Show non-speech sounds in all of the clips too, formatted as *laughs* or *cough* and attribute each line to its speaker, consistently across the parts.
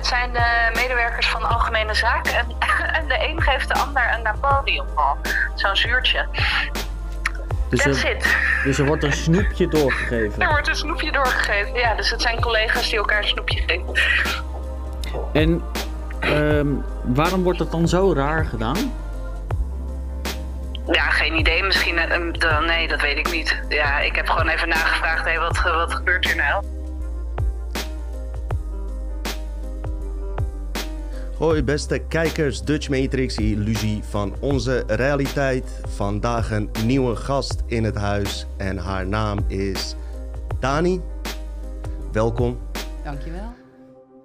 Speaker 1: het zijn de medewerkers van Algemene Zaken. En, *laughs* en de een geeft de ander een Napoleonbal. Zo'n zuurtje.
Speaker 2: Dus
Speaker 1: That's
Speaker 2: er,
Speaker 1: it.
Speaker 2: dus er wordt een snoepje doorgegeven. *laughs*
Speaker 1: Er wordt een snoepje doorgegeven. Ja, dus het zijn collega's die elkaar een snoepje geven.
Speaker 2: En ehm, waarom wordt dat dan zo raar gedaan?
Speaker 1: Ja, geen idee. Misschien. eh, eh, de- nee, dat weet ik niet. Ja, ik heb gewoon even nagevraagd. Hé, wat, wat gebeurt hier nou?
Speaker 3: Hoi beste kijkers, Dutch Matrix, illusie van onze realiteit. Vandaag een nieuwe gast in het huis en haar naam is Dani. Welkom.
Speaker 4: Dankjewel.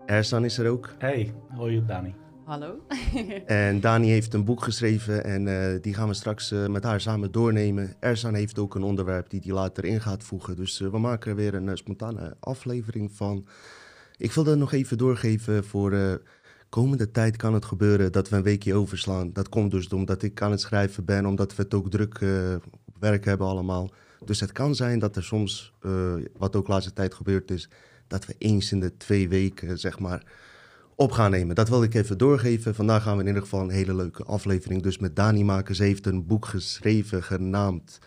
Speaker 3: Ersan is er ook.
Speaker 5: Hey, hoi Dani.
Speaker 4: Hallo. *laughs*
Speaker 3: En Dani heeft een boek geschreven en eh, die gaan we straks eh, met haar samen doornemen. Ersan heeft ook een onderwerp die hij later in gaat voegen. Dus eh, we maken er weer een spontane aflevering van. Ik wil dat nog even doorgeven voor eh, komende tijd kan het gebeuren dat we een weekje overslaan. Dat komt dus omdat ik aan het schrijven ben, omdat we het ook druk eh, op werk hebben allemaal. Dus het kan zijn dat er soms, eh, wat ook laatste tijd gebeurd is, dat we eens in de twee weken, zeg maar, op gaan nemen. Dat wil ik even doorgeven. Vandaag gaan we in ieder geval een hele leuke aflevering dus met Dani maken. Ze heeft een boek geschreven genaamd...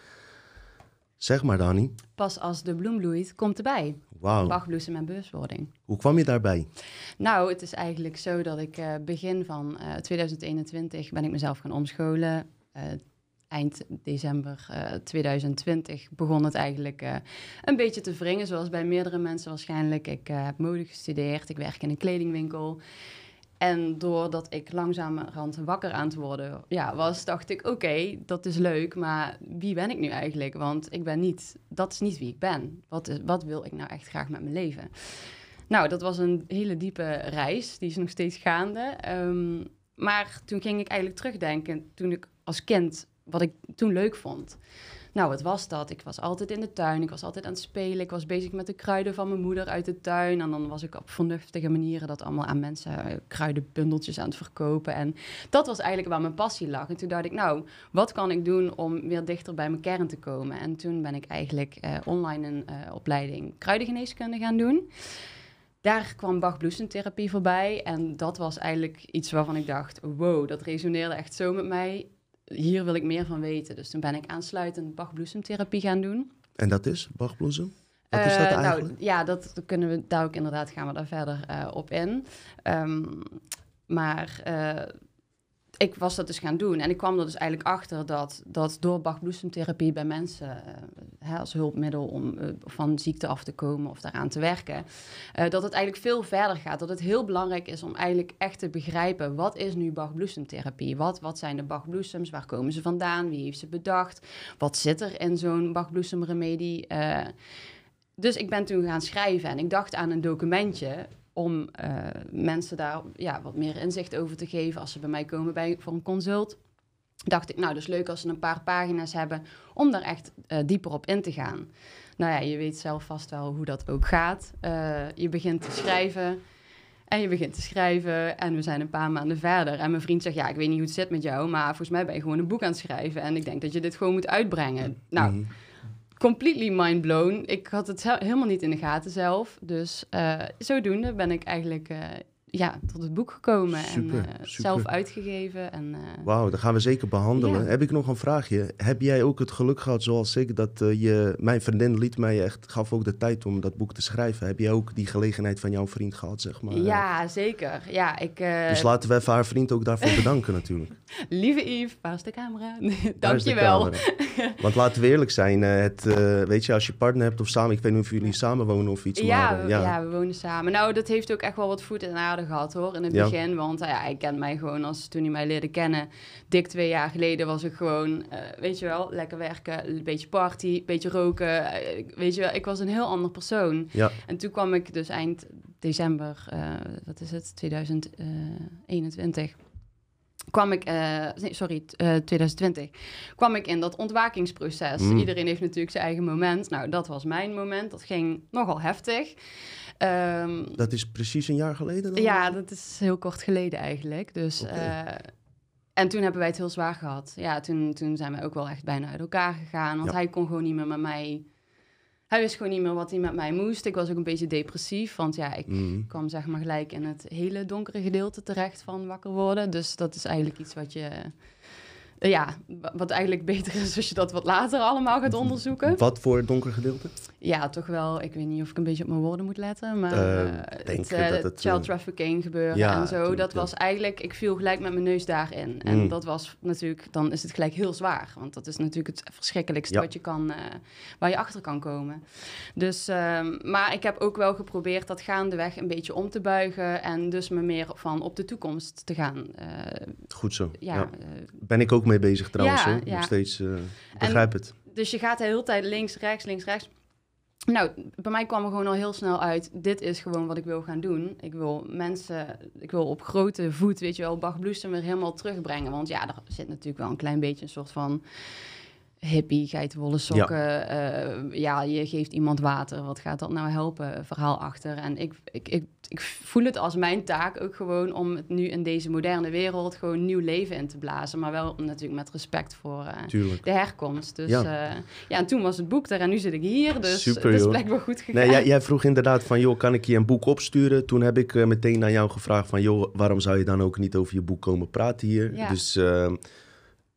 Speaker 3: Zeg maar, Dani.
Speaker 4: Pas als de bloem bloeit, komt erbij.
Speaker 3: Wauw.
Speaker 4: Bachbloesem en bewustwording.
Speaker 3: Hoe kwam je daarbij?
Speaker 4: Nou, het is eigenlijk zo dat ik eh, begin van eh, 2021 ben ik mezelf gaan omscholen. Eh, eind december eh, 2020 begon het eigenlijk een beetje te wringen, zoals bij meerdere mensen waarschijnlijk. Ik heb mode gestudeerd, ik werk in een kledingwinkel. En doordat ik langzamerhand wakker aan het worden ja, was, dacht ik, oké, dat is leuk, maar wie ben ik nu eigenlijk? Want ik ben niet, dat is niet wie ik ben. Wat, wat wil ik nou echt graag met mijn leven? Nou, dat was een hele diepe reis, die is nog steeds gaande. Ehm, maar toen ging ik eigenlijk terugdenken, toen ik als kind, wat ik toen leuk vond. Nou, wat was dat? Ik was altijd in de tuin, ik was altijd aan het spelen, ik was bezig met de kruiden van mijn moeder uit de tuin. En dan was ik op vernuftige manieren dat allemaal aan mensen eh, kruidenbundeltjes aan het verkopen. En dat was eigenlijk waar mijn passie lag. En toen dacht ik, nou, wat kan ik doen om weer dichter bij mijn kern te komen? En toen ben ik eigenlijk eh, online een eh, opleiding kruidengeneeskunde gaan doen. Daar kwam Bach-bloesemtherapie voorbij. En dat was eigenlijk iets waarvan ik dacht, wow, dat resoneerde echt zo met mij. Hier wil ik meer van weten. Dus toen ben ik aansluitend Bach-bloesemtherapie gaan doen.
Speaker 3: En dat is Bachbloesem? Wat is dat
Speaker 4: Eh,
Speaker 3: eigenlijk?
Speaker 4: Nou, ja, dat dat kunnen we daar ook inderdaad gaan we daar verder eh, op in. Ehm, maar eh, ik was dat dus gaan doen en ik kwam er dus eigenlijk achter dat, dat door Bach-bloesemtherapie bij mensen eh, hè, als hulpmiddel om eh, van ziekte af te komen of daaraan te werken, eh, dat het eigenlijk veel verder gaat. Dat het heel belangrijk is om eigenlijk echt te begrijpen wat is nu Bach-bloesemtherapie? Wat, wat zijn de Bach-bloesems? Waar komen ze vandaan? Wie heeft ze bedacht? Wat zit er in zo'n Bach-bloesemremedie? Dus ik ben toen gaan schrijven en ik dacht aan een documentje om eh, mensen daar ja, wat meer inzicht over te geven als ze bij mij komen bij, voor een consult. Dacht ik, nou, dus leuk als ze een paar pagina's hebben om daar echt eh, dieper op in te gaan. Nou ja, je weet zelf vast wel hoe dat ook gaat. Eh, je begint te schrijven en je begint te schrijven en we zijn een paar maanden verder. En mijn vriend zegt, ja, ik weet niet hoe het zit met jou, maar volgens mij ben je gewoon een boek aan het schrijven en ik denk dat je dit gewoon moet uitbrengen. Nou,
Speaker 3: Mhm.
Speaker 4: Completely mind blown. Ik had het he- helemaal niet in de gaten zelf. Dus eh, zodoende ben ik eigenlijk eh, ja, tot het boek gekomen
Speaker 3: Super,
Speaker 4: en eh, zelf uitgegeven. En, eh,
Speaker 3: Wauw, dat gaan we zeker behandelen.
Speaker 4: Ja.
Speaker 3: Heb ik nog een vraagje? Heb jij ook het geluk gehad, zoals ik, dat eh, je... Mijn vriendin liet mij echt, gaf ook de tijd om dat boek te schrijven. Heb jij ook die gelegenheid van jouw vriend gehad, zeg maar?
Speaker 4: ja, zeker. Ja, ik,
Speaker 3: Dus laten we even haar vriend ook daarvoor bedanken natuurlijk. *laughs*
Speaker 4: lieve Yves, waar *laughs* is de camera? Dankjewel.
Speaker 3: Want laten we eerlijk zijn, het, weet je, als je partner hebt of samen... Ik weet niet of jullie samen wonen of iets,
Speaker 4: Ja,
Speaker 3: maar...
Speaker 4: we, ja. we wonen samen. Nou, dat heeft ook echt wel wat voet in aarde gehad hoor, in het
Speaker 3: Ja.
Speaker 4: begin. Want eh, ja, hij kent mij gewoon als toen hij mij leerde kennen. Dik twee jaar geleden was ik gewoon, eh, weet je wel, lekker werken, een beetje party, een beetje roken. eh, weet je wel, ik was een heel ander persoon.
Speaker 3: Ja.
Speaker 4: En toen kwam ik dus eind december, eh, wat is het, 2021 kwam ik, nee, sorry, eh, 2020, kwam ik in dat ontwakingsproces.
Speaker 3: Mm.
Speaker 4: Iedereen heeft natuurlijk zijn eigen moment. Nou, dat was mijn moment. Dat ging nogal heftig. Ehm,
Speaker 3: Dat is precies een jaar geleden dan?
Speaker 4: ja, dat is heel kort geleden eigenlijk. Dus, eh, en toen hebben wij het heel zwaar gehad. Ja, toen, toen zijn we ook wel echt bijna uit elkaar gegaan. Want
Speaker 3: Ja.
Speaker 4: hij kon gewoon niet meer met mij hij wist gewoon niet meer wat hij met mij moest. Ik was ook een beetje depressief, want ja, ik
Speaker 3: Mhm.
Speaker 4: kwam zeg maar gelijk in het hele donkere gedeelte terecht van wakker worden. Dus dat is eigenlijk iets wat je, ja, wa- wat eigenlijk beter is als je dat wat later allemaal gaat onderzoeken.
Speaker 3: Wat voor donker gedeelte?
Speaker 4: Ja, toch wel. Ik weet niet of ik een beetje op mijn woorden moet letten, maar
Speaker 3: Eh,
Speaker 4: eh,
Speaker 3: denk
Speaker 4: het, eh,
Speaker 3: dat het,
Speaker 4: child
Speaker 3: eh,
Speaker 4: trafficking gebeuren
Speaker 3: ja,
Speaker 4: en zo.
Speaker 3: tuurlijk,
Speaker 4: dat
Speaker 3: ja.
Speaker 4: was eigenlijk, ik viel gelijk met mijn neus daarin. En
Speaker 3: Mm.
Speaker 4: dat was natuurlijk, dan is het gelijk heel zwaar, want dat is natuurlijk het verschrikkelijkste
Speaker 3: Ja.
Speaker 4: wat je kan, eh, waar je achter kan komen. Dus, ehm, maar ik heb ook wel geprobeerd dat gaandeweg een beetje om te buigen en dus me meer van op de toekomst te gaan. eh,
Speaker 3: Goed zo.
Speaker 4: ja, eh,
Speaker 3: Ben ik ook mee bezig trouwens.
Speaker 4: Ja,
Speaker 3: hoor. Nog steeds. eh, begrijp het.
Speaker 4: Dus je gaat de hele tijd links, rechts, links, rechts. Nou, bij mij kwam er gewoon al heel snel uit, dit is gewoon wat ik wil gaan doen. Ik wil mensen, ik wil op grote voet, weet je wel, Bach Bloesem weer helemaal terugbrengen. Want ja, er zit natuurlijk wel een klein beetje een soort van hippie, geitenwolle sokken. Ja. ja, je geeft iemand water, wat gaat dat nou helpen? Verhaal achter. En ik, ik, ik, ik voel het als mijn taak ook gewoon om het nu in deze moderne wereld gewoon nieuw leven in te blazen. Maar wel natuurlijk met respect voor... eh, de herkomst. Dus
Speaker 3: Ja.
Speaker 4: ja. ja, en toen was het boek er en nu zit ik hier. Dus
Speaker 3: Super,
Speaker 4: het is
Speaker 3: joh.
Speaker 4: blijkbaar goed gegaan.
Speaker 3: Nee, jij, jij vroeg inderdaad van, joh, kan ik je een boek opsturen? Toen heb ik eh, meteen aan jou gevraagd van, joh, waarom zou je dan ook niet over je boek komen praten hier?
Speaker 4: Ja.
Speaker 3: Dus eh,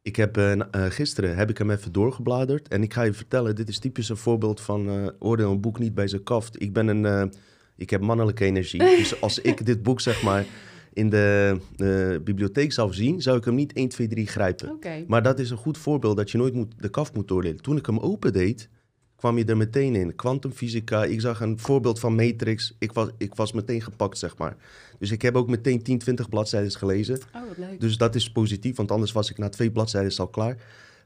Speaker 3: ik heb eh, eh, gisteren heb ik hem even doorgebladerd en ik ga je vertellen, dit is typisch een voorbeeld van eh, oordeel een boek niet bij zijn kaft. Ik ben een, ik heb mannelijke energie, *laughs* dus als ik dit boek zeg maar in de bibliotheek zou zien, zou ik hem niet 1, 2, 3 grijpen. Maar dat is een goed voorbeeld dat je nooit moet, de kaf moet oordelen. Toen ik hem opendeed, kwam je er meteen in. Quantumfysica, ik zag een voorbeeld van Matrix. Ik was, ik was meteen gepakt, zeg maar. Dus ik heb ook meteen 10, 20 bladzijden gelezen.
Speaker 4: Oh, wat leuk.
Speaker 3: Dus dat is positief, want anders was ik na twee bladzijden al klaar.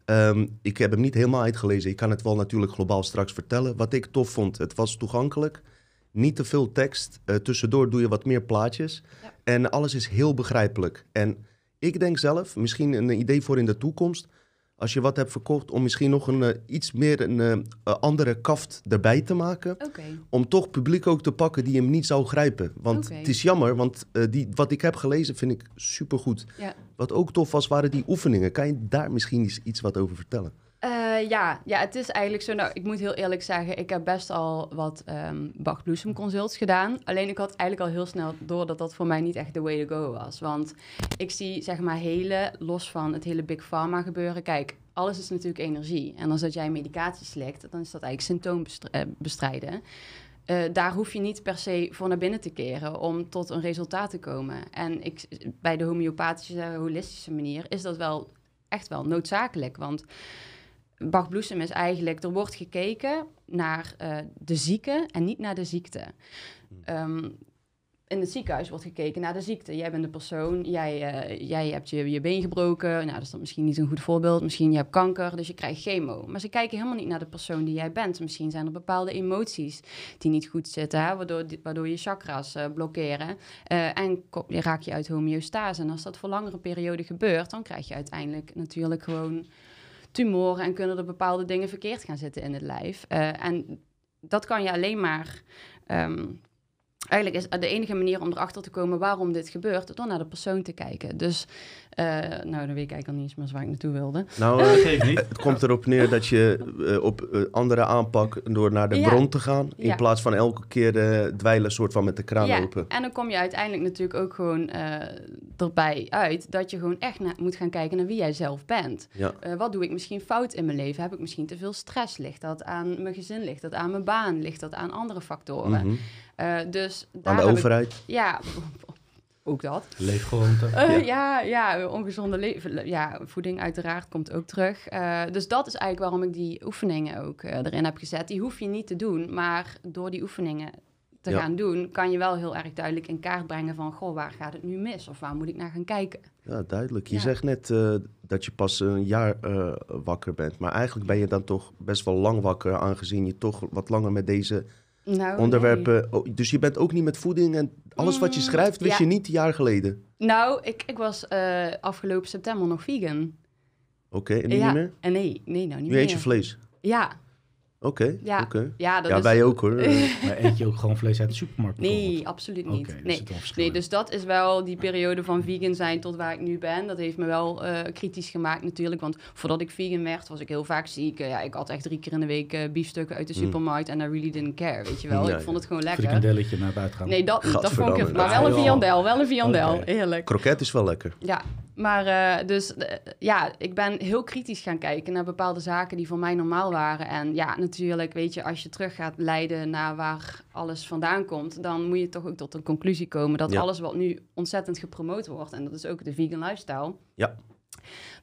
Speaker 3: Ehm, ik heb hem niet helemaal uitgelezen. Ik kan het wel natuurlijk globaal straks vertellen. Wat ik tof vond, het was toegankelijk. Niet te veel tekst. Eh, tussendoor doe je wat meer plaatjes.
Speaker 4: Ja.
Speaker 3: En alles is heel begrijpelijk. En ik denk zelf, misschien een idee voor in de toekomst... als je wat hebt verkocht, om misschien nog een, eh, iets meer een eh, eh, andere kaft erbij te maken om toch publiek ook te pakken die hem niet zou grijpen. Want het is jammer, want die, wat ik heb gelezen vind ik supergoed.
Speaker 4: Ja.
Speaker 3: Wat ook tof was, waren die oefeningen. Kan je daar misschien iets, iets wat over vertellen?
Speaker 4: Eh, ja, ja, het is eigenlijk zo. Nou, ik moet heel eerlijk zeggen, ik heb best al wat ehm Bach Bloesem consults gedaan. Alleen ik had eigenlijk al heel snel door dat dat voor mij niet echt de way to go was. Want ik zie zeg maar hele, los van het hele big pharma gebeuren. Kijk, alles is natuurlijk energie. En als dat jij medicatie slikt, dan is dat eigenlijk symptoombestrijden. Eh, daar hoef je niet per se voor naar binnen te keren om tot een resultaat te komen. En ik, bij de homeopathische, holistische manier is dat wel echt wel noodzakelijk. Want Bach Bloesem is eigenlijk, er wordt gekeken naar eh, de zieke en niet naar de ziekte. Ehm, in het ziekenhuis wordt gekeken naar de ziekte. Jij bent de persoon, jij, eh, jij hebt je, je been gebroken. Nou, dat is dan misschien niet een goed voorbeeld. Misschien je hebt kanker, dus je krijgt chemo. Maar ze kijken helemaal niet naar de persoon die jij bent. Misschien zijn er bepaalde emoties die niet goed zitten, hè, waardoor, waardoor je chakras eh, blokkeren. En je raak je uit homeostase. En als dat voor langere periode gebeurt, dan krijg je uiteindelijk natuurlijk gewoon tumoren en kunnen er bepaalde dingen verkeerd gaan zitten in het lijf. Eh, en dat kan je alleen maar. ehm, eigenlijk is de enige manier om erachter te komen waarom dit gebeurt, door naar de persoon te kijken. Dus, eh, nou, dan weet ik eigenlijk al niet eens meer waar ik naartoe wilde.
Speaker 3: Nou,
Speaker 5: Dat
Speaker 3: eh,
Speaker 5: geeft niet.
Speaker 3: het komt erop neer dat je eh, op andere aanpak door naar de
Speaker 4: Ja.
Speaker 3: bron te gaan. In
Speaker 4: Ja.
Speaker 3: plaats van elke keer eh, dwijlen soort van met de kraan
Speaker 4: ja,
Speaker 3: open.
Speaker 4: en dan kom je uiteindelijk natuurlijk ook gewoon eh, erbij uit dat je gewoon echt moet gaan kijken naar wie jij zelf bent.
Speaker 3: Ja.
Speaker 4: Eh, wat doe ik misschien fout in mijn leven? Heb ik misschien te veel stress? Ligt dat aan mijn gezin? Ligt dat aan mijn baan? Ligt dat aan andere factoren? Eh, dus daar
Speaker 3: Aan de
Speaker 4: ik-
Speaker 3: overheid.
Speaker 4: ja, ook dat.
Speaker 5: Leefgewoonte.
Speaker 4: Eh, ja. ja, ongezonde leven. Ja, voeding uiteraard komt ook terug. Eh, dus dat is eigenlijk waarom ik die oefeningen ook eh, erin heb gezet. Die hoef je niet te doen, maar door die oefeningen te
Speaker 3: Ja.
Speaker 4: gaan doen, kan je wel heel erg duidelijk in kaart brengen van, goh, waar gaat het nu mis? Of waar moet ik naar gaan kijken?
Speaker 3: Ja, duidelijk. Je
Speaker 4: Ja.
Speaker 3: zegt net dat je pas een jaar wakker bent. Maar eigenlijk ben je dan toch best wel lang wakker, aangezien je toch wat langer met deze
Speaker 4: Nou,
Speaker 3: onderwerpen. oh, dus je bent ook niet met voeding en alles wat je
Speaker 4: Mm,
Speaker 3: schrijft, wist
Speaker 4: ja.
Speaker 3: je niet een jaar geleden.
Speaker 4: Nou, ik, ik was eh, afgelopen september nog vegan.
Speaker 3: Oké, en nu
Speaker 4: ja.
Speaker 3: niet meer?
Speaker 4: En nee, nee, nou niet
Speaker 3: Nu
Speaker 4: meer.
Speaker 3: eet je vlees.
Speaker 4: Ja,
Speaker 3: Oké,
Speaker 4: Ja,
Speaker 3: oké.
Speaker 4: Ja, dat
Speaker 3: Ja,
Speaker 4: is...
Speaker 3: wij ook hoor. *laughs*
Speaker 5: Maar eet je ook gewoon vlees uit de supermarkt?
Speaker 4: Nee, absoluut niet. nee. nee, dus dat is wel die periode van vegan zijn tot waar ik nu ben. Dat heeft me wel eh, kritisch gemaakt natuurlijk. Want voordat ik vegan werd, was ik heel vaak ziek. Ja, ik had echt drie keer in de week eh, biefstukken uit de
Speaker 3: Mm.
Speaker 4: supermarkt. En I really didn't care, weet je wel.
Speaker 3: Ja,
Speaker 4: ik vond het gewoon lekker.
Speaker 5: Frikandelletje naar het uitgaan.
Speaker 4: Nee, dat niet. Dat vond ik... Maar wel een
Speaker 5: joh.
Speaker 4: viandel, wel een viandel. Heerlijk.
Speaker 3: Kroket is wel lekker.
Speaker 4: Ja, maar eh, dus ja, ik ben heel kritisch gaan kijken naar bepaalde zaken die voor mij normaal waren. En ja, natuurlijk, weet je, als je terug gaat leiden naar waar alles vandaan komt, dan moet je toch ook tot een conclusie komen dat
Speaker 3: Ja.
Speaker 4: alles wat nu ontzettend gepromoot wordt, en dat is ook de vegan lifestyle,
Speaker 3: Ja.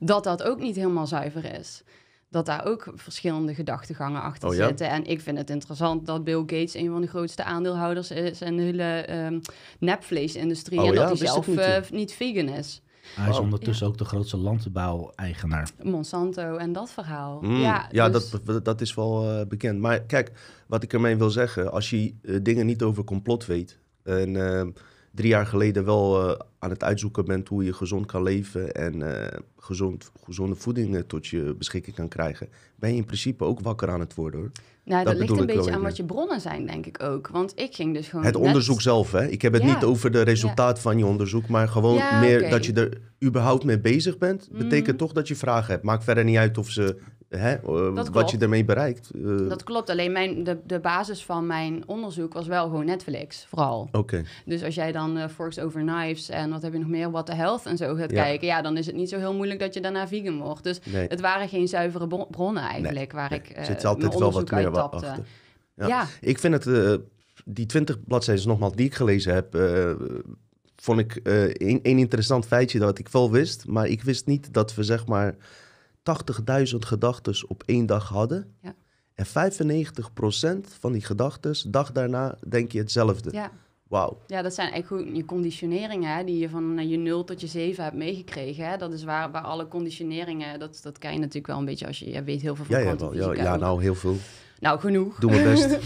Speaker 4: dat dat ook niet helemaal zuiver is. Dat daar ook verschillende gedachtegangen achter
Speaker 3: Oh ja?
Speaker 4: zitten. En ik vind het interessant dat Bill Gates een van de grootste aandeelhouders is in de hele ehm nepvleesindustrie.
Speaker 3: Oh
Speaker 4: en dat hij zelf
Speaker 3: niet,
Speaker 4: eh, niet vegan is.
Speaker 5: Hij is ondertussen ook de grootste landbouw-eigenaar.
Speaker 4: Monsanto en dat verhaal.
Speaker 3: Mm,
Speaker 4: ja,
Speaker 3: ja,
Speaker 4: dus-
Speaker 3: dat, dat is wel eh, bekend. Maar kijk, wat ik ermee wil zeggen, als je eh, dingen niet over complot weet en eh, drie jaar geleden wel eh, aan het uitzoeken bent hoe je gezond kan leven en eh, gezond, gezonde voeding tot je beschikking kan krijgen, ben je in principe ook wakker aan het worden hoor.
Speaker 4: Nou,
Speaker 3: dat
Speaker 4: dat, ligt een beetje aan wat je bronnen zijn, denk ik ook. Want ik ging dus gewoon.
Speaker 3: Het
Speaker 4: net-
Speaker 3: onderzoek zelf, hè? Ik heb het
Speaker 4: Ja.
Speaker 3: niet over de resultaat van je onderzoek, maar gewoon
Speaker 4: Ja,
Speaker 3: meer dat je er überhaupt mee bezig bent. Betekent
Speaker 4: Mhm.
Speaker 3: toch dat je vragen hebt. Maakt verder niet uit of ze, hè, eh, wat
Speaker 4: klopt.
Speaker 3: je ermee bereikt. Eh,
Speaker 4: Dat klopt. Alleen mijn, de, de basis van mijn onderzoek was wel gewoon Netflix, vooral.
Speaker 3: Oké,
Speaker 4: Dus als jij dan eh Forks Over Knives en wat heb je nog meer, What the Health en zo gaat
Speaker 3: Ja.
Speaker 4: kijken, ja, dan is het niet zo heel moeilijk dat je daarna vegan wordt. Dus
Speaker 3: nee.
Speaker 4: het waren geen zuivere bron- bronnen eigenlijk waar ik eh
Speaker 3: zit altijd wel wat meer
Speaker 4: uit
Speaker 3: wa-
Speaker 4: tapte.
Speaker 3: achter.
Speaker 4: Ja.
Speaker 3: Ja. Ik vind het, die 20 bladzijden nogmaals die ik gelezen heb, vond ik eh, een, een interessant feitje dat ik wel wist. Maar ik wist niet dat we zeg maar 80.000 gedachten op één dag hadden.
Speaker 4: Ja.
Speaker 3: En 95% van die gedachten, dag daarna denk je hetzelfde.
Speaker 4: ja.
Speaker 3: Wauw.
Speaker 4: Ja, dat zijn eigenlijk je conditioneringen, hè, die je van eh, je 0 tot je 7 hebt meegekregen. Hè. Dat is waar, waar alle conditioneringen, dat, dat ken je natuurlijk wel een beetje als je, je weet heel veel van
Speaker 3: Ja, ja, wel. ja, ja, nou heel veel.
Speaker 4: Nou, genoeg.
Speaker 3: Doe mijn best. *laughs*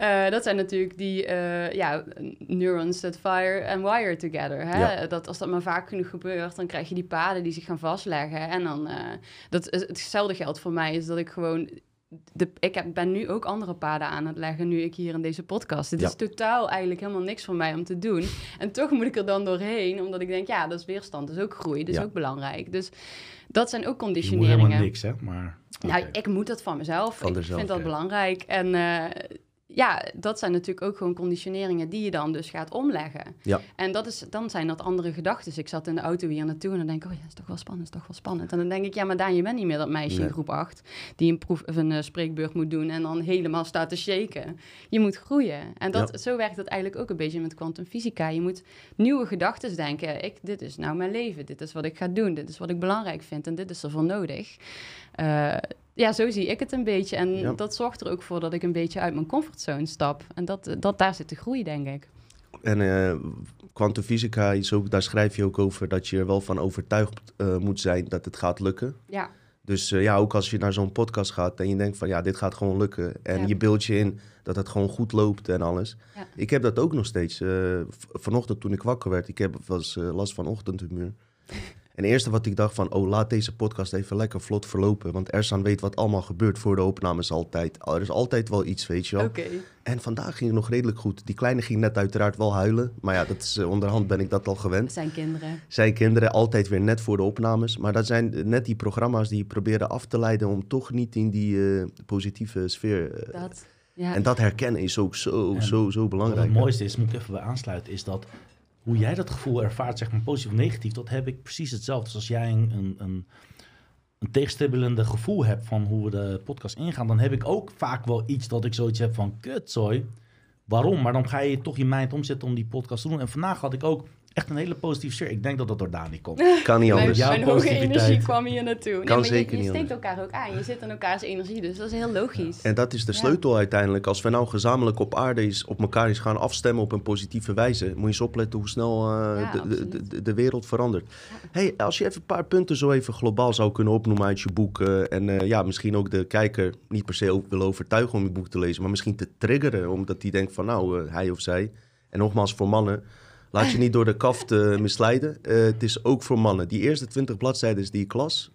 Speaker 4: Eh, dat zijn natuurlijk die eh, ja, neurons that fire and wire together. Hè?
Speaker 3: Ja.
Speaker 4: Dat, als dat maar vaak genoeg gebeurt, dan krijg je die paden die zich gaan vastleggen. En dan, eh, dat, hetzelfde geldt voor mij, is dat ik gewoon... De, ik heb, ben nu ook andere paden aan het leggen, nu ik hier in deze podcast. Het
Speaker 3: Ja.
Speaker 4: is totaal eigenlijk helemaal niks voor mij om te doen. En toch moet ik er dan doorheen, omdat ik denk, ja, dat is weerstand, dat is ook groei, dat
Speaker 3: Ja.
Speaker 4: is ook belangrijk. Dus dat zijn ook
Speaker 5: Je moet
Speaker 4: conditioneringen.
Speaker 5: helemaal niks, hè? Maar,
Speaker 4: Nou, ik moet dat van mezelf.
Speaker 3: Van
Speaker 4: ik vind dat belangrijk. En ja, dat zijn natuurlijk ook gewoon conditioneringen die je dan dus gaat omleggen.
Speaker 3: Ja.
Speaker 4: En dat is, dan zijn dat andere gedachten. Ik zat in de auto hier naartoe en dan denk ik, oh ja, is toch wel spannend, is toch wel spannend. En dan denk ik, ja, maar Daan, je bent niet meer dat meisje
Speaker 3: Nee.
Speaker 4: in groep 8 die een, proef, of een eh, spreekbeurt moet doen en dan helemaal staat te shaken. Je moet groeien. En dat,
Speaker 3: Ja.
Speaker 4: zo werkt het eigenlijk ook een beetje met kwantumfysica. Je moet nieuwe gedachten denken. Ik, dit is nou mijn leven, dit is wat ik ga doen, dit is wat ik belangrijk vind en dit is ervoor nodig. Eh, ja, zo zie ik het een beetje. En
Speaker 3: Ja.
Speaker 4: dat zorgt er ook voor dat ik een beetje uit mijn comfortzone stap. En dat, dat, daar zit de groei, denk ik.
Speaker 3: En eh kwantumfysica is ook, daar schrijf je ook over dat je er wel van overtuigd eh, moet zijn dat het gaat lukken.
Speaker 4: Ja,
Speaker 3: Dus eh, ja, ook als je naar zo'n podcast gaat en je denkt van ja, dit gaat gewoon lukken. En
Speaker 4: Ja.
Speaker 3: je beeld je in dat het gewoon goed loopt en alles.
Speaker 4: Ja.
Speaker 3: Ik heb dat ook nog steeds. eh, vanochtend toen ik wakker werd, ik heb was eh, last van ochtendhumeur. En het eerste wat ik dacht van, oh laat deze podcast even lekker vlot verlopen. Want Ersan weet wat allemaal gebeurt voor de opnames altijd. Er is altijd wel iets, weet je wel.
Speaker 4: oké.
Speaker 3: En vandaag ging het nog redelijk goed. Die kleine ging net uiteraard wel huilen. Maar ja, dat is, eh, onderhand ben ik dat al gewend
Speaker 4: zijn kinderen.
Speaker 3: zijn kinderen altijd weer net voor de opnames. Maar dat zijn net die programma's die proberen af te leiden om toch niet in die eh, positieve sfeer. eh,
Speaker 4: Dat, ja.
Speaker 3: En dat herkennen is ook zo,
Speaker 5: En
Speaker 3: zo, zo
Speaker 5: Wat
Speaker 3: belangrijk.
Speaker 5: het mooiste is, moet ik even bij aansluiten, is dat hoe jij dat gevoel ervaart, zeg maar positief of negatief, dat heb ik precies hetzelfde. Dus als jij een, een, een, tegenstribbelende gevoel hebt van hoe we de podcast ingaan, dan heb ik ook vaak wel iets dat ik zoiets heb van kutzooi. Waarom? Maar dan ga je toch je mind omzetten om die podcast te doen. En vandaag had ik ook echt een hele positieve sfeer. Ik denk dat dat door Dani komt. *laughs*
Speaker 3: Kan niet
Speaker 4: Mijn,
Speaker 3: anders.
Speaker 5: Ja,
Speaker 4: mijn hoge
Speaker 5: positiviteit.
Speaker 4: energie kwam hier naartoe. Nee,
Speaker 3: Kan
Speaker 4: maar
Speaker 3: zeker
Speaker 4: je, je
Speaker 3: niet
Speaker 4: steekt
Speaker 3: anders.
Speaker 4: elkaar ook aan. Je zit in elkaars energie, dus dat is heel logisch.
Speaker 3: En dat is de
Speaker 4: Ja.
Speaker 3: sleutel uiteindelijk. Als we nou gezamenlijk op aarde is, op elkaar eens gaan afstemmen op een positieve wijze, moet je eens opletten hoe snel eh,
Speaker 4: Ja,
Speaker 3: de, de, de, de wereld verandert. Hey, als je even een paar punten zo even globaal zou kunnen opnoemen uit je boek. eh, en eh, ja, misschien ook de kijker niet per se ook wil overtuigen om je boek te lezen, maar misschien te triggeren, omdat hij denkt van nou, hij of zij. En nogmaals voor mannen. Laat je niet door de kaft eh, misleiden. Eh, het is ook voor mannen. Die eerste 20 bladzijden die ik las,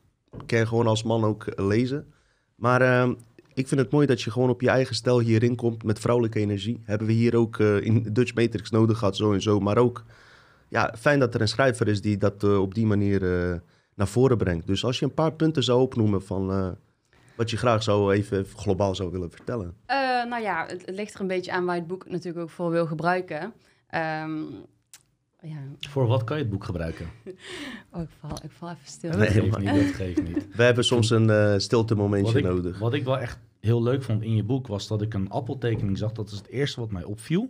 Speaker 3: kan je gewoon als man ook lezen. Maar ehm, ik vind het mooi dat je gewoon op je eigen stijl hierin komt met vrouwelijke energie. Hebben we hier ook eh, in Dutch Matrix nodig gehad, zo en zo. Maar ook, ja, fijn dat er een schrijver is die dat op die manier naar voren brengt. Dus als je een paar punten zou opnoemen van wat je graag zou even globaal zou willen vertellen.
Speaker 4: Nou ja, het, ligt er een beetje aan waar je het boek natuurlijk ook voor wil gebruiken. Ehm, ja,
Speaker 5: Voor wat kan je het boek gebruiken? *laughs*
Speaker 4: oh, ik val, ik val even stil.
Speaker 3: Nee,
Speaker 5: Dat geeft
Speaker 3: maar-
Speaker 5: niet, dat geeft niet.
Speaker 3: We hebben soms een eh stilte
Speaker 5: Wat
Speaker 3: momentje
Speaker 5: ik,
Speaker 3: nodig.
Speaker 5: wat ik wel echt heel leuk vond in je boek was dat ik een appeltekening zag. Dat is het eerste wat mij opviel.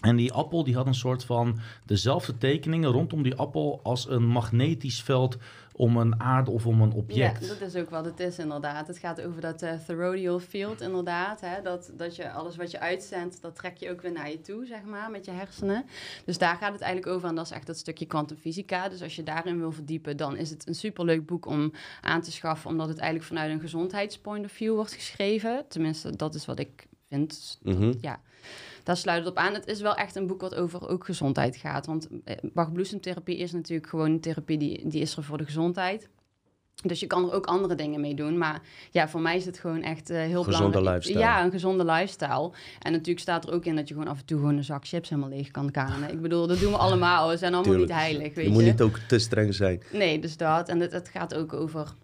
Speaker 5: En die appel die had een soort van dezelfde tekeningen rondom die appel als een magnetisch veld om een aarde of om een object.
Speaker 4: Ja, dat is ook wat het is inderdaad. Het gaat over dat eh toroidal field inderdaad. Hè? Dat, dat je alles wat je uitzendt, dat trek je ook weer naar je toe, zeg maar, met je hersenen. Dus daar gaat het eigenlijk over en dat is echt dat stukje kwantumfysica. Dus als je daarin wil verdiepen, dan is het een superleuk boek om aan te schaffen, omdat het eigenlijk vanuit een gezondheidspoint of view wordt geschreven. Tenminste, dat is wat ik vind.
Speaker 3: Mhm.
Speaker 4: Ja, daar sluit het op aan. Het is wel echt een boek wat over ook gezondheid gaat. Want eh, Bach-bloesemtherapie is natuurlijk gewoon een therapie die, die is er voor de gezondheid. Dus je kan er ook andere dingen mee doen. Maar ja, voor mij is het gewoon echt eh, heel
Speaker 3: Gezonde
Speaker 4: belangrijk.
Speaker 3: lifestyle.
Speaker 4: Ja, een gezonde lifestyle. En natuurlijk staat er ook in dat je gewoon af en toe gewoon een zak chips helemaal leeg kan kanen. Ik bedoel, dat doen we allemaal. We zijn allemaal
Speaker 3: Tuurlijk.
Speaker 4: niet heilig, weet
Speaker 3: Je moet niet ook te streng zijn.
Speaker 4: Nee, dus dat. En het, het gaat ook over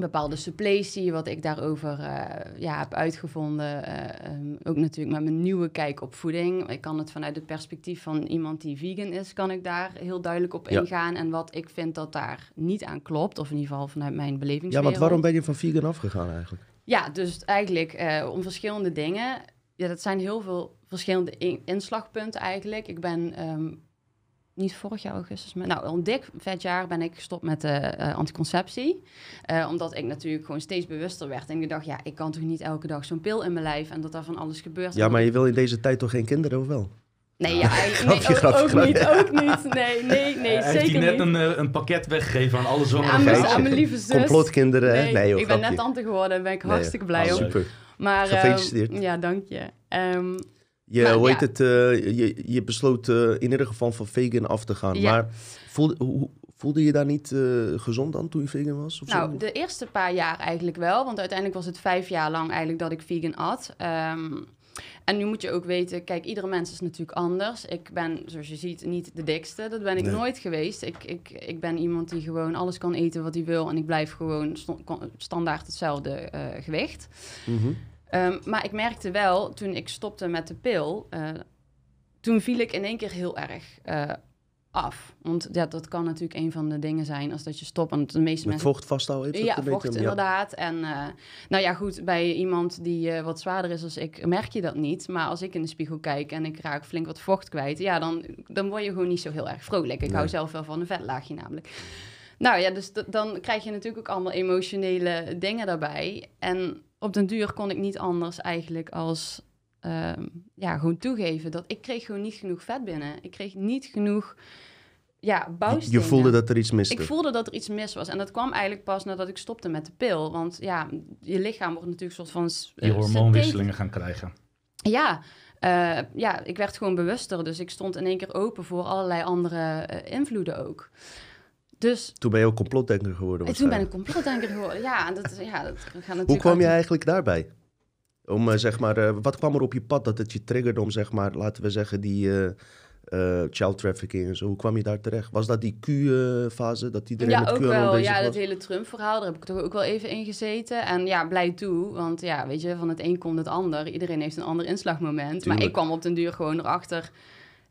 Speaker 4: bepaalde suppletie, wat ik daarover eh, ja, heb uitgevonden. Eh, ehm, ook natuurlijk met mijn nieuwe kijk op voeding. Ik kan het vanuit het perspectief van iemand die vegan is, kan ik daar heel duidelijk op
Speaker 3: Ja.
Speaker 4: ingaan. En wat ik vind dat daar niet aan klopt, of in ieder geval vanuit mijn
Speaker 3: Ja,
Speaker 4: belevingswereld.
Speaker 3: want waarom ben je van vegan afgegaan eigenlijk?
Speaker 4: Ja, dus eigenlijk eh, om verschillende dingen. Ja, dat zijn heel veel verschillende in- inslagpunten eigenlijk. Ik ben ehm, niet vorig jaar augustus, maar nou, een dik vet jaar ben ik gestopt met de eh, anticonceptie. Eh, omdat ik natuurlijk gewoon steeds bewuster werd. En ik dacht, ja, ik kan toch niet elke dag zo'n pil in mijn lijf en dat daar van alles gebeurt.
Speaker 3: Ja,
Speaker 4: En
Speaker 3: maar je wil in deze tijd toch geen kinderen, of wel?
Speaker 4: Nee, ja, nee,
Speaker 3: Grapje,
Speaker 4: ook,
Speaker 3: grapje,
Speaker 4: ook
Speaker 3: grapje.
Speaker 4: niet, ook niet. Nee, nee, nee,
Speaker 5: Hij heeft
Speaker 4: zeker
Speaker 5: hier net
Speaker 4: niet.
Speaker 5: een, eh, een pakket weggegeven aan alle zwangere
Speaker 4: aan, mijn,
Speaker 3: geitje.
Speaker 4: aan mijn lieve zus.
Speaker 3: Complotkinderen?
Speaker 4: Nee,
Speaker 3: Nee, joh,
Speaker 4: ik ben
Speaker 3: grapje.
Speaker 4: net tante geworden, daar ben ik
Speaker 3: Nee,
Speaker 4: hartstikke blij
Speaker 3: Ah,
Speaker 4: om.
Speaker 3: Super.
Speaker 4: Maar, eh,
Speaker 3: Gefeliciteerd.
Speaker 4: ja, dank je. Ehm,
Speaker 3: Je,
Speaker 4: Maar,
Speaker 3: hoe
Speaker 4: ja.
Speaker 3: heet het, eh, je, je besloot eh, in ieder geval van vegan af te gaan.
Speaker 4: Ja.
Speaker 3: Maar voelde, hoe- voelde je daar niet eh, gezond aan toen je vegan was? Of
Speaker 4: Nou,
Speaker 3: zo?
Speaker 4: de eerste paar jaar eigenlijk wel. Want uiteindelijk was het vijf jaar lang eigenlijk dat ik vegan at. Ehm, en nu moet je ook weten, kijk, iedere mens is natuurlijk anders. Ik ben, zoals je ziet, niet de dikste. Dat ben ik
Speaker 3: Nee.
Speaker 4: nooit geweest. Ik, ik, ik ben iemand die gewoon alles kan eten wat hij wil. En ik blijf gewoon standaard hetzelfde gewicht.
Speaker 3: Mhm.
Speaker 4: Ehm, maar ik merkte wel, toen ik stopte met de pil... eh, toen viel ik in één keer heel erg eh, af. Want ja, dat kan natuurlijk een van de dingen zijn als dat je stopt. Want de meeste
Speaker 3: Met
Speaker 4: mensen
Speaker 3: vocht vasthouden?
Speaker 4: ja, vocht
Speaker 3: beetje- ja.
Speaker 4: inderdaad. En eh, nou ja, goed, bij iemand die wat zwaarder is als ik, merk je dat niet. Maar als ik in de spiegel kijk en ik raak flink wat vocht kwijt, ja, dan, dan word je gewoon niet zo heel erg vrolijk. Ik hou zelf wel van een vetlaagje namelijk. Nou ja, dus dan krijg je natuurlijk ook allemaal emotionele dingen daarbij. En op den duur kon ik niet anders eigenlijk als ehm, ja, gewoon toegeven dat ik kreeg gewoon niet genoeg vet binnen. Ik kreeg niet genoeg ja,
Speaker 3: Je,
Speaker 4: bouwstenen.
Speaker 3: je voelde dat er iets miste.
Speaker 4: Ik voelde dat er iets mis was. En dat kwam eigenlijk pas nadat ik stopte met de pil. Want ja, je lichaam wordt natuurlijk een soort van...
Speaker 5: Die
Speaker 4: eh,
Speaker 5: hormoonwisselingen gaan krijgen.
Speaker 4: Ja, eh, ja, ik werd gewoon bewuster. Dus ik stond in één keer open voor allerlei andere eh, invloeden ook. Dus
Speaker 3: Toen ben je ook complotdenker geworden
Speaker 4: en toen ben ik complotdenker geworden. Ja, en dat, ja, dat gaat natuurlijk...
Speaker 3: Hoe kwam je
Speaker 4: uit-
Speaker 3: eigenlijk daarbij? Om, eh, zeg maar, eh, wat kwam er op je pad dat het je triggerde om, zeg maar, laten we zeggen, die eh, child trafficking en zo. Hoe kwam je daar terecht? Was dat die Q-fase, dat iedereen
Speaker 4: Ja,
Speaker 3: met
Speaker 4: ook
Speaker 3: Q
Speaker 4: wel. Ja,
Speaker 3: was?
Speaker 4: dat hele Trump-verhaal, daar heb ik toch ook wel even in gezeten. En ja, blij toe, want ja, weet je, van het een komt het ander. Iedereen heeft een ander inslagmoment. Maar ik kwam op den duur gewoon erachter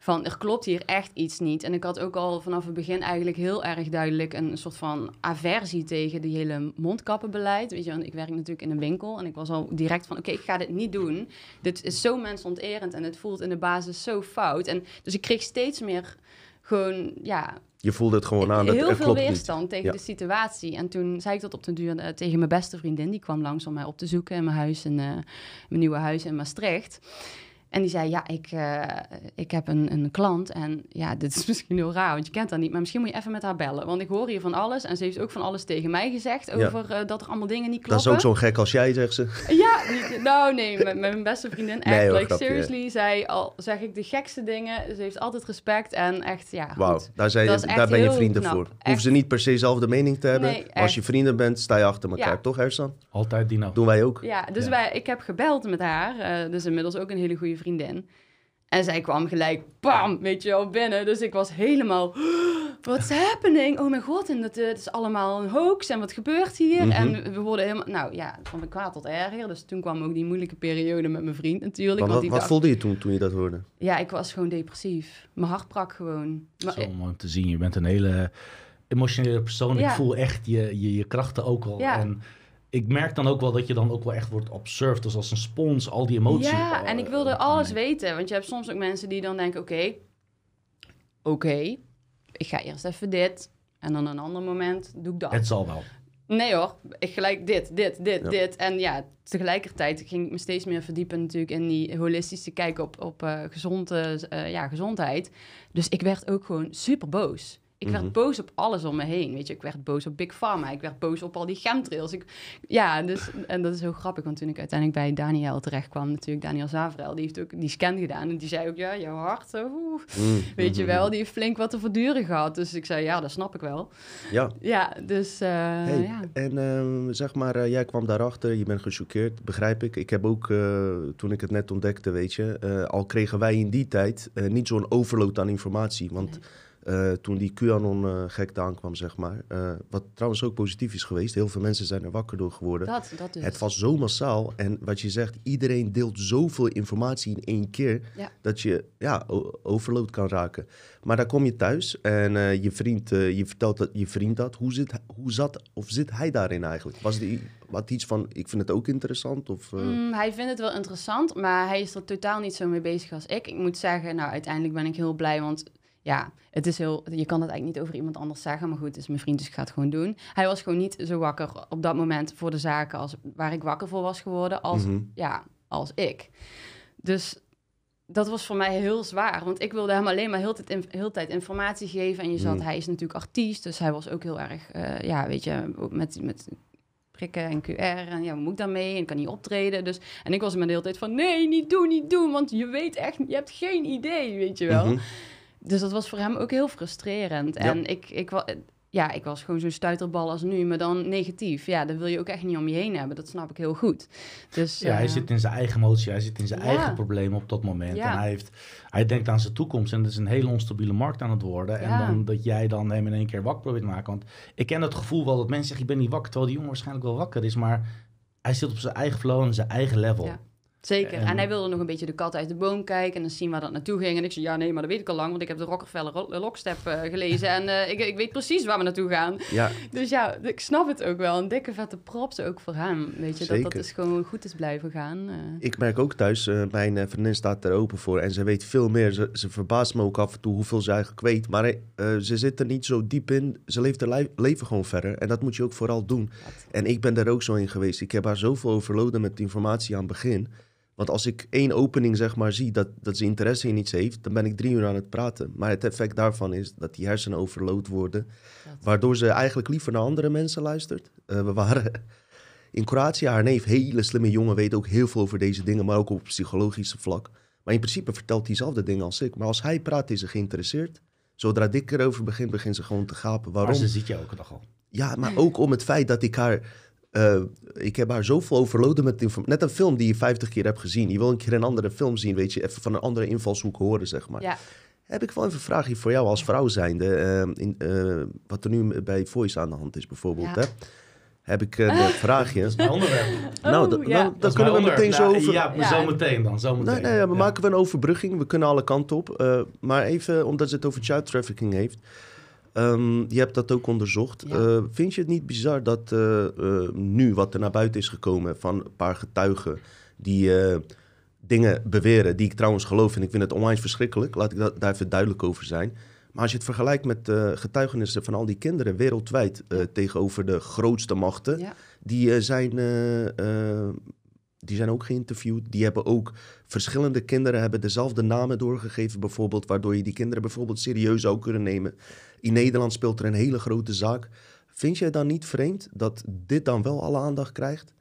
Speaker 4: van, er klopt hier echt iets niet. En ik had ook al vanaf het begin eigenlijk heel erg duidelijk een soort van aversie tegen die hele mondkappenbeleid. Weet je, want ik werk natuurlijk in een winkel en ik was al direct van, oké, ik ga dit niet doen. Dit is zo mensonterend en het voelt in de basis zo fout. En dus ik kreeg steeds meer gewoon, ja,
Speaker 3: Je voelde het gewoon aan, dat
Speaker 4: heel veel
Speaker 3: niet.
Speaker 4: weerstand tegen
Speaker 3: Ja.
Speaker 4: de situatie. En toen zei ik dat op den duur eh, tegen mijn beste vriendin. Die kwam langs om mij op te zoeken in mijn huis, in, eh, mijn nieuwe huis in Maastricht. En die zei, ja, ik, eh, ik heb een, een klant en ja, dit is *laughs* misschien heel raar, want je kent haar niet, maar misschien moet je even met haar bellen. Want ik hoor hier van alles en ze heeft ook van alles tegen mij gezegd
Speaker 3: Ja.
Speaker 4: over eh, dat er allemaal dingen niet
Speaker 3: Dat
Speaker 4: kloppen.
Speaker 3: is ook zo'n gek als jij, zegt ze. *laughs*
Speaker 4: Ja, niet- nou nee, met, met mijn beste vriendin echt.
Speaker 3: Nee, hoor,
Speaker 4: like,
Speaker 3: grapje,
Speaker 4: seriously, zij al zeg ik de gekste dingen. Ze heeft altijd respect en echt, ja,
Speaker 3: Wauw, daar, zijn je-
Speaker 4: Dat
Speaker 3: daar ben je vrienden
Speaker 4: knap.
Speaker 3: voor.
Speaker 4: Echt.
Speaker 3: Hoeven ze niet per se dezelfde mening te hebben.
Speaker 4: Nee,
Speaker 3: als je vrienden bent, sta je achter elkaar.
Speaker 4: Ja.
Speaker 3: Toch, Ersan?
Speaker 5: Altijd Dino.
Speaker 3: Doen wij ook.
Speaker 4: Ja, dus
Speaker 5: Ja.
Speaker 4: Wij, ik heb gebeld met haar, eh, dus inmiddels ook een hele goede vriendin. En zij kwam gelijk, bam, weet je wel, binnen. Dus ik was helemaal, *gasps* what's happening? Oh mijn god, en dat, eh, het is allemaal een hoax en wat gebeurt hier?
Speaker 3: Mhm.
Speaker 4: En we worden helemaal, nou ja, van de kwaad tot erger. Dus toen kwam ook die moeilijke periode met mijn vriend natuurlijk.
Speaker 3: Maar wat,
Speaker 4: die
Speaker 3: wat
Speaker 4: dacht-
Speaker 3: voelde je toen, toen je dat hoorde?
Speaker 4: Ja, ik was gewoon depressief. Mijn hart brak gewoon. Maar,
Speaker 5: Zo mooi om te zien. Je bent een hele emotionele persoon. Ik voel echt je, je, je krachten ook al.
Speaker 4: Ja.
Speaker 5: En ik merk dan ook wel dat je dan ook wel echt wordt observed. Dus als een spons, al die emoties.
Speaker 4: Ja, en ik wilde
Speaker 5: oh,
Speaker 4: alles
Speaker 5: nee.
Speaker 4: weten. Want je hebt soms ook mensen die dan denken, oké, oké, ik ga eerst even dit. En dan een ander moment doe ik dat.
Speaker 5: Het zal wel.
Speaker 4: Nee hoor, ik gelijk dit, dit, dit,
Speaker 3: Ja.
Speaker 4: dit. En ja, tegelijkertijd ging ik me steeds meer verdiepen natuurlijk in die holistische kijk op, op eh, gezonde, eh, ja, gezondheid. Dus ik werd ook gewoon super boos. Ik
Speaker 3: Mhm.
Speaker 4: werd boos op alles om me heen. Weet je, ik werd boos op Big Pharma. Ik werd boos op al die chemtrails. Ik, ja, dus, en dat is heel grappig. Want toen ik uiteindelijk bij Daniel terecht kwam, natuurlijk Daniel Zavrel, die heeft ook die scan gedaan. En die zei ook, ja, jouw hart, eh, oeh.
Speaker 3: Mm,
Speaker 4: weet je
Speaker 3: mhm.
Speaker 4: wel, die heeft flink wat te verduren gehad. Dus ik zei, ja, dat snap ik wel.
Speaker 3: Ja.
Speaker 4: Ja, dus eh,
Speaker 3: Hey,
Speaker 4: ja.
Speaker 3: En ehm, zeg maar, eh, jij kwam daarachter, je bent gechoqueerd, begrijp ik. Ik heb ook, eh, toen ik het net ontdekte, weet je, al kregen wij in die tijd niet zo'n overload aan informatie. Want eh, toen die QAnon-gekte aankwam, zeg maar, eh, wat trouwens ook positief is geweest, heel veel mensen zijn er wakker door geworden.
Speaker 4: Dat, dat dus.
Speaker 3: Het was zo massaal en wat je zegt, iedereen deelt zoveel informatie in één keer
Speaker 4: Ja.
Speaker 3: dat je ja, overload kan raken. Maar dan kom je thuis en eh, je vriend, eh, je vertelt dat, je vriend dat. Hoe, zit, hoe zat of zit hij daarin eigenlijk? Was die wat iets van, ik vind het ook interessant? Of, eh,
Speaker 4: Mm, hij vindt het wel interessant, maar hij is er totaal niet zo mee bezig als ik. Ik moet zeggen, nou, uiteindelijk ben ik heel blij, want ja, het is heel, je kan het eigenlijk niet over iemand anders zeggen, maar goed, het is mijn vriend, dus ik ga het gewoon doen. Hij was gewoon niet zo wakker op dat moment voor de zaken als waar ik wakker voor was geworden, als,
Speaker 3: mhm.
Speaker 4: ja, als ik. Dus dat was voor mij heel zwaar, want ik wilde hem alleen maar heel tijd, heel tijd informatie geven. En je zat,
Speaker 3: Mm.
Speaker 4: hij is natuurlijk artiest, dus hij was ook heel erg, eh, ja, weet je, met, met prikken en QR. En ja, wat moet ik daarmee? En kan niet optreden. Dus, en ik was me de hele tijd van, nee, niet doen, niet doen. Want je weet echt, je hebt geen idee, weet je wel.
Speaker 3: Mhm.
Speaker 4: Dus dat was voor hem ook heel frustrerend.
Speaker 3: Ja.
Speaker 4: En ik, ik, ja, ik was gewoon zo'n stuiterbal als nu, maar dan negatief. Ja, dat wil je ook echt niet om je heen hebben. Dat snap ik heel goed. Dus,
Speaker 5: Ja, hij
Speaker 4: eh,
Speaker 5: zit in zijn eigen emotie, hij zit in zijn
Speaker 4: Ja.
Speaker 5: eigen problemen op dat moment.
Speaker 4: Ja.
Speaker 5: En hij, heeft, hij denkt aan zijn toekomst en het is een hele onstabiele markt aan het worden. En dan dat jij dan hem in één keer wakker probeert te maken. Want ik ken het gevoel wel dat mensen zeggen, ik ben niet wakker, terwijl die jongen waarschijnlijk wel wakker is. Maar hij zit op zijn eigen flow en zijn eigen level.
Speaker 4: Ja. Zeker.
Speaker 5: En-
Speaker 4: hij wilde nog een beetje de kat uit de boom kijken en dan zien waar dat naartoe ging. En ik zei, ja nee, maar dat weet ik al lang, want ik heb de Rockefeller Ro- Lockstep eh, gelezen. En eh, ik, ik weet precies waar we naartoe gaan.
Speaker 3: Ja,
Speaker 4: Dus ja, ik snap het ook wel. Een dikke vette props ook voor hem. Weet je, dat dat is gewoon goed is blijven gaan. eh.
Speaker 3: ik merk ook thuis, eh, mijn eh, vriendin staat er open voor en ze weet veel meer. Ze, ze verbaast me ook af en toe hoeveel ze eigenlijk weet. Maar eh, ze zit er niet zo diep in. Ze leeft haar lij- leven gewoon verder. En dat moet je ook vooral doen. En ik ben er ook zo in geweest. Ik heb haar zoveel overloaden met informatie aan het begin. Want als ik één opening zeg maar zie dat, dat ze interesse in iets heeft, dan ben ik drie uur aan het praten. Maar het effect daarvan is dat die hersenen overload worden.
Speaker 4: dat-
Speaker 3: Waardoor ze eigenlijk liever naar andere mensen luistert. Eh, we waren in Kroatië, haar neef, hele slimme jongen, weet ook heel veel over deze dingen, maar ook op psychologische vlak. Maar in principe vertelt hij diezelfde dingen als ik. Maar als hij praat, is ze geïnteresseerd. Zodra ik erover begin, begint ze gewoon te gapen. Waarom?
Speaker 5: Maar ze ziet je ook nog al.
Speaker 3: Ja, maar ook om het feit dat ik haar... eh, ik heb haar zoveel overloaden met informatie. Net een film die je 50 keer hebt gezien. Je wil een keer een andere film zien, weet je. Even van een andere invalshoek horen, zeg maar.
Speaker 4: Ja,
Speaker 3: Heb ik wel even een vraagje voor jou als vrouw zijnde. eh, in, eh, wat er nu bij Voice aan de hand is bijvoorbeeld,
Speaker 4: Ja.
Speaker 3: hè. Heb ik een *laughs* vraagje.
Speaker 5: Dat is mijn onderwerp.
Speaker 3: nou,
Speaker 4: Oh, ja.
Speaker 3: nou,
Speaker 5: Dat
Speaker 3: dan kunnen we meteen zo
Speaker 5: onderwerp.
Speaker 3: over...
Speaker 5: Ja, maar
Speaker 4: Ja.
Speaker 5: zo meteen dan. Zo meteen.
Speaker 3: Nee, nee, we
Speaker 5: Ja.
Speaker 3: maken we een overbrugging. We kunnen alle kanten op. Eh, maar even, omdat ze het over child trafficking heeft. Ehm, je hebt dat ook onderzocht.
Speaker 4: Ja.
Speaker 3: Eh, vind je het niet bizar dat eh, eh, nu wat er naar buiten is gekomen van een paar getuigen die dingen beweren, die ik trouwens geloof en ik vind het onwijs verschrikkelijk. Laat ik dat, daar even duidelijk over zijn. Maar als je het vergelijkt met getuigenissen van al die kinderen wereldwijd tegenover de grootste machten,
Speaker 4: ja.
Speaker 3: die zijn, die zijn ook geïnterviewd. Die hebben ook verschillende kinderen hebben dezelfde namen doorgegeven, bijvoorbeeld, waardoor je die kinderen bijvoorbeeld serieus zou kunnen nemen. In Nederland speelt er een hele grote zaak. Vind jij dan niet vreemd dat dit dan wel alle aandacht krijgt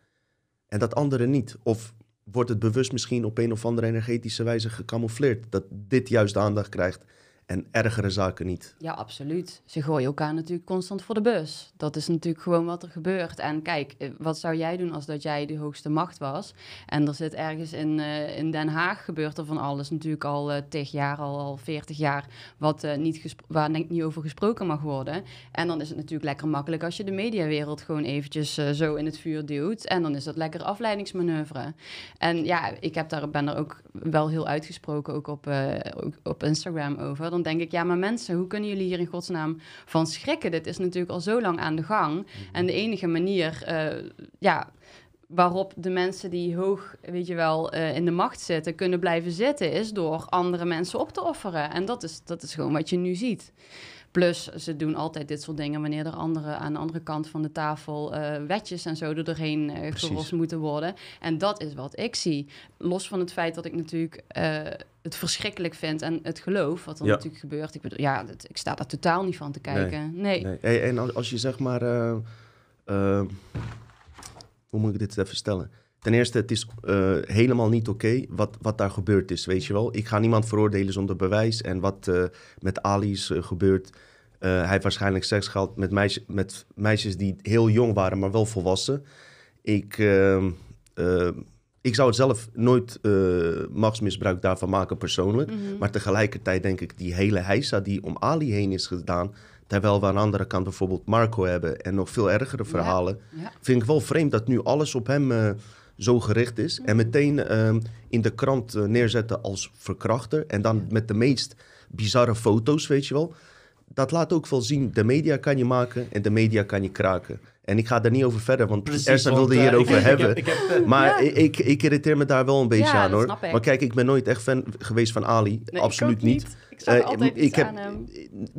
Speaker 3: en dat andere niet? Of wordt het bewust misschien op een of andere energetische wijze gecamoufleerd dat dit juist aandacht krijgt en ergere zaken niet?
Speaker 4: Ja, absoluut. Ze gooien elkaar natuurlijk constant voor de bus. Dat is natuurlijk gewoon wat er gebeurt. En kijk, eh, wat zou jij doen als dat jij de hoogste macht was? En er zit ergens in, eh, in Den Haag gebeurt er van alles natuurlijk al uh, tig jaar, al, al 40 jaar, wat, uh, niet waar denk niet over gesproken mag worden. En dan is het natuurlijk lekker makkelijk als je de mediawereld gewoon eventjes zo in het vuur duwt. En dan is dat lekker afleidingsmanoeuvre. En ja, ik heb daar, ben er ook wel heel uitgesproken, ook op, ook op Instagram over. Dan denk ik, ja, maar mensen, hoe kunnen jullie hier in godsnaam van schrikken? Dit is natuurlijk al zo lang aan de gang. -hmm. En de enige manier, uh, ja, waarop de mensen die hoog, weet je wel, uh, in de macht zitten, kunnen blijven zitten, is door andere mensen op te offeren. En dat is, dat is gewoon wat je nu ziet. Plus, ze doen altijd dit soort dingen wanneer er andere, aan de andere kant van de tafel uh, wetjes en zo er doorheen uh, gerost moeten worden. En dat is wat ik zie. Los van het feit dat ik natuurlijk uh, het verschrikkelijk vind en het geloof, wat er ja. natuurlijk gebeurt. Ik bedoel, ja, dat, ik sta daar totaal niet van te kijken. Nee. nee.
Speaker 3: nee. Hey, en als je zeg maar. eh, hoe moet ik dit even stellen? Ten eerste, het is uh, helemaal niet oké okay wat, wat daar gebeurd is, weet je wel. Ik ga niemand veroordelen zonder bewijs. En wat uh, met Ali is uh, gebeurd... hij heeft waarschijnlijk seks gehad met, meisje, met meisjes die heel jong waren, maar wel volwassen. Ik, ik zou het zelf nooit machtsmisbruik daarvan maken persoonlijk.
Speaker 4: Mhm.
Speaker 3: Mm -hmm. Maar tegelijkertijd denk ik, die hele heisa die om Ali heen is gedaan... Terwijl we aan de andere kant bijvoorbeeld Marco hebben en nog veel ergere verhalen...
Speaker 4: Ja, ja.
Speaker 3: vind ik wel vreemd dat nu alles op hem zo gericht is. En meteen uh, in de krant neerzetten als verkrachter. En dan met de meest bizarre foto's, weet je wel. Dat laat ook wel zien, de media kan je maken en de media kan je kraken. En ik ga daar niet over verder, want
Speaker 5: Precies,
Speaker 3: Ersa wilde
Speaker 5: uh,
Speaker 3: hierover
Speaker 5: ik,
Speaker 3: hebben.
Speaker 5: Ik heb, ik heb,
Speaker 3: maar
Speaker 4: Ja.
Speaker 3: ik, ik, ik irriteer me daar wel een beetje
Speaker 4: Ja,
Speaker 3: aan
Speaker 4: dat
Speaker 3: hoor.
Speaker 4: snap ik.
Speaker 3: Maar kijk, ik ben nooit echt fan geweest van Ali.
Speaker 4: Nee,
Speaker 3: Absoluut niet.
Speaker 4: Ik
Speaker 3: Eh,
Speaker 4: altijd
Speaker 3: ik heb-
Speaker 4: hem.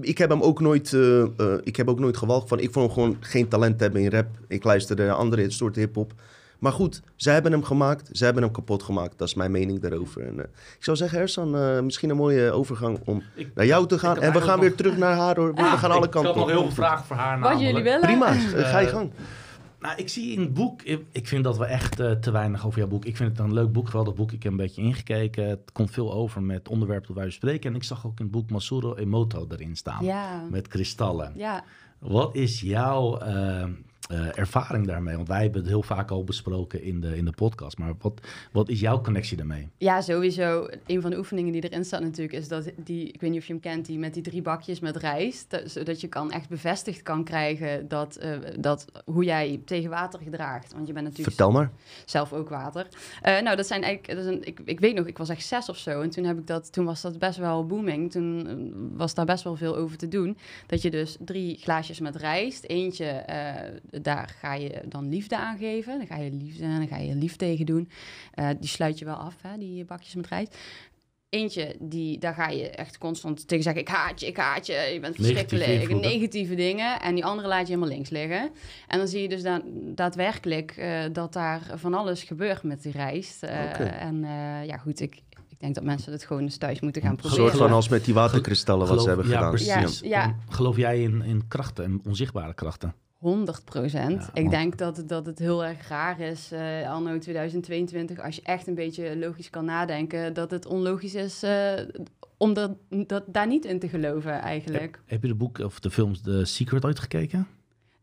Speaker 3: Ik heb hem ook nooit, eh, eh, ik heb ook nooit gewalgd van. Ik vond hem gewoon geen talent hebben in rap. Ik luisterde naar andere soorten hip-hop. Maar goed, zij hebben hem gemaakt. Zij hebben hem kapot gemaakt. Dat is mijn mening daarover. En, eh, ik zou zeggen, Ersan, eh, misschien een mooie overgang om
Speaker 5: Ik-
Speaker 3: naar jou te gaan. En we gaan weer terug naar haar hoor. We gaan alle
Speaker 5: ik
Speaker 3: kanten
Speaker 5: had nog
Speaker 3: op.
Speaker 5: heel veel vragen voor haar.
Speaker 4: Wat jullie
Speaker 5: namelijk.
Speaker 4: willen.
Speaker 3: Prima, eh, ga je
Speaker 5: Eh,
Speaker 3: gang.
Speaker 5: Nou, ik zie in het boek, ik, ik vind dat we echt eh, te weinig over jouw boek. Ik vind het een leuk boek, geweldig boek. Ik heb een beetje ingekeken. Het komt veel over met onderwerpen dat wij bespreken. En ik zag ook in het boek Masuro Emoto erin staan.
Speaker 4: Ja.
Speaker 5: Met kristallen.
Speaker 4: Ja.
Speaker 5: Wat is jouw eh, ervaring daarmee? Want wij hebben het heel vaak al besproken in de, in de podcast. Maar wat, wat is jouw connectie daarmee?
Speaker 4: Ja, sowieso. Een van de oefeningen die erin staat natuurlijk is dat die, ik weet niet of je hem kent, die met die drie bakjes met rijst, dat- zodat je kan echt bevestigd kan krijgen dat, eh, dat hoe jij tegen water gedraagt. Want je bent natuurlijk
Speaker 3: Vertel maar.
Speaker 4: zelf ook water. Eh, nou, dat zijn eigenlijk, dat is een, ik, ik weet nog, ik was echt zes of zo. En toen, heb ik dat, toen was dat best wel booming. Toen was daar best wel veel over te doen. Dat je dus drie glaasjes met rijst. Eentje, eh, daar ga je dan liefde aan geven. Dan ga je liefde en dan ga je lief tegen doen. Eh, die sluit je wel af, hè, die bakjes met rijst. Eentje, die, daar ga je echt constant tegen zeggen... ik haat je, ik haat je, je bent verschrikkelijk. Negatieve dingen. En die andere laat je helemaal links liggen. En dan zie je dus da daadwerkelijk eh, dat daar van alles gebeurt met die rijst. Eh. En eh, ja, goed, ik, ik denk dat mensen het gewoon eens thuis moeten gaan
Speaker 3: Een
Speaker 4: proberen.
Speaker 3: soort van als met die waterkristallen wat ze hebben
Speaker 5: ja,
Speaker 3: gedaan.
Speaker 5: Precies.
Speaker 4: Ja, ja.
Speaker 5: Geloof jij in, in krachten, in onzichtbare krachten?
Speaker 4: 100 procent.
Speaker 5: Ja,
Speaker 4: ik denk dat, het- dat het heel erg raar is, eh, anno 2022, als je echt een beetje logisch kan nadenken, dat het onlogisch is eh, om dat, dat, daar niet in te geloven eigenlijk.
Speaker 5: Heb je de boek of de films The Secret ooit gekeken?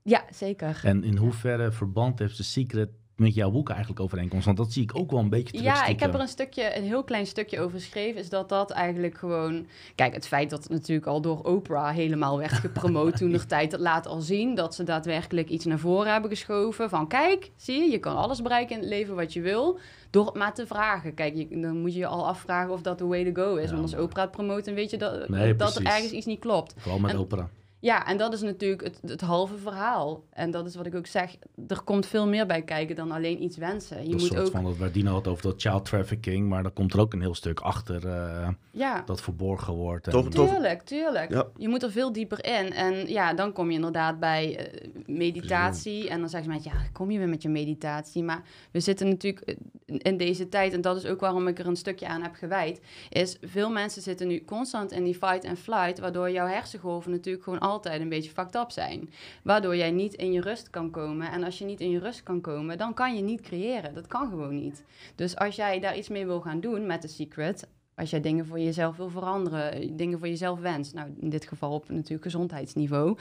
Speaker 4: Ja, zeker.
Speaker 5: En in hoeverre verband heeft The Secret met jouw boek eigenlijk overeenkomst? Want dat zie ik ook wel een beetje terug.
Speaker 4: Ja, ik heb er een stukje, een heel klein stukje over geschreven. Is dat dat eigenlijk gewoon. Kijk, het feit dat het natuurlijk al door Oprah helemaal werd gepromoot *laughs* toen de tijd, dat laat al zien dat ze daadwerkelijk iets naar voren hebben geschoven. Van kijk, zie je, je kan alles bereiken in het leven wat je wil. Door het maar te vragen. Kijk, je, dan moet je je al afvragen of dat de way to go is.
Speaker 5: Ja,
Speaker 4: Want als Oprah het promoot, dan weet je dat,
Speaker 5: Nee,
Speaker 4: dat er ergens iets niet klopt.
Speaker 5: Vooral met
Speaker 4: en-
Speaker 5: opera.
Speaker 4: Ja, en dat is natuurlijk het, het halve verhaal. En dat is wat ik ook zeg. Er komt veel meer bij kijken dan alleen iets wensen. Je
Speaker 5: een
Speaker 4: moet
Speaker 5: soort
Speaker 4: ook.
Speaker 5: van, waar Dino had over dat child trafficking, maar dan komt er ook een heel stuk achter eh,
Speaker 4: Ja.
Speaker 5: dat verborgen wordt. en-
Speaker 4: Tuurlijk, tuurlijk.
Speaker 3: Ja.
Speaker 4: Je moet er veel dieper in. En ja, dan kom je inderdaad bij eh, meditatie. En dan zeggen ze mensen, ja, kom je weer met je meditatie. Maar we zitten natuurlijk... eh, in deze tijd, en dat is ook waarom ik er een stukje aan heb gewijd, is veel mensen zitten nu constant in die fight and flight, waardoor jouw hersengolven natuurlijk gewoon altijd een beetje fucked up zijn. Waardoor jij niet in je rust kan komen. En als je niet in je rust kan komen, dan kan je niet creëren. Dat kan gewoon niet. Dus als jij daar iets mee wil gaan doen met The Secret, als jij dingen voor jezelf wil veranderen, dingen voor jezelf wenst, nou in dit geval op natuurlijk gezondheidsniveau,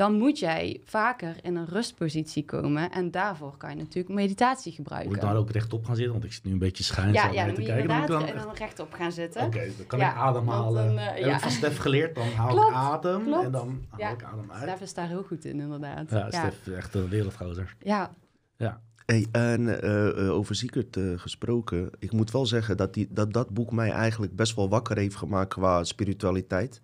Speaker 4: dan moet jij vaker in een rustpositie komen. En daarvoor kan je natuurlijk meditatie
Speaker 5: Moet
Speaker 4: gebruiken.
Speaker 5: ik daar ook rechtop gaan zitten? Want ik zit nu een beetje schuin
Speaker 4: ja,
Speaker 5: zo
Speaker 4: ja, dan
Speaker 5: te
Speaker 4: moet je
Speaker 5: kijken. Dan
Speaker 4: inderdaad
Speaker 5: moet dan-
Speaker 4: dan rechtop gaan zitten.
Speaker 5: Oké, dan kan
Speaker 4: Ja,
Speaker 5: ik ademhalen.
Speaker 4: dan, eh,
Speaker 5: Heb
Speaker 4: ja.
Speaker 5: ik van Stef geleerd, dan haal
Speaker 4: Klopt,
Speaker 5: ik adem
Speaker 4: klopt.
Speaker 5: en dan haal
Speaker 4: Ja.
Speaker 5: ik adem uit.
Speaker 4: Stef is daar heel goed in, inderdaad.
Speaker 5: Ja,
Speaker 4: ja.
Speaker 5: Stef is echt een wereldgozer.
Speaker 4: ja.
Speaker 5: Ja.
Speaker 3: Hey, en eh, eh, over eh, gesproken. Ik moet wel zeggen dat, die, dat dat boek mij eigenlijk best wel wakker heeft gemaakt qua spiritualiteit.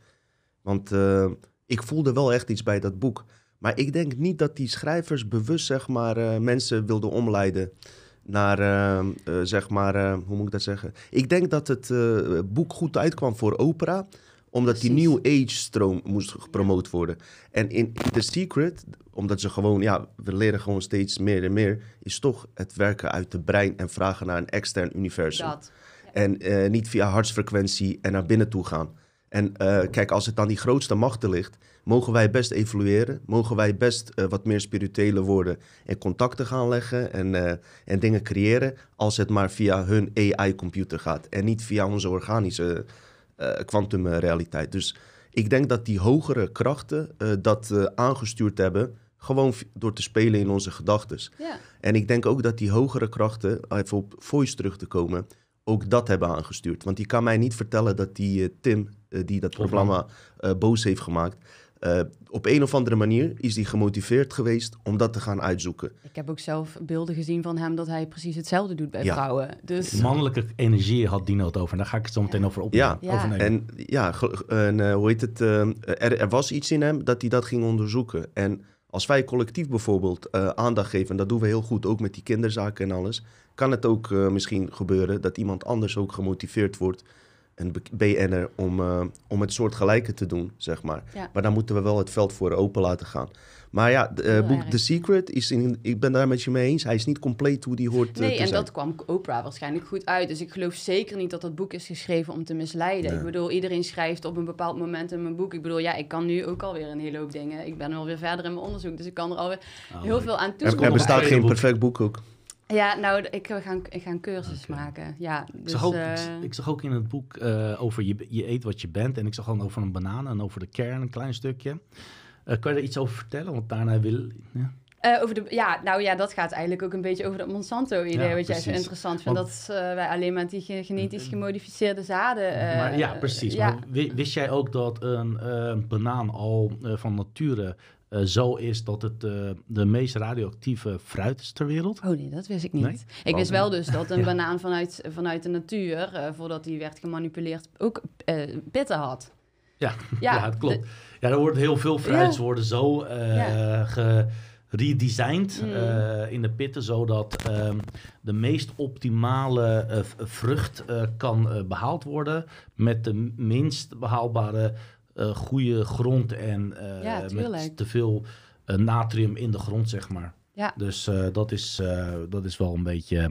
Speaker 3: Want eh, ik voelde wel echt iets bij dat boek. Maar ik denk niet dat die schrijvers bewust zeg maar, eh, mensen wilden omleiden naar, eh, eh, zeg maar, eh, hoe moet ik dat zeggen? Ik denk dat het boek goed uitkwam voor opera omdat die. New Age stroom moest gepromoot worden. En in The Secret, omdat ze gewoon, ja, we leren gewoon steeds meer en meer, is toch het werken uit de brein en vragen naar een extern universum.
Speaker 4: Dat.
Speaker 3: En niet via hartsfrequentie en naar binnen toe gaan. En eh, kijk, als het aan die grootste machten ligt, mogen wij best evolueren. Mogen wij best eh, wat meer spirituele worden en contacten gaan leggen en, eh, en dingen creëren. Als het maar via hun AI-computer gaat en niet via onze organische kwantumrealiteit. dus ik denk dat die hogere krachten dat aangestuurd hebben, gewoon door te spelen in onze gedachten.
Speaker 4: Ja.
Speaker 3: En ik denk ook dat die hogere krachten, even op Voice terug te komen, ook dat hebben aangestuurd. Want je kan mij niet vertellen dat die eh, Tim, eh, die dat programma eh, boos heeft gemaakt, eh, op een of andere manier is die gemotiveerd geweest om dat te gaan uitzoeken.
Speaker 4: Ik heb ook zelf beelden gezien van hem dat hij precies hetzelfde doet bij
Speaker 3: Ja.
Speaker 4: vrouwen. Dus
Speaker 5: Die mannelijke energie had Dino het over. En daar ga ik het zo meteen over op.
Speaker 3: Ja.
Speaker 4: Ja.
Speaker 5: overnemen.
Speaker 3: En ja, en, eh, hoe heet het? er, er was iets in hem dat hij dat ging onderzoeken. En als wij collectief bijvoorbeeld eh, aandacht geven, en dat doen we heel goed, ook met die kinderzaken en alles, kan het ook eh, misschien gebeuren dat iemand anders ook gemotiveerd wordt, een BN'er, om, eh, om het soort gelijke te doen, zeg maar.
Speaker 4: Ja.
Speaker 3: Maar dan moeten we wel het veld voor open laten gaan. Maar ja, het
Speaker 4: Heel
Speaker 3: boek
Speaker 4: erg.
Speaker 3: The Secret, is in, ik ben daar met je mee eens. Hij is niet compleet hoe die hoort eh,
Speaker 4: Nee,
Speaker 3: te
Speaker 4: en
Speaker 3: zijn.
Speaker 4: dat kwam Oprah waarschijnlijk goed uit. Dus ik geloof zeker niet dat dat boek is geschreven om te misleiden. Ik bedoel, iedereen schrijft op een bepaald moment in mijn boek. Ik bedoel, ja, ik kan nu ook alweer een hele hoop dingen. Ik ben alweer verder in mijn onderzoek, dus ik kan er alweer
Speaker 5: Oh,
Speaker 4: heel
Speaker 5: ik-
Speaker 4: veel aan
Speaker 3: Er, er
Speaker 4: toevoegen.
Speaker 5: nog
Speaker 3: bestaat
Speaker 5: een
Speaker 3: geen
Speaker 5: boek.
Speaker 3: perfect boek ook.
Speaker 4: Ja, nou, ik ga, ik ga een cursus maken. Ja,
Speaker 5: Ik
Speaker 4: dus,
Speaker 5: zag, ook,
Speaker 4: eh,
Speaker 5: ik, ik zag ook in het boek eh, over je, je eet wat je bent. En ik zag gewoon over een banaan en over de kern een klein stukje. Eh, kan je daar iets over vertellen? Want daarna wil... Ja.
Speaker 4: Eh, over de, ja, nou ja, dat gaat eigenlijk ook een beetje over dat Monsanto-idee,
Speaker 5: Ja,
Speaker 4: wat jij zo interessant vindt.
Speaker 5: Want-
Speaker 4: dat eh, wij alleen maar die ge- genetisch gemodificeerde zaden.
Speaker 5: maar, ja, precies.
Speaker 4: ja.
Speaker 5: Maar wi- wist jij ook dat een banaan al van nature zo is dat het de meest radioactieve fruit is ter wereld?
Speaker 4: Oh nee, dat wist ik niet.
Speaker 5: Nee?
Speaker 4: Ik wist wel dus dat een *laughs*
Speaker 5: Ja.
Speaker 4: banaan vanuit, vanuit de natuur, voordat die werd gemanipuleerd, ook pitten had.
Speaker 5: Ja, *laughs*
Speaker 4: Ja,
Speaker 5: ja, het klopt. Ja, er worden heel veel fruits
Speaker 4: Ja.
Speaker 5: worden zo
Speaker 4: Ja.
Speaker 5: geredesigned
Speaker 4: Mm.
Speaker 5: eh, in de pitten, zodat ehm, de meest optimale eh, vrucht kan eh, behaald worden met de minst behaalbare eh, goede grond en
Speaker 4: Ja,
Speaker 5: met te veel natrium in de grond, zeg maar.
Speaker 4: Ja.
Speaker 5: Dus dat, is, dat is wel een beetje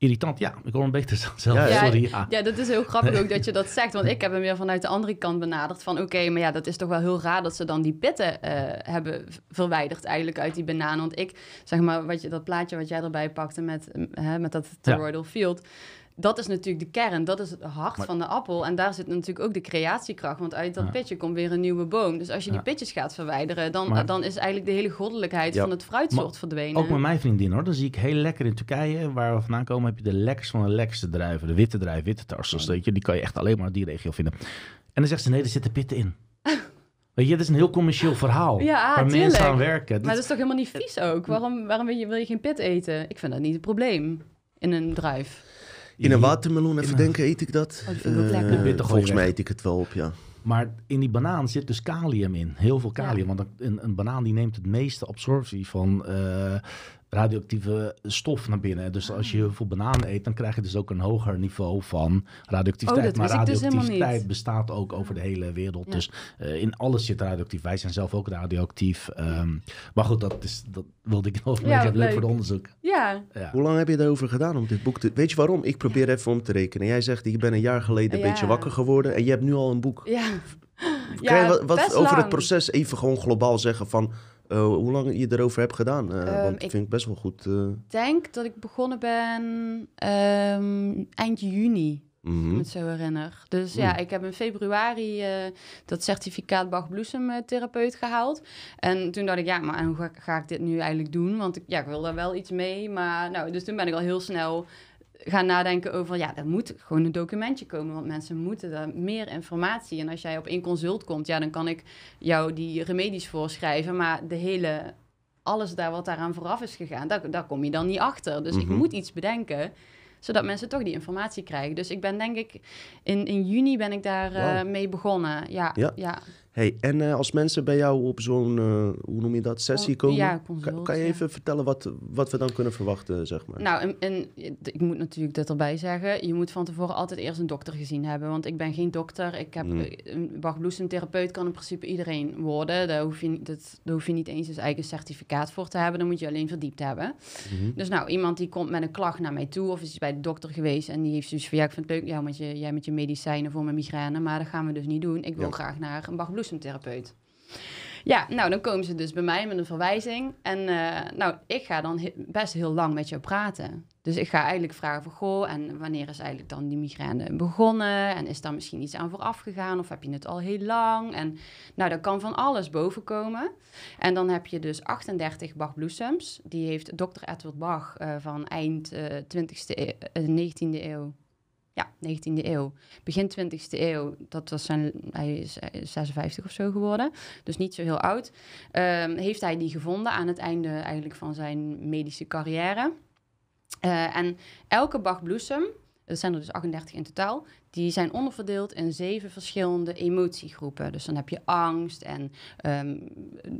Speaker 5: irritant. Ja, ik hoor een beetje *laughs* zelf.
Speaker 3: Ja,
Speaker 5: sorry. Ja.
Speaker 4: Ja, dat is heel grappig ook dat je dat zegt. Want ik heb hem weer vanuit de andere kant benaderd. Van oké, maar ja, dat is toch wel heel raar dat ze dan die pitten eh, hebben verwijderd eigenlijk uit die banaan. Want ik, zeg maar, wat je, dat plaatje wat jij erbij pakte met, hè, met dat toroidal field. Dat is natuurlijk de kern, dat is het hart
Speaker 5: Maar-
Speaker 4: van de appel. En daar zit natuurlijk ook de creatiekracht. Want uit dat
Speaker 5: Ja.
Speaker 4: pitje komt weer een nieuwe boom. Dus als je die
Speaker 5: Ja.
Speaker 4: pitjes gaat verwijderen, dan,
Speaker 5: Maar-
Speaker 4: dan is eigenlijk de hele goddelijkheid
Speaker 3: Ja.
Speaker 4: van het fruitsoort
Speaker 5: Maar
Speaker 4: verdwenen.
Speaker 5: Ook met mijn vriendin hoor. Dan zie ik heel lekker in Turkije, waar we vandaan komen, heb je de lekkers van de lekkerste druiven. De witte druif, witte tarsus, weet je. Die kan je echt alleen maar in die regio vinden. En dan zegt ze, nee, er zitten pitten in. *laughs* Weet je, dat is een heel commercieel verhaal.
Speaker 4: Ja,
Speaker 5: waar
Speaker 4: tuurlijk.
Speaker 5: mensen aan werken.
Speaker 4: Maar
Speaker 5: Dat-
Speaker 4: dat is toch helemaal niet vies ook? Waarom, waarom wil, je, wil je geen pit eten? Ik vind dat niet het probleem in een druif.
Speaker 3: In een watermeloen, even denken, eet ik dat?
Speaker 4: Oh, vind ik ook
Speaker 3: Eh,
Speaker 4: lekker.
Speaker 3: Volgens mij eet ik het wel op, ja.
Speaker 5: Maar in die banaan zit dus kalium in. Heel veel kalium.
Speaker 4: Ja.
Speaker 5: Want een, een banaan die neemt het meeste absorptie van eh, radioactieve stof naar binnen. Dus als je heel veel bananen eet, dan krijg je dus ook een hoger niveau van radioactiviteit.
Speaker 4: Oh, dat
Speaker 5: maar
Speaker 4: dus
Speaker 5: radioactiviteit bestaat ook over de hele wereld.
Speaker 4: Ja.
Speaker 5: Dus eh, in alles zit radioactief. Wij zijn zelf ook radioactief. Ehm, maar goed, dat, is, dat wilde ik nog
Speaker 4: Ja,
Speaker 5: ja, leuk
Speaker 4: leuk.
Speaker 5: voor de onderzoek.
Speaker 4: Ja,
Speaker 5: Ja.
Speaker 3: Hoe lang heb je erover gedaan om dit boek te... Weet je waarom? Ik probeer even om te rekenen. Jij zegt, ik ben een jaar geleden een
Speaker 4: Ja.
Speaker 3: beetje wakker geworden en je hebt nu al een boek.
Speaker 4: ja.
Speaker 3: Kan je wat, wat
Speaker 4: best
Speaker 3: over het proces even gewoon globaal zeggen van... eh, hoe lang je erover hebt gedaan? Eh,
Speaker 4: Ehm,
Speaker 3: want
Speaker 4: ik-
Speaker 3: vind ik best wel goed. eh,
Speaker 4: Ik denk dat ik begonnen ben ehm, eind juni, als ik
Speaker 3: mhm.
Speaker 4: me het zo herinner. Dus ja,
Speaker 3: Mm.
Speaker 4: ik heb in februari eh, dat certificaat Bach-bloesemtherapeut gehaald. En toen dacht ik, ja, maar hoe ga, ga ik dit nu eigenlijk doen? Want ik, ja, ik wil daar wel iets mee. Maar nou, dus toen ben ik al heel snel gaan nadenken over, ja, er moet gewoon een documentje komen, want mensen moeten daar meer informatie. En als jij op één consult komt, ja, dan kan ik jou die remedies voorschrijven, maar de hele, alles daar wat daaraan vooraf is gegaan, daar, daar kom je dan niet achter. Dus ik
Speaker 3: Mhm.
Speaker 4: moet iets bedenken, zodat mensen toch die informatie krijgen. Dus ik ben denk ik, in, in juni ben ik daar eh, mee begonnen. Ja,
Speaker 3: Ja.
Speaker 4: ja.
Speaker 3: Hey, en eh, als mensen bij jou op zo'n, eh, hoe noem je dat, sessie
Speaker 4: Con-
Speaker 3: komen...
Speaker 4: ja, consult,
Speaker 3: kan, kan je
Speaker 4: ja.
Speaker 3: even vertellen wat, wat we dan kunnen verwachten, zeg maar?
Speaker 4: Nou, en, en ik moet natuurlijk dit erbij zeggen. Je moet van tevoren altijd eerst een dokter gezien hebben. Want ik ben geen dokter. Ik heb eh, een Bach-bloesemtherapeut kan in principe iedereen worden. Daar hoef, je, niet- dat, daar hoef je niet eens een eigen certificaat voor te hebben. Dan moet je alleen verdiept hebben.
Speaker 3: Mhm.
Speaker 4: Dus nou, iemand die komt met een klacht naar mij toe... of is bij de dokter geweest en die heeft zoiets van... ja, ik vind het leuk ja, met je, jij met je medicijnen voor mijn migraine... maar dat gaan we dus niet doen. Ik wil
Speaker 3: Ja.
Speaker 4: graag naar een Bach-bloesemtherapeut. Ja, nou, dan komen ze dus bij mij met een verwijzing. En eh, nou, ik ga dan best heel lang met jou praten. Dus ik ga eigenlijk vragen van, goh, en wanneer is eigenlijk dan die migraine begonnen? En is daar misschien iets aan vooraf gegaan? Of heb je het al heel lang? En nou, daar kan van alles boven komen. En dan heb je dus 38 Bach-bloesems. Die heeft dokter Edward Bach eh, van eind eh 20e eeuw, eh, 19e eeuw. Ja, 19e eeuw. Begin 20e eeuw, dat was zijn, hij is eh, 56 of zo geworden. Dus niet zo heel oud. Ehm, heeft hij die gevonden aan het einde eigenlijk van zijn medische carrière. Eh, en elke Bach-bloesem, er zijn er dus 38 in totaal, die zijn onderverdeeld in zeven verschillende emotiegroepen. Dus dan heb je angst en ehm,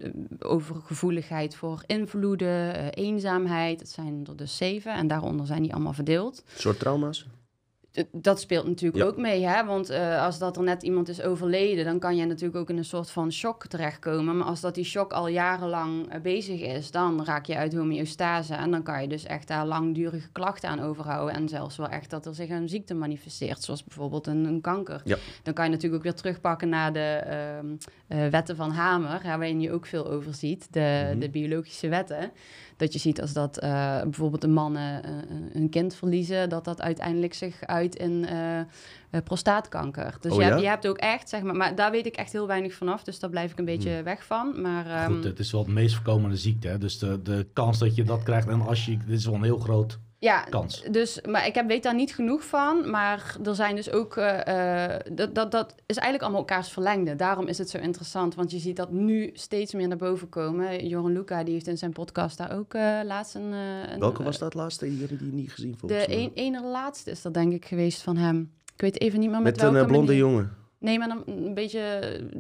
Speaker 4: eh, overgevoeligheid voor invloeden, eh, eenzaamheid. Het zijn er dus zeven en daaronder zijn die allemaal verdeeld.
Speaker 3: Een soort trauma's?
Speaker 4: Dat speelt natuurlijk
Speaker 3: Ja.
Speaker 4: ook mee, hè? want eh, als dat er net iemand is overleden, dan kan je natuurlijk ook in een soort van shock terechtkomen. Maar als dat die shock al jarenlang eh, bezig is, dan raak je uit homeostase en dan kan je dus echt daar langdurige klachten aan overhouden. En zelfs wel echt dat er zich een ziekte manifesteert, zoals bijvoorbeeld een, een kanker.
Speaker 3: Ja.
Speaker 4: Dan kan je natuurlijk ook weer terugpakken naar de ehm, eh, wetten van Hamer, hè, waarin je ook veel over ziet, de,
Speaker 3: Mhm.
Speaker 4: de biologische wetten. Dat je ziet als dat eh, bijvoorbeeld de mannen eh, een kind verliezen, dat dat uiteindelijk zich uit in eh, eh, prostaatkanker. Dus
Speaker 3: Oh
Speaker 4: je,
Speaker 3: ja?
Speaker 4: hebt, je hebt ook echt, zeg maar, maar daar weet ik echt heel weinig vanaf, dus daar blijf ik een beetje weg van. Maar ehm,
Speaker 5: Goed, het is wel het meest voorkomende ziekte. Hè? Dus de, de kans dat je dat krijgt, en als je, dit is wel een heel groot
Speaker 4: ja,
Speaker 5: kans.
Speaker 4: Dus, maar ik heb, weet daar niet genoeg van. Maar er zijn dus ook. eh, eh, dat, dat, dat is eigenlijk allemaal elkaars verlengde. Daarom is het zo interessant. Want je ziet dat nu steeds meer naar boven komen. Joran Luca die heeft in zijn podcast daar ook eh, laatst een. een-
Speaker 3: Welke was dat laatste? Die hebben die niet gezien volgens
Speaker 4: De
Speaker 3: mij.
Speaker 4: een, ene laatste is dat denk ik geweest van hem. Ik weet even niet meer met,
Speaker 3: Met een
Speaker 4: welke
Speaker 3: eh, blonde
Speaker 4: manier.
Speaker 3: jongen.
Speaker 4: Nee, maar een, een beetje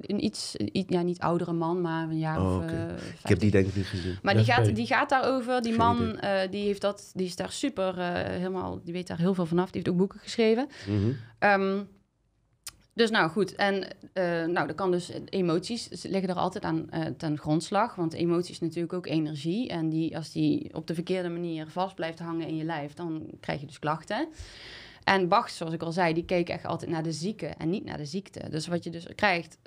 Speaker 4: een iets, iets, ja, niet oudere man, maar een jaar
Speaker 3: Oh,
Speaker 4: of
Speaker 3: oké.
Speaker 4: eh,
Speaker 3: Ik heb
Speaker 4: 50.
Speaker 3: die denk ik niet gezien.
Speaker 4: Maar die gaat, die gaat daarover. Die
Speaker 3: Geen
Speaker 4: man eh, die heeft dat, die is daar super eh, helemaal, die weet daar heel veel vanaf. Die heeft ook boeken geschreven.
Speaker 3: Mhm.
Speaker 4: Ehm, dus nou goed, en eh, nou, dat kan dus emoties liggen er altijd aan eh, ten grondslag, want emoties is natuurlijk ook energie en die als die op de verkeerde manier vast blijft hangen in je lijf, dan krijg je dus klachten. En Bach, zoals ik al zei, die keek echt altijd naar de zieke en niet naar de ziekte. Dus wat je dus krijgt,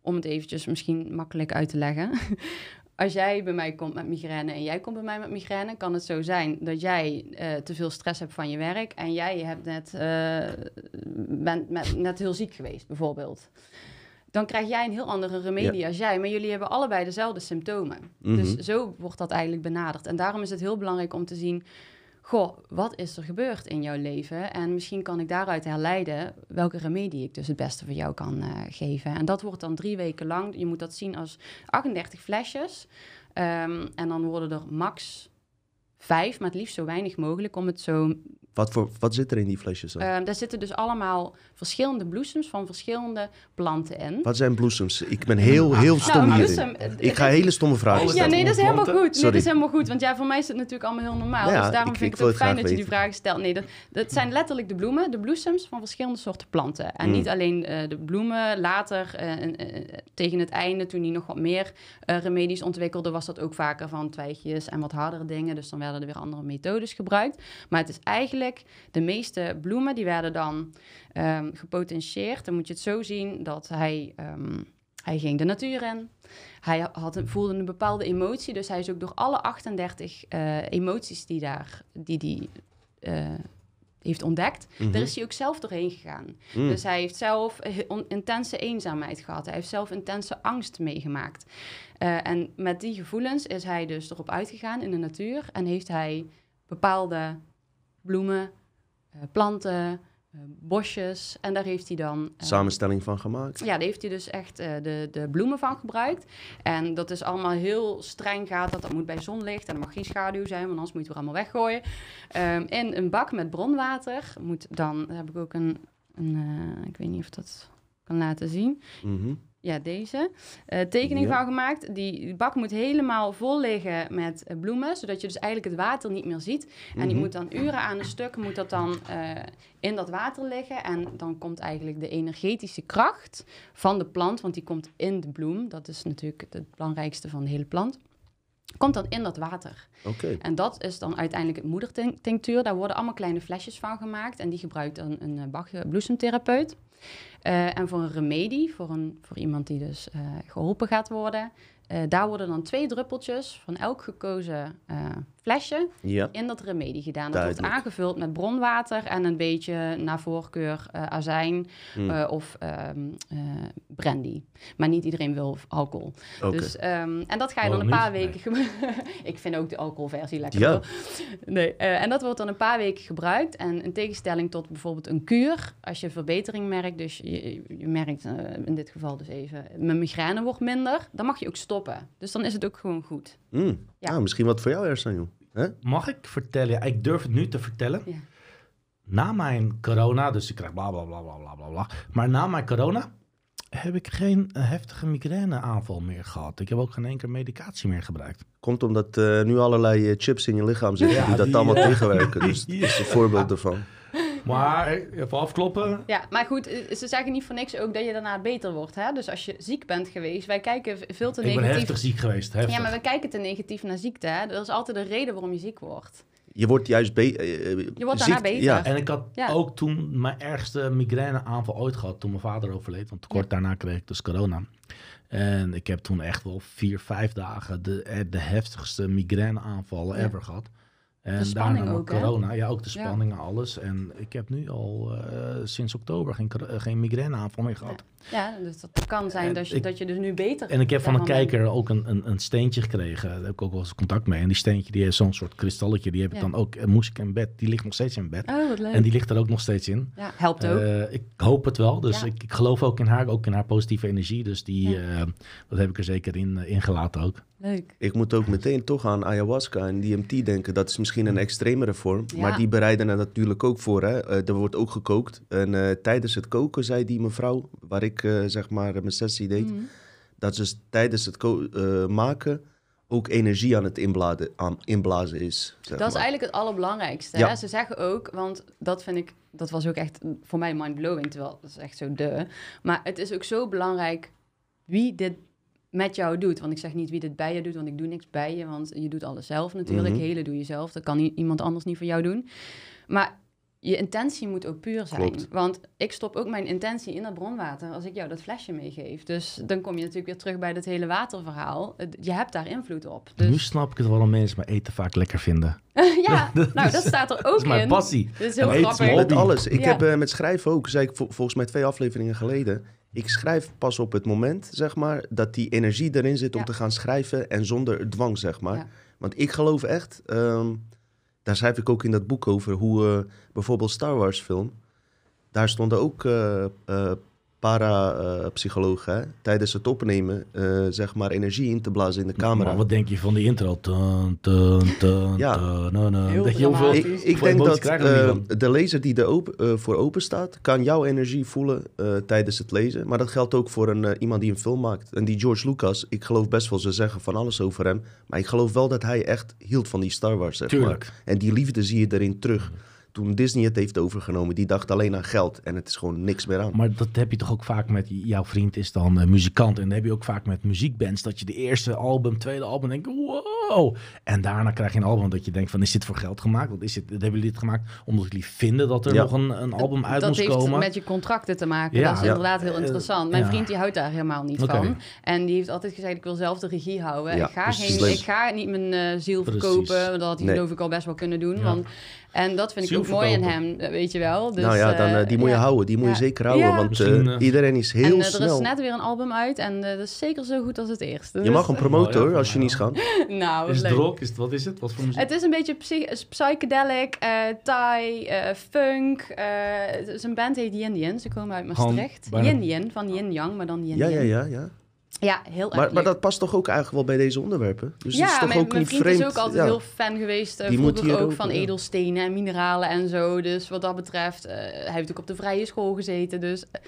Speaker 4: om het eventjes misschien makkelijk uit te leggen. *laughs* Als jij bij mij komt met migraine en jij komt bij mij met migraine, kan het zo zijn dat jij eh, te veel stress hebt van je werk en jij hebt net, eh, bent met, net heel ziek geweest, bijvoorbeeld. Dan krijg jij een heel andere remedie als jij, maar jullie hebben allebei dezelfde symptomen.
Speaker 3: Mhm.
Speaker 4: Dus zo wordt dat eigenlijk benaderd. En daarom is het heel belangrijk om te zien, goh, wat is er gebeurd in jouw leven? En misschien kan ik daaruit herleiden welke remedie ik dus het beste voor jou kan eh, geven. En dat wordt dan drie weken lang. Je moet dat zien als 38 flesjes. Ehm, en dan worden er max vijf, maar het liefst zo weinig mogelijk om het zo
Speaker 3: Wat, voor, wat zit er in die flesjes dan?
Speaker 4: Ehm, daar zitten dus allemaal verschillende bloesems van verschillende planten in.
Speaker 3: wat zijn bloesems? Ik ben heel, heel stom
Speaker 4: Nou, een
Speaker 3: hierin.
Speaker 4: bloesem,
Speaker 3: Ik ga
Speaker 4: het-
Speaker 3: hele stomme vragen
Speaker 4: Ja,
Speaker 3: stellen.
Speaker 4: nee, dat is helemaal goed. Nee,
Speaker 3: Sorry.
Speaker 4: dat is helemaal goed. Want ja, voor mij is het natuurlijk allemaal heel normaal.
Speaker 3: Ja,
Speaker 4: dus daarom
Speaker 3: ik-
Speaker 4: vind
Speaker 3: ik
Speaker 4: het ook fijn dat je die vragen stelt. Nee, dat, dat zijn letterlijk de bloemen, de bloesems van verschillende soorten planten. En
Speaker 3: Mm.
Speaker 4: niet alleen eh, de bloemen. Later, eh, en, eh, tegen het einde, toen hij nog wat meer eh, remedies ontwikkelde, was dat ook vaker van twijgjes en wat hardere dingen. Dus dan werden er weer andere methodes gebruikt. Maar het is eigenlijk, de meeste bloemen, die werden dan ehm, gepotentieerd. Dan moet je het zo zien dat hij, ehm, hij ging de natuur in. Hij had een, voelde een bepaalde emotie, dus hij is ook door alle 38 eh, emoties die daar, die, die eh, heeft ontdekt,
Speaker 3: Mhm.
Speaker 4: daar is hij ook zelf doorheen gegaan.
Speaker 3: Mm.
Speaker 4: Dus hij heeft zelf eh, intense eenzaamheid gehad. Hij heeft zelf intense angst meegemaakt. En met die gevoelens is hij dus erop uitgegaan in de natuur en heeft hij bepaalde bloemen, eh, planten, eh, bosjes en daar heeft hij dan eh,
Speaker 3: Samenstelling van gemaakt.
Speaker 4: ja, daar heeft hij dus echt de, de bloemen van gebruikt. En dat is allemaal heel streng gaat. Dat, dat moet bij zonlicht en er mag geen schaduw zijn, want anders moet je het weer allemaal weggooien. Ehm, in een bak met bronwater moet dan, daar heb ik ook een, een ik weet niet of dat kan laten zien.
Speaker 3: Mhm.
Speaker 4: Ja, deze. eh, tekening
Speaker 3: Ja.
Speaker 4: van gemaakt. Die, bak moet helemaal vol liggen met eh, bloemen, zodat je dus eigenlijk het water niet meer ziet. En die
Speaker 3: Mhm.
Speaker 4: moet dan uren aan een stuk, moet dat dan eh, in dat water liggen. En dan komt eigenlijk de energetische kracht van de plant, want die komt in de bloem. Dat is natuurlijk het belangrijkste van de hele plant. Komt dan in dat water. En dat is dan uiteindelijk het moedertinctuur. Daar worden allemaal kleine flesjes van gemaakt. En die gebruikt dan een Bach bloesemtherapeut. Eh, en voor een remedie, voor, een, voor iemand die dus eh, geholpen gaat worden... eh, daar worden dan twee druppeltjes van elk gekozen flesje
Speaker 3: Ja.
Speaker 4: in dat remedie gedaan. Dat wordt aangevuld met bronwater en een beetje naar voorkeur eh, azijn
Speaker 3: Hm.
Speaker 4: eh, of ehm, eh, brandy. Maar niet iedereen wil alcohol. Dus, ehm, en dat ga je dan
Speaker 5: Waarom
Speaker 4: een paar
Speaker 5: niet?
Speaker 4: weken. *laughs* Ik vind ook de alcoholversie lekker.
Speaker 3: Ja.
Speaker 4: Nee, en dat wordt dan een paar weken gebruikt. En in tegenstelling tot bijvoorbeeld een kuur, als je verbetering merkt, dus je, je merkt in dit geval dus even, mijn migraine wordt minder, dan mag je ook stoppen. Dus dan is het ook gewoon goed.
Speaker 3: Mm.
Speaker 4: Ja.
Speaker 3: Nou, misschien wat voor jou, Ersan, joh. Hè?
Speaker 5: Mag ik vertellen? Ja, ik durf het nu te vertellen.
Speaker 4: Ja.
Speaker 5: Na mijn corona, dus ik krijg bla bla bla bla bla bla bla. Maar na mijn corona heb ik geen heftige migraineaanval meer gehad. Ik heb ook geen enkele medicatie meer gebruikt.
Speaker 3: Komt omdat eh, nu allerlei eh, chips in je lichaam zitten
Speaker 5: Ja,
Speaker 3: die dat
Speaker 5: die,
Speaker 3: allemaal
Speaker 5: eh,
Speaker 3: tegenwerken. *laughs* Dus dat is een voorbeeld ervan.
Speaker 5: Maar even afkloppen.
Speaker 4: Ja, maar goed, eh, ze zeggen niet voor niks ook dat je daarna beter wordt. Hè? Dus als je ziek bent geweest, wij kijken veel te
Speaker 5: Ik ben
Speaker 4: negatief.
Speaker 5: heftig ziek geweest. Heftig.
Speaker 4: Ja, maar we kijken te negatief naar ziekte. Hè? Er is altijd een reden waarom je ziek wordt.
Speaker 3: Je wordt juist be- eh, eh,
Speaker 4: Je wordt daarna beter.
Speaker 3: Ja,
Speaker 5: En ik had
Speaker 4: Ja.
Speaker 5: ook toen mijn ergste migraineaanval ooit gehad toen mijn vader overleed. Want kort
Speaker 4: Ja.
Speaker 5: daarna kreeg ik dus corona. En ik heb toen echt wel vier, vijf dagen de, eh, de heftigste migraineaanvallen
Speaker 4: Ja.
Speaker 5: ever gehad. En
Speaker 4: spanning
Speaker 5: daarna
Speaker 4: ook, hè?
Speaker 5: corona. Ja, ook de
Speaker 4: Ja.
Speaker 5: spanning en alles. En ik heb nu al eh, sinds oktober geen, eh, geen migraineaanval meer gehad.
Speaker 4: Ja, dus dat kan zijn
Speaker 5: En
Speaker 4: dat je,
Speaker 5: ik-
Speaker 4: dat je dus nu beter
Speaker 5: En ik heb van een kijker ook een, een, een steentje gekregen. Daar heb ik ook wel eens contact mee. En die steentje die heeft zo'n soort kristalletje. Die heb ik dan ook, eh, moest ik in bed. Die ligt nog steeds in bed.
Speaker 4: Oh, wat leuk.
Speaker 5: En die ligt er ook nog steeds in.
Speaker 4: Ja, helpt ook.
Speaker 5: Ik hoop het wel. Dus ik, ik geloof ook in haar, ook in haar positieve energie. Dus die, dat heb ik er zeker in ingelaten ook.
Speaker 4: Leuk.
Speaker 3: ik moet ook meteen toch aan ayahuasca en DMT denken. Dat is misschien een extremere vorm,
Speaker 4: Ja.
Speaker 3: maar die bereiden er natuurlijk ook voor. Hè? Eh, er wordt ook gekookt. En eh, tijdens het koken zei die mevrouw, waar ik eh, zeg maar mijn sessie deed,
Speaker 4: Mhm.
Speaker 3: dat ze tijdens het maken ook energie aan het inbladen, aan inblazen is.
Speaker 4: Dat is eigenlijk het allerbelangrijkste.
Speaker 3: Ja.
Speaker 4: Hè? Ze zeggen ook, want dat vind ik, dat was ook echt voor mij mindblowing, terwijl dat is echt zo de. Maar het is ook zo belangrijk wie dit met jou doet. Want ik zeg niet wie dit bij je doet, want ik doe niks bij je, want je doet alles zelf natuurlijk.
Speaker 3: Mhm.
Speaker 4: Hele doe je zelf, dat kan iemand anders niet voor jou doen. Maar je intentie moet ook puur zijn.
Speaker 3: Klopt.
Speaker 4: Want ik stop ook mijn intentie in dat bronwater als ik jou dat flesje meegeef. Dus dan kom je natuurlijk weer terug bij dat hele waterverhaal. Je hebt daar invloed op. Dus
Speaker 5: Nu snap ik het waarom mensen mijn eten vaak lekker vinden. *laughs*
Speaker 4: ja, *laughs* nou dat staat er ook
Speaker 5: Dat is mijn
Speaker 4: in.
Speaker 5: passie.
Speaker 4: Dit is heel
Speaker 5: En eten is
Speaker 4: grappig.
Speaker 5: mijn
Speaker 3: Met alles. Ik
Speaker 4: Ja.
Speaker 3: heb eh, met schrijven ook, zei ik vol- volgens mij twee afleveringen geleden. Ik schrijf pas op het moment, zeg maar, dat die energie erin zit om
Speaker 4: Ja.
Speaker 3: te gaan schrijven en zonder dwang, zeg maar.
Speaker 4: Ja.
Speaker 3: Want ik geloof echt, ehm, daar schrijf ik ook in dat boek over, hoe eh, bijvoorbeeld Star Wars film, daar stonden ook eh, eh, parapsycholoog, hè, tijdens het opnemen, eh, zeg maar, energie in te blazen in de camera.
Speaker 5: Maar wat denk je van die intro? Tun, tun, tun,
Speaker 3: Ja.
Speaker 5: tun.
Speaker 4: Heel
Speaker 5: dat je heel veel
Speaker 3: Ik, denk dat eh, de lezer die er open, eh, voor open staat, kan jouw energie voelen eh, tijdens het lezen. Maar dat geldt ook voor een, eh, iemand die een film maakt. En die George Lucas, ik geloof best wel, ze zeggen van alles over hem. Maar ik geloof wel dat hij echt hield van die Star Wars, zeg
Speaker 5: Tuurlijk.
Speaker 3: maar. En die liefde zie je erin terug. Toen Disney het heeft overgenomen, die dacht alleen aan geld. En het is gewoon niks meer aan.
Speaker 5: Maar dat heb je toch ook vaak met jouw vriend is dan eh, muzikant. En dat heb je ook vaak met muziekbands. Dat je de eerste album, tweede album denkt, wow. En daarna krijg je een album dat je denkt van, is dit voor geld gemaakt? Wat is dit? Hebben jullie dit gemaakt omdat jullie vinden dat er
Speaker 3: Ja.
Speaker 5: nog een, een album uit
Speaker 4: dat
Speaker 5: moest
Speaker 4: heeft
Speaker 5: komen?
Speaker 4: met je contracten te maken.
Speaker 5: Ja.
Speaker 4: dat is
Speaker 3: Ja.
Speaker 4: inderdaad heel
Speaker 5: Eh,
Speaker 4: interessant. Mijn
Speaker 5: ja.
Speaker 4: vriend die houdt daar helemaal niet van. En die heeft altijd gezegd, ik wil zelf de regie houden.
Speaker 3: Ja,
Speaker 4: ik, ga
Speaker 3: precies.
Speaker 4: geen, ik ga niet mijn eh, ziel
Speaker 5: Precies.
Speaker 4: verkopen. Dat had hij
Speaker 3: Nee.
Speaker 4: geloof ik al best wel kunnen doen.
Speaker 5: Ja.
Speaker 4: Want, en dat vind ik ook mooi in hem, eh, weet je wel. Dus,
Speaker 3: nou ja, dan, eh, die moet je
Speaker 4: ja.
Speaker 3: houden. Die moet je
Speaker 4: Ja.
Speaker 3: zeker houden.
Speaker 4: Ja.
Speaker 3: Want eh,
Speaker 5: eh,
Speaker 3: iedereen is heel
Speaker 4: en eh, er is net weer een album uit en eh, dat is zeker zo goed als het eerste.
Speaker 3: Je
Speaker 4: Dus,
Speaker 3: mag hem promoten hoor, als je niet gaat. *laughs*
Speaker 4: nou,
Speaker 5: is het rock? Is het, wat is het? Wat voor muziek?
Speaker 4: Het is een beetje psy- psychedelic, eh Thai, eh, funk. eh, het is een band heet Yin Yin. Ze komen uit Maastricht. Yin Yin, van Yin Yang, maar dan Yin Yin.
Speaker 3: ja, ja, ja.
Speaker 4: Ja, heel erg
Speaker 3: Maar, dat past toch ook eigenlijk wel bij deze onderwerpen? Dus het is
Speaker 4: ja,
Speaker 3: toch
Speaker 4: mijn,
Speaker 3: ook
Speaker 4: mijn
Speaker 3: niet
Speaker 4: vriend
Speaker 3: vreemd.
Speaker 4: is ook altijd
Speaker 3: ja.
Speaker 4: heel fan geweest.
Speaker 3: Die moet
Speaker 4: vroeger
Speaker 3: hier
Speaker 4: ook
Speaker 3: ook,
Speaker 4: van
Speaker 3: ja.
Speaker 4: edelstenen en mineralen en zo. Dus wat dat betreft, eh, hij heeft ook op de vrije school gezeten. Dus eh,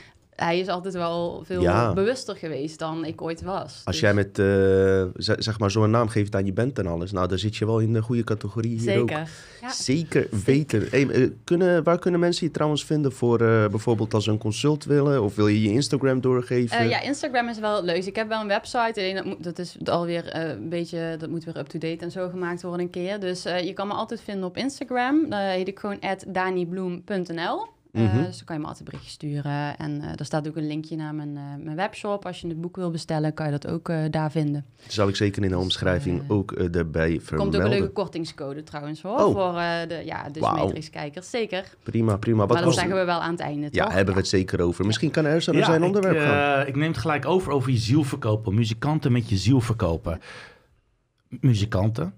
Speaker 4: hij is altijd wel veel
Speaker 3: Ja.
Speaker 4: bewuster geweest dan ik ooit was.
Speaker 3: Als
Speaker 4: Dus
Speaker 3: jij met, eh, zeg maar, zo'n naam geeft aan je band en alles, nou, dan zit je wel in de goede categorie hier ook.
Speaker 4: Zeker. Ja.
Speaker 3: Zeker weten. Hey, eh, kunnen, waar kunnen mensen je trouwens vinden voor eh, bijvoorbeeld als ze een consult willen? Of wil je je Instagram doorgeven?
Speaker 4: Ja, Instagram is wel leuk. Ik heb wel een website, alleen dat, moet, dat is alweer een beetje, dat moet weer up-to-date en zo gemaakt worden een keer. Dus je kan me altijd vinden op Instagram. Daar heet ik gewoon danibloem.nl.
Speaker 3: Mhm.
Speaker 4: Dus dan kan je me altijd een berichtje sturen. En eh daar staat ook een linkje naar mijn, eh, mijn webshop. Als je het boek wil bestellen, kan je dat ook eh, daar vinden.
Speaker 3: Dat zal ik zeker in de omschrijving
Speaker 4: eh,
Speaker 3: ook erbij
Speaker 4: Er komt
Speaker 3: vermelden.
Speaker 4: ook een leuke kortingscode trouwens hoor.
Speaker 3: Oh.
Speaker 4: Voor eh, de, ja, de
Speaker 3: Wauw.
Speaker 4: Matrix-kijkers. Zeker.
Speaker 3: Prima, prima. Wat
Speaker 4: maar dat
Speaker 3: kost
Speaker 4: zeggen we wel aan het einde,
Speaker 3: Ja,
Speaker 4: toch?
Speaker 3: hebben we het zeker over. Misschien kan Ersan naar
Speaker 5: Ja,
Speaker 3: zijn
Speaker 5: ik,
Speaker 3: onderwerp gaan.
Speaker 5: ik neem het gelijk over over je ziel verkopen. Muzikanten met je ziel verkopen. Muzikanten,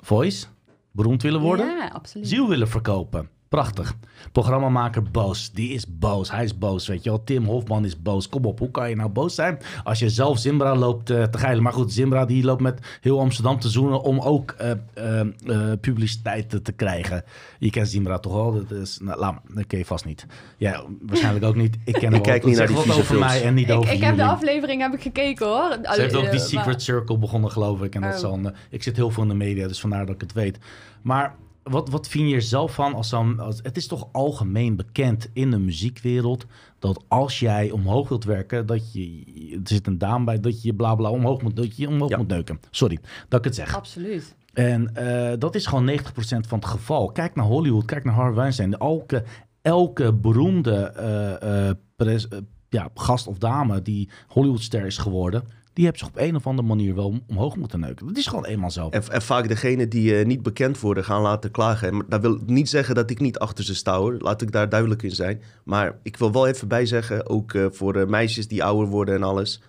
Speaker 5: voice, beroemd willen worden,
Speaker 4: Ja, absoluut.
Speaker 5: ziel willen verkopen. Prachtig. Programmamaker boos. Die is boos. Hij is boos, weet je wel. Tim Hofman is boos. Kom op, hoe kan je nou boos zijn als je zelf Zimbra loopt eh, te geilen? Maar goed, Zimbra die loopt met heel Amsterdam te zoenen om ook eh, eh, eh, publiciteit te, krijgen. Je kent Zimbra toch wel? Dat, is, nou, laat maar, dat ken je vast niet. Ja, waarschijnlijk ook niet. Ik ken *laughs* hem wel.
Speaker 3: kijk niet naar die
Speaker 5: over
Speaker 3: films.
Speaker 5: mij en niet
Speaker 4: Ik,
Speaker 5: over
Speaker 4: ik heb de aflevering heb ik gekeken hoor.
Speaker 5: Ze heeft ook die Secret
Speaker 4: maar-
Speaker 5: Circle begonnen, geloof ik. En dat
Speaker 4: Oh.
Speaker 5: een- ik zit heel veel in de media, dus vandaar dat ik het weet. Maar wat, wat vind je er zelf van? Als dan, als, het is toch algemeen bekend in de muziekwereld... dat als jij omhoog wilt werken, dat je... Er zit een dame bij, dat je bla bla omhoog moet, dat je omhoog
Speaker 3: Ja.
Speaker 5: moet neuken. Sorry, dat ik het zeg.
Speaker 4: Absoluut.
Speaker 5: En eh, dat is gewoon 90% van het geval. Kijk naar Hollywood, kijk naar Harvey Weinstein. Elke, elke beroemde eh, eh, pres- eh, ja, gast of dame die Hollywoodster is geworden... die heeft zich op een of andere manier wel omhoog moeten neuken. Dat is gewoon eenmaal zo.
Speaker 3: En, en vaak degenen die eh, niet bekend worden gaan laten klagen. En dat wil niet zeggen dat ik niet achter ze sta. Laat ik daar duidelijk in zijn. Maar ik wil wel even bij zeggen, ook eh, voor eh, meisjes die ouder worden en alles.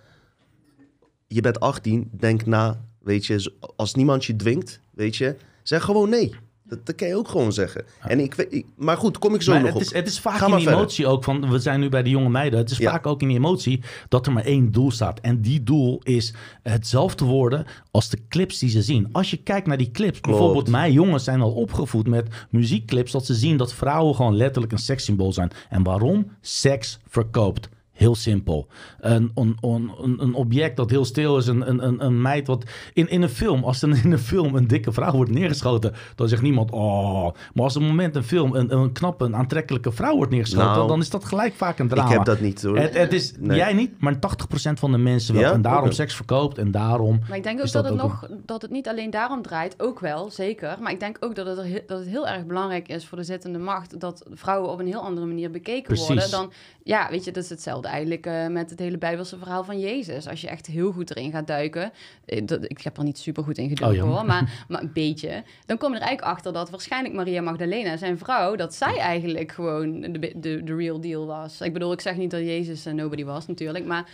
Speaker 3: Je bent 18, denk na. Weet je, als niemand je dwingt, weet je, zeg gewoon nee. Dat, dat kan je ook gewoon zeggen. En ik, maar goed, kom ik zo
Speaker 5: Maar
Speaker 3: nog
Speaker 5: het,
Speaker 3: op.
Speaker 5: is, het is vaak
Speaker 3: Ga
Speaker 5: in
Speaker 3: verder.
Speaker 5: emotie ook van, we zijn nu bij de jonge meiden. Het is
Speaker 3: Ja.
Speaker 5: vaak ook in die emotie dat er maar één doel staat. En die doel is hetzelfde worden als de clips die ze zien. Als je kijkt naar die clips,
Speaker 3: Klopt.
Speaker 5: bijvoorbeeld mijn jongens zijn al opgevoed met muziekclips, dat ze zien dat vrouwen gewoon letterlijk een sekssymbool zijn. En waarom? Seks verkoopt. Heel simpel. Een, een, een, een- object dat heel stil is, een, een, een, een meid wat... In, in een film, als er in een film een dikke vrouw wordt neergeschoten... dan zegt niemand, oh... Maar als op een moment een film een, een knappe, een aantrekkelijke vrouw wordt neergeschoten...
Speaker 3: Nou,
Speaker 5: dan is dat gelijk vaak een
Speaker 3: ik
Speaker 5: drama.
Speaker 3: heb dat niet hoor.
Speaker 5: Het, het is,
Speaker 3: Nee.
Speaker 5: Jij niet, maar 80% van de mensen wel.
Speaker 3: Ja?
Speaker 5: En daarom seks verkoopt en daarom...
Speaker 4: Maar ik denk ook dat,
Speaker 5: dat
Speaker 4: het
Speaker 5: ook
Speaker 4: nog, dat het niet alleen daarom draait, ook wel, zeker. Maar ik denk ook dat het, er he- dat het heel erg belangrijk is voor de zittende macht dat vrouwen op een heel andere manier bekeken
Speaker 5: Precies.
Speaker 4: worden dan, ja, weet je, dat is hetzelfde eigenlijk eh, met het hele Bijbelse verhaal van Jezus. Als je echt heel goed erin gaat duiken, eh, dat, ik heb er niet super goed in gedoken
Speaker 5: Oh,
Speaker 4: hoor, maar, *laughs* maar een beetje, dan kom je er eigenlijk achter dat waarschijnlijk Maria Magdalena, zijn vrouw, dat zij eigenlijk gewoon de, de, de real deal was. Ik bedoel, ik zeg niet dat Jezus eh, nobody was natuurlijk, maar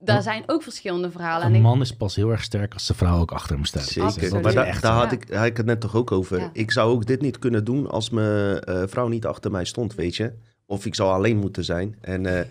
Speaker 4: daar zijn ook verschillende verhalen. En
Speaker 5: Een man is pas heel erg sterk als de vrouw ook achter hem staat.
Speaker 3: Zeker. Maar daar,
Speaker 5: echt
Speaker 3: had, ik, had ik het net toch ook over.
Speaker 4: Ja.
Speaker 3: Ik zou ook dit niet kunnen doen als mijn eh, vrouw niet achter mij stond, weet je. Of ik zou alleen moeten zijn. En eh,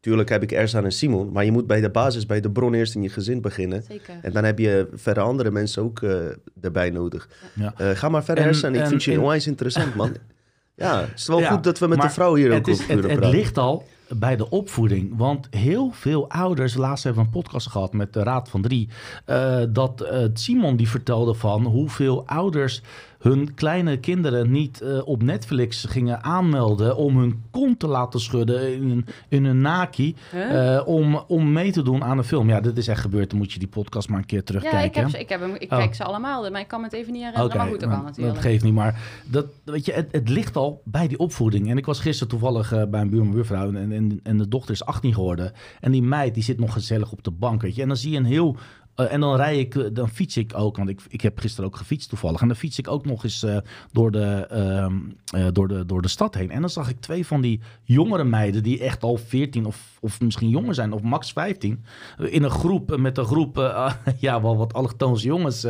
Speaker 3: Tuurlijk heb ik Erzan en Simon, maar je moet bij de basis, bij de bron eerst in je gezin beginnen.
Speaker 4: Zeker.
Speaker 3: En dan heb je verder andere mensen ook eh, erbij nodig.
Speaker 5: Ja.
Speaker 3: Eh, ga maar verder,
Speaker 5: En-.
Speaker 3: Ik
Speaker 5: en-
Speaker 3: vind je onwijs interessant, man. *laughs* ja, het is wel
Speaker 5: Ja,
Speaker 3: goed dat we met de vrouw hier ook
Speaker 5: het, is,
Speaker 3: over
Speaker 5: het,
Speaker 3: kunnen
Speaker 5: het
Speaker 3: praten.
Speaker 5: ligt al bij de opvoeding. Want heel veel ouders, laatst hebben we een podcast gehad met de Raad van Drie. eh, dat Simon die vertelde van hoeveel ouders hun kleine kinderen niet eh, op Netflix gingen aanmelden om hun kont te laten schudden in, een- in een naki.
Speaker 4: Huh?
Speaker 5: eh, om, om mee te doen aan een film. Ja, dit is echt gebeurd. Dan moet je die podcast maar een keer
Speaker 4: ja,
Speaker 5: terugkijken.
Speaker 4: ik, heb, ze- ik, heb hem, ik
Speaker 5: Oh.
Speaker 4: kijk ze allemaal, maar ik kan me het even niet herinneren. Maar goed, dat kan natuurlijk.
Speaker 5: Dat geeft niet, maar dat, weet je, het, het ligt al bij die opvoeding. En ik was gisteren toevallig eh, bij een buurman buurvrouw en, en, en de dochter is 18 geworden. En die meid die zit nog gezellig op de bank, weet je. En dan zie je een heel... eh, en dan rij ik, eh, dan fiets ik ook, want ik, ik heb gisteren ook gefietst toevallig. En dan fiets ik ook nog eens eh, door, de, ehm, eh, door, de, door de stad heen. En dan zag ik twee van die jongere meiden, die echt al 14 of, of misschien jonger zijn, of max 15, in een groep, met een groep, *laughs* ja, wel wat allochtoonse jongens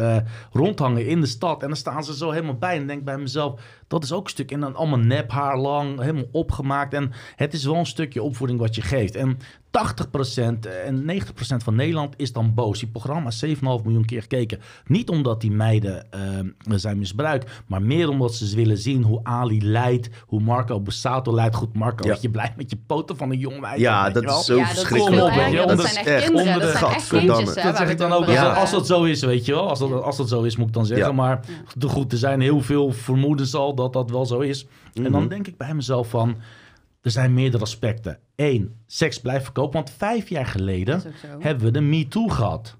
Speaker 5: rondhangen in de stad. En dan staan ze zo helemaal bij. En denk bij mezelf, dat is ook een stuk. En dan allemaal nep haar lang, helemaal opgemaakt. En het is wel een stukje opvoeding wat je geeft. En 80% en 90% van Nederland is dan boos. Die programma's 7,5 miljoen keer gekeken. Niet omdat die meiden eh, zijn misbruikt, maar meer omdat ze willen zien hoe Ali leidt, hoe Marco Bussato leidt. Goed, Marco,
Speaker 3: Ja.
Speaker 5: weet je blij met je poten van een jong meisje.
Speaker 3: Ja, dat is zo
Speaker 4: ja, dat is
Speaker 3: verschrikkelijk.
Speaker 5: Kom op,
Speaker 4: erger. Dat
Speaker 5: onder-
Speaker 4: zijn
Speaker 3: echt
Speaker 4: kinderen.
Speaker 3: onder
Speaker 4: Dat zijn echt kindjes.
Speaker 5: Dat zeg ik dan ook. Als,
Speaker 3: Ja.
Speaker 5: als dat zo is, weet je wel. Als dat, als dat zo is, moet ik dan zeggen.
Speaker 3: Ja.
Speaker 5: Maar de goed, er zijn heel veel vermoedens al dat dat wel zo is. En dan
Speaker 3: Mhm.
Speaker 5: denk ik bij mezelf van... Er zijn meerdere aspecten. Eén, seks blijft verkopen. Want vijf jaar geleden hebben we de MeToo gehad.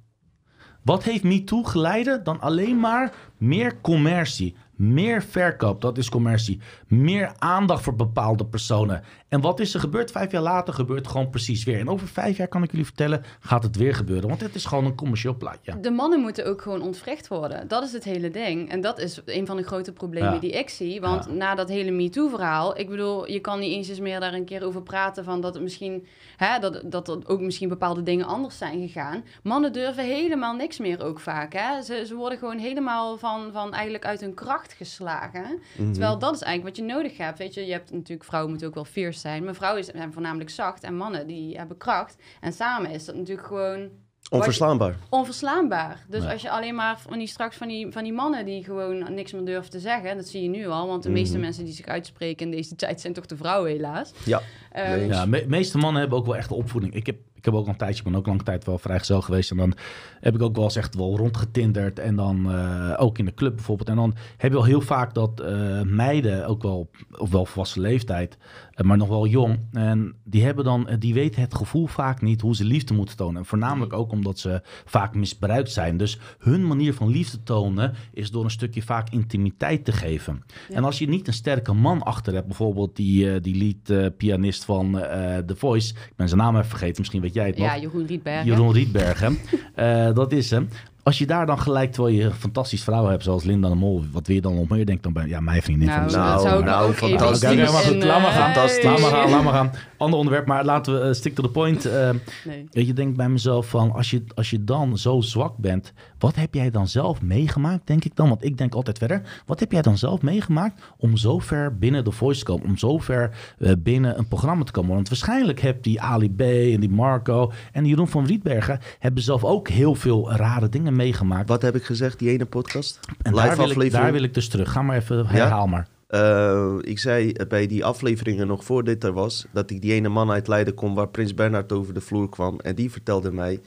Speaker 5: Wat heeft MeToo geleiden? Dan alleen maar meer commercie. Meer verkoop, dat is commercie. Meer aandacht voor bepaalde personen. En wat is er gebeurd? Vijf jaar later gebeurt het gewoon precies weer. En over vijf jaar kan ik jullie vertellen, gaat het weer gebeuren. Want het is gewoon een commercieel plaatje.
Speaker 4: De mannen moeten ook gewoon ontvrecht worden. Dat is het hele ding. En dat is een van de grote problemen
Speaker 5: Ja.
Speaker 4: die ik zie. Want
Speaker 5: Ja.
Speaker 4: na dat hele MeToo-verhaal... Ik bedoel, je kan niet eens eens meer daar een keer over praten... van dat het misschien... Hè, dat, dat er ook misschien bepaalde dingen anders zijn gegaan. Mannen durven helemaal niks meer ook vaak. Hè? Ze, ze worden gewoon helemaal van, van eigenlijk uit hun kracht geslagen.
Speaker 3: Mhm.
Speaker 4: Terwijl dat is eigenlijk wat je nodig hebt. Weet je, je hebt natuurlijk... Vrouwen moeten ook wel fierce zijn. Maar vrouwen zijn voornamelijk zacht. En mannen, die hebben kracht. En samen is dat natuurlijk gewoon
Speaker 3: Onverslaanbaar.
Speaker 4: onverslaanbaar. Dus
Speaker 5: Ja.
Speaker 4: als je alleen maar van die straks van die, van die mannen die gewoon niks meer durven te zeggen, dat zie je nu al, want de meeste
Speaker 3: Mhm.
Speaker 4: mensen die zich uitspreken in deze *laughs* tijd zijn toch de vrouwen helaas.
Speaker 3: Ja. Nee.
Speaker 5: Ja, de meeste mannen hebben ook wel echt de opvoeding. Ik heb, ik heb ook al een tijdje, ben ook lange tijd wel vrijgezel geweest. En dan heb ik ook wel eens echt wel rondgetinderd. En dan eh, ook in de club bijvoorbeeld. En dan heb je wel heel vaak dat eh, meiden, ook wel op wel volwassen leeftijd, maar nog wel jong. En die hebben dan, eh, die weten het gevoel vaak niet hoe ze liefde moeten tonen. En voornamelijk ook omdat ze vaak misbruikt zijn. Dus hun manier van liefde tonen is door een stukje vaak intimiteit te geven.
Speaker 4: Ja.
Speaker 5: En als je niet een sterke man achter hebt, bijvoorbeeld die, eh, die lead-pianist van eh, The Voice, ik ben zijn naam even vergeten, misschien weet jij het nog.
Speaker 4: ja, Jeroen Rietberg.
Speaker 5: Jeroen Rietbergen. *laughs* Eh, dat is hem. Als je daar dan gelijk, terwijl je een fantastisch vrouw hebt, zoals Linda de Mol, wat wil je dan nog meer? Denk dan bij, ja, mijn vriendin
Speaker 4: Nou,
Speaker 5: van de
Speaker 3: Nou, nou, fantastisch.
Speaker 5: Maar goed, laat maar gaan.
Speaker 4: eh,
Speaker 3: Fantastisch.
Speaker 5: Laat maar gaan, laat maar gaan. Ander onderwerp, maar laten we eh, stick to the point.
Speaker 4: Nee.
Speaker 5: Weet je, denk bij mezelf van, als je, als je dan zo zwak bent, wat heb jij dan zelf meegemaakt, denk ik dan? Want ik denk altijd verder, wat heb jij dan zelf meegemaakt om zo ver binnen de voice te komen, om zo ver binnen een programma te komen? Want waarschijnlijk hebt die Ali B en die Marco en die Jeroen van Rietbergen hebben zelf ook heel veel rare dingen meegemaakt.
Speaker 3: Wat heb ik gezegd, die ene podcast?
Speaker 5: en
Speaker 3: Live
Speaker 5: daar wil, ik,
Speaker 3: aflevering?
Speaker 5: daar wil ik dus terug. Ga maar even, herhaal maar.
Speaker 3: Eh, ik zei bij die afleveringen nog voor dit er was, dat ik die ene man uit Leiden kom waar Prins Bernhard over de vloer kwam. En die vertelde mij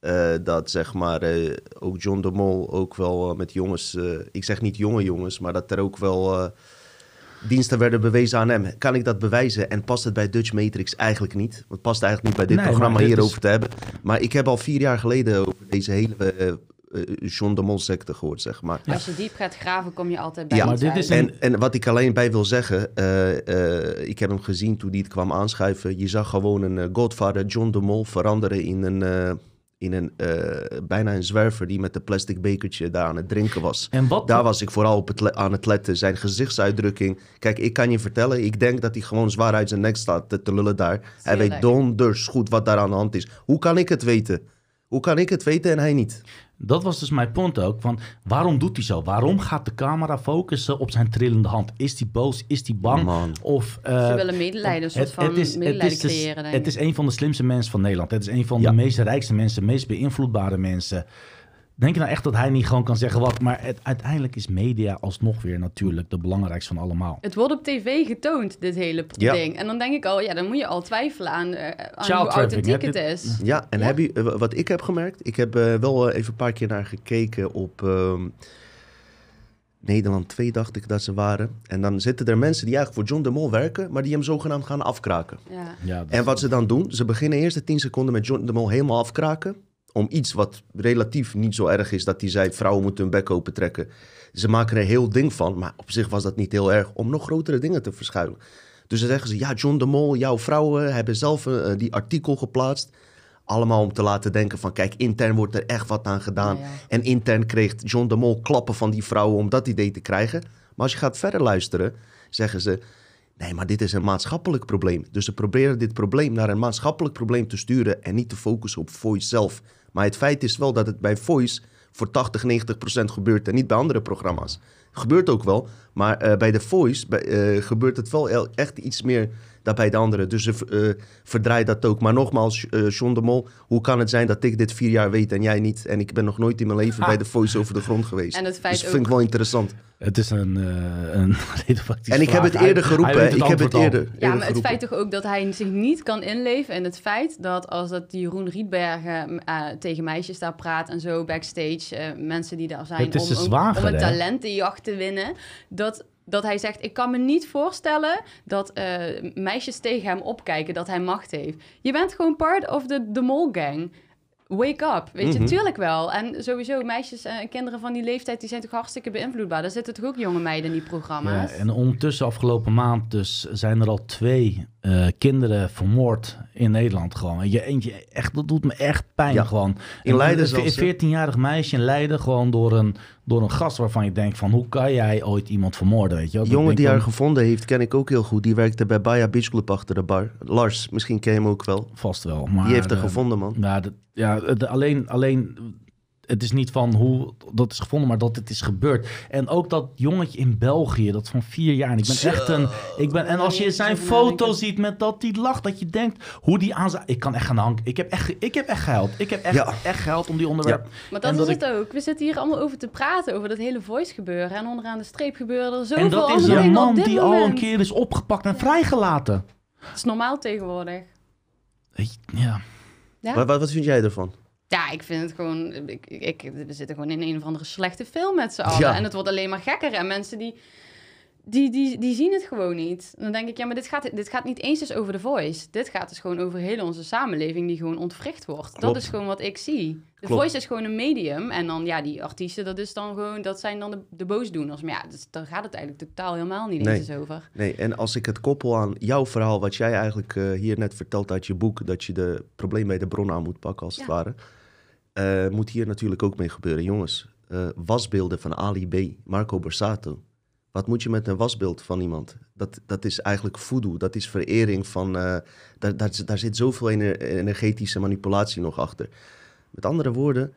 Speaker 3: eh, dat zeg maar eh, ook John de Mol ook wel met jongens, ik zeg niet jonge jongens, maar dat er ook wel diensten werden bewezen aan hem. Kan ik dat bewijzen? En past het bij Dutch Matrix eigenlijk niet? Want het past eigenlijk niet bij dit
Speaker 5: Nee,
Speaker 3: programma
Speaker 5: dit
Speaker 3: hierover
Speaker 5: is-
Speaker 3: te hebben. Maar ik heb al vier jaar geleden over deze hele eh, eh, John de Mol secte gehoord, zeg maar.
Speaker 4: Als je diep gaat graven, kom je altijd bij
Speaker 3: Ja,
Speaker 5: maar dit is een-
Speaker 3: En, en wat ik alleen bij wil zeggen, eh, eh, ik heb hem gezien toen hij het kwam aanschuiven. Je zag gewoon een Godfather John de Mol veranderen in een, eh, in een eh, bijna een zwerver die met een plastic bekertje daar aan het drinken was.
Speaker 5: En wat,
Speaker 3: Daar was ik vooral op het aan het letten. Zijn gezichtsuitdrukking. Kijk, ik kan je vertellen, ik denk dat hij gewoon zwaar uit zijn nek staat te, te lullen daar. Hij weet donders goed wat daar aan de hand is. Hoe kan ik het weten? Hoe kan ik het weten en hij niet?
Speaker 5: Dat was dus mijn punt ook. Van waarom doet hij zo? Waarom gaat de camera focussen op zijn trillende hand? Is hij boos? Is hij bang?
Speaker 3: Man.
Speaker 5: Of, eh,
Speaker 4: Ze willen medelijden, een soort van medelijden
Speaker 5: het is,
Speaker 4: creëren,
Speaker 5: het is
Speaker 4: ik.
Speaker 5: een van de slimste mensen van Nederland. Het is een van
Speaker 3: Ja.
Speaker 5: de meest rijkste mensen, meest beïnvloedbare mensen. Denk je nou echt dat hij niet gewoon kan zeggen wat? Maar het, uiteindelijk is media alsnog weer natuurlijk de belangrijkste van allemaal.
Speaker 4: Het wordt op tv getoond, dit hele
Speaker 3: Ja.
Speaker 4: ding. En dan denk ik al, ja, dan moet je al twijfelen aan, eh, aan
Speaker 5: Child
Speaker 4: hoe authentiek het
Speaker 5: Dit-
Speaker 4: is.
Speaker 3: Ja, en
Speaker 4: Ja.
Speaker 3: Heb je, eh, wat ik heb gemerkt, ik heb eh, wel even een paar keer naar gekeken op ehm, Nederland 2, dacht ik dat ze waren. En dan zitten er mensen die eigenlijk voor John de Mol werken, maar die hem zogenaamd gaan afkraken.
Speaker 4: Ja.
Speaker 5: Ja,
Speaker 3: En wat ze dan doen, ze beginnen eerst de 10 seconden met John de Mol helemaal afkraken. Om iets wat relatief niet zo erg is, dat hij zei vrouwen moeten hun bek open trekken. Ze maken er heel ding van, maar op zich was dat niet heel erg om nog grotere dingen te verschuilen. Dus dan zeggen ze, ja, John de Mol, jouw vrouwen hebben zelf eh, die artikel geplaatst. Allemaal om te laten denken van, kijk, intern wordt er echt wat aan gedaan.
Speaker 4: Ja, ja.
Speaker 3: En intern kreeg John de Mol klappen van die vrouwen om dat idee te krijgen. Maar als je gaat verder luisteren, zeggen ze... Nee, maar dit is een maatschappelijk probleem. Dus ze proberen dit probleem naar een maatschappelijk probleem te sturen... en niet te focussen op Voice zelf. Maar het feit is wel dat het bij Voice voor 80, 90 procent gebeurt... en niet bij andere programma's. Gebeurt ook wel, maar eh, bij de Voice bij, eh, gebeurt het wel el- echt iets meer dan bij de anderen. Dus ze eh, verdraait dat ook. Maar nogmaals, eh John de Mol, hoe kan het zijn dat ik dit vier jaar weet en jij niet? En ik ben nog nooit in mijn leven bij de Voice over de grond geweest.
Speaker 4: En het
Speaker 3: dus
Speaker 4: feit
Speaker 3: dat vind ik wel interessant.
Speaker 5: Het is een, eh een *laughs*
Speaker 3: En ik heb het eerder geroepen.
Speaker 5: weet
Speaker 3: Ik heb het eerder,
Speaker 4: ja, maar het
Speaker 3: geroepen.
Speaker 4: feit toch ook dat hij zich niet kan inleven in het feit dat als dat die Jeroen Rietbergen eh, tegen meisjes daar praat en zo backstage, eh, mensen die daar zijn
Speaker 5: Het is
Speaker 4: om, om- om een talentenjacht te winnen, dat, dat hij zegt, ik kan me niet voorstellen dat eh, meisjes tegen hem opkijken, dat hij macht heeft. Je bent gewoon part of the, the mole gang. Wake up, weet je,
Speaker 3: Mhm.
Speaker 4: tuurlijk wel. En sowieso, meisjes en kinderen van die leeftijd, die zijn toch hartstikke beïnvloedbaar. Daar zitten toch ook jonge meiden in die
Speaker 5: Ja,
Speaker 4: programma's?
Speaker 5: en ondertussen afgelopen maand dus zijn er al twee eh, kinderen vermoord in Nederland gewoon. Je eentje echt, dat doet me echt pijn
Speaker 3: Ja.
Speaker 5: gewoon.
Speaker 3: In Leiden
Speaker 5: een
Speaker 3: zelfs, hè?
Speaker 5: 14-jarig meisje in Leiden gewoon door een, door een gast waarvan je denkt van hoe kan jij ooit iemand vermoorden, weet je?
Speaker 3: Die jongen die haar gevonden heeft, ken ik ook heel goed. Die werkte bij Baya Beach Club achter de bar. Lars, misschien ken je hem ook wel.
Speaker 5: Vast wel. Maar,
Speaker 3: Die heeft haar
Speaker 5: eh,
Speaker 3: gevonden, man.
Speaker 5: Ja, ja de, alleen, alleen, het is niet van hoe dat is gevonden, maar dat het is gebeurd. En ook dat jongetje in België, dat van vier jaar. En ik ben
Speaker 3: Zo.
Speaker 5: echt een, ik ben, en als je zijn foto ziet met dat die lacht, dat je denkt hoe die aan zijn, ik kan echt gaan hangen. Ik heb echt, ik heb echt gehuild. Ik heb echt,
Speaker 3: Ja.
Speaker 5: echt gehuild om die onderwerp.
Speaker 4: Maar
Speaker 5: En
Speaker 4: dat is het ook. We zitten hier allemaal over te praten, over dat hele voice gebeuren. En onderaan de streep gebeuren er zoveel
Speaker 5: En dat is een man die al een keer is opgepakt en vrijgelaten.
Speaker 4: Het is normaal tegenwoordig.
Speaker 5: Ja.
Speaker 4: Ja?
Speaker 3: Wat, wat, wat vind jij ervan?
Speaker 4: Ja, ik vind het gewoon... Ik, ik, we zitten gewoon in een of andere slechte film met z'n allen.
Speaker 3: Ja.
Speaker 4: En het wordt alleen maar gekker. En mensen die, die, die, die zien het gewoon niet. En dan denk ik, ja, maar dit gaat, dit gaat niet eens dus over de voice. Dit gaat dus gewoon over heel onze samenleving die gewoon ontwricht wordt. Dat is gewoon wat ik zie. De
Speaker 3: Klopt.
Speaker 4: voice is gewoon een medium. En dan, ja, die artiesten, dat, is dan gewoon, dat zijn dan de, de boosdoeners. Maar ja, dus, daar gaat het eigenlijk totaal helemaal niet
Speaker 3: Nee.
Speaker 4: eens over.
Speaker 3: Nee, en als ik het koppel aan jouw verhaal, wat jij eigenlijk eh, hier net vertelt uit je boek, dat je de probleem bij de bron aan moet pakken, als het ware, eh, moet hier natuurlijk ook mee gebeuren. Jongens, eh, wasbeelden van Ali B, Marco Borsato. Wat moet je met een wasbeeld van iemand? Dat, dat is eigenlijk voodoo, dat is verering van... eh, daar, daar, daar zit zoveel ener- energetische manipulatie nog achter. Met andere woorden,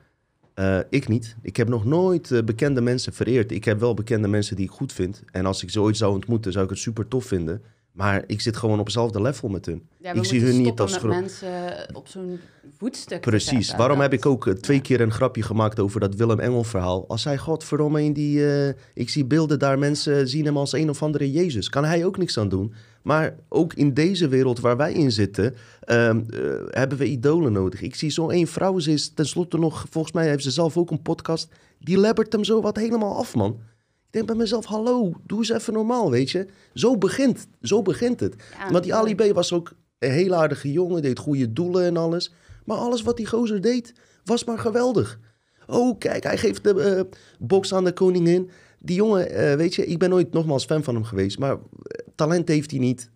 Speaker 3: ik niet. Ik heb nog nooit bekende mensen vereerd. Ik heb wel bekende mensen die ik goed vind. En als ik ze ooit zou ontmoeten, zou ik het super tof vinden. Maar ik zit gewoon op hetzelfde level met hun.
Speaker 4: Ja,
Speaker 3: Ik zie hun niet als
Speaker 4: met
Speaker 3: gro-
Speaker 4: mensen op zo'n voetstuk
Speaker 3: Precies.
Speaker 4: zetten.
Speaker 3: Waarom heb ik ook eh, twee keer een grapje gemaakt over dat Willem Engel verhaal? Als hij, godverdomme, in die... eh, ik zie beelden daar, mensen zien hem als een of andere Jezus. Kan hij ook niks aan doen. Maar ook in deze wereld waar wij in zitten, ehm, eh, hebben we idolen nodig. Ik zie zo'n één vrouw, ze is tenslotte nog... Volgens mij heeft ze zelf ook een podcast. Die lebbert hem zo wat helemaal af, man. Ik denk bij mezelf, hallo, doe eens even normaal, weet je. Zo begint, zo begint het.
Speaker 4: Ja,
Speaker 3: Want die Ali. B was ook een heel aardige jongen, deed goede doelen en alles. Maar alles wat die gozer deed, was maar geweldig. Oh, kijk, hij geeft de eh, box aan de koningin. Die jongen, eh, weet je, ik ben nooit nogmaals fan van hem geweest, maar eh, talent heeft hij niet.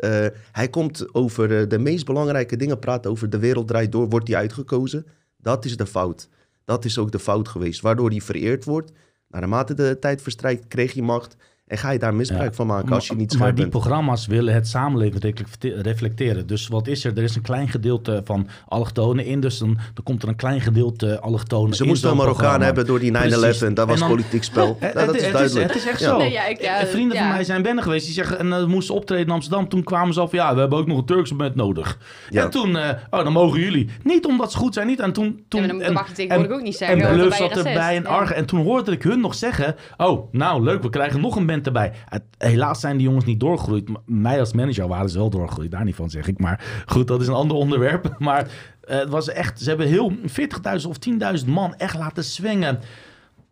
Speaker 3: Hij komt over de meest belangrijke dingen praten, over de wereld draait door, wordt hij uitgekozen. Dat is de fout. Dat is ook de fout geweest, waardoor hij vereerd wordt. Naarmate de tijd verstrijkt, kreeg hij macht En ga je daar misbruik
Speaker 5: Ja.
Speaker 3: van maken als je niet
Speaker 5: maar die
Speaker 3: bent.
Speaker 5: programma's willen het samenleving reflecte- reflecteren. Dus wat is er? Er is een klein gedeelte van allochtonen in. Dus dan, dan komt er een klein gedeelte allochtonen
Speaker 3: Ze
Speaker 5: in
Speaker 3: moesten een Marokkaan hebben door die 9-11.
Speaker 5: Precies.
Speaker 3: Dat was
Speaker 5: En dan-
Speaker 3: politiek spel. *laughs*
Speaker 5: Het,
Speaker 3: Ja, dat
Speaker 5: het-
Speaker 3: is
Speaker 5: het
Speaker 3: duidelijk.
Speaker 5: het is echt
Speaker 3: Ja.
Speaker 5: zo.
Speaker 4: Nee, ja, ik, ja,
Speaker 5: Eh, Vrienden van mij zijn binnen geweest. Die zeggen, en uh, moesten optreden in Amsterdam. Toen kwamen ze al van, ja, we hebben ook nog een Turkse band nodig.
Speaker 3: Ja.
Speaker 5: En toen, eh, oh, dan mogen jullie. Niet omdat ze goed zijn, niet. En toen... toen
Speaker 4: Ja, maar dan
Speaker 5: en,
Speaker 4: mag je tegenwoordig ook niet zeggen,
Speaker 5: En Bluff zat erbij en
Speaker 4: Ja.
Speaker 5: Argen. En toen hoorde ik hun nog zeggen, oh, nou leuk, we krijgen nog een erbij. Helaas zijn die jongens niet doorgegroeid. Mij als manager waren ze wel doorgegroeid. Daar niet van, zeg ik. Maar goed, dat is een ander onderwerp. *laughs* Maar eh, het was echt, ze hebben heel 40.000 of 10.000 man echt laten swingen.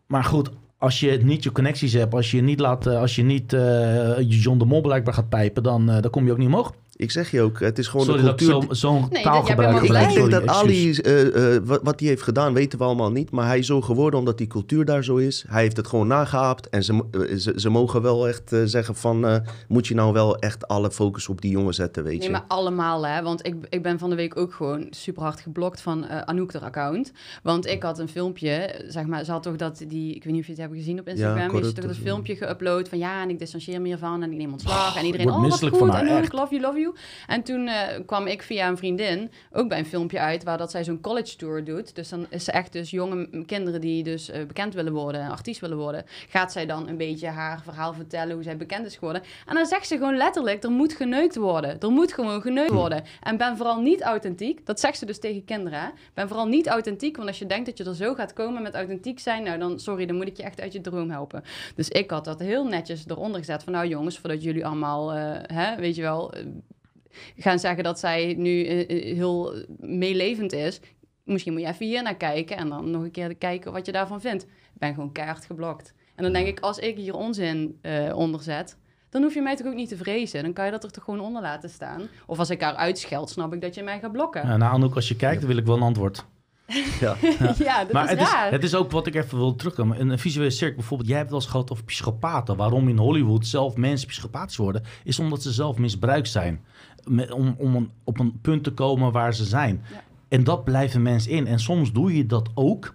Speaker 5: Maar goed, als je niet je connecties hebt, als je niet, laat, eh, als je niet eh, John de Mol blijkbaar gaat pijpen, dan, dan kom je ook niet omhoog.
Speaker 3: Ik zeg je ook, het is gewoon
Speaker 5: Sorry
Speaker 3: de cultuur.
Speaker 5: zo- zo'n
Speaker 4: dat- jij
Speaker 5: taalgebruik
Speaker 3: Ik, denk
Speaker 5: Sorry,
Speaker 3: dat. Ali, eh, eh, wat, wat hij heeft gedaan, weten we allemaal niet. Maar hij is zo geworden omdat die cultuur daar zo is. Hij heeft het gewoon nageaapt. En ze, eh, ze, ze mogen wel echt zeggen van... eh, moet je nou wel echt alle focus op die jongen zetten, weet je.
Speaker 4: Nee, maar allemaal hè. Want ik, ik ben van de week ook gewoon super hard geblokt van eh Anouk haar account. Want ik had een filmpje, zeg maar, ze had toch dat die, ik weet niet of je het hebt gezien op Instagram, ja,
Speaker 3: corrupt
Speaker 4: is toch dat filmpje geüpload van ja, en ik distancieer me hiervan en ik neem ontslag. en iedereen, oh wat
Speaker 5: misselijk
Speaker 4: goed,
Speaker 5: van haar,
Speaker 4: en
Speaker 5: echt.
Speaker 4: ik love you, love you. En toen eh, kwam ik via een vriendin ook bij een filmpje uit waar dat zij zo'n college tour doet. Dus dan is ze echt dus jonge kinderen die dus eh, bekend willen worden, artiest willen worden, gaat zij dan een beetje haar verhaal vertellen hoe zij bekend is geworden. En dan zegt ze gewoon letterlijk, er moet geneukt worden. Er moet gewoon geneukt worden. En ben vooral niet authentiek. Dat zegt ze dus tegen kinderen. Hè? Ben vooral niet authentiek, want als je denkt dat je er zo gaat komen met authentiek zijn, nou dan, sorry, dan moet ik je echt uit je droom helpen. Dus ik had dat heel netjes eronder gezet van, nou jongens, voordat jullie allemaal, eh, hè, weet je wel, gaan zeggen dat zij nu eh, eh, heel meelevend is. Misschien moet je even hier naar kijken en dan nog een keer kijken wat je daarvan vindt. Ik ben gewoon keihard geblokt. En dan denk ik, als ik hier onzin eh onder zet, dan hoef je mij toch ook niet te vrezen. Dan kan je dat er toch gewoon onder laten staan. Of als ik haar uitscheld, snap ik dat je mij gaat blokken.
Speaker 5: Ja, nou, Anouk, als je kijkt, dan wil ik wel een antwoord. *laughs*
Speaker 3: Ja.
Speaker 4: Ja, dat
Speaker 5: maar
Speaker 4: is
Speaker 5: het is,
Speaker 4: raar.
Speaker 5: het is ook wat ik even wil terugkomen. Een visuele cirkel bijvoorbeeld, jij hebt wel eens gehad over psychopaten. Waarom in Hollywood zelf mensen psychopatisch worden, is omdat ze zelf misbruikt zijn. Met- om om een, op een punt te komen waar ze zijn.
Speaker 4: Ja.
Speaker 5: En dat blijven mensen in. En soms doe je dat ook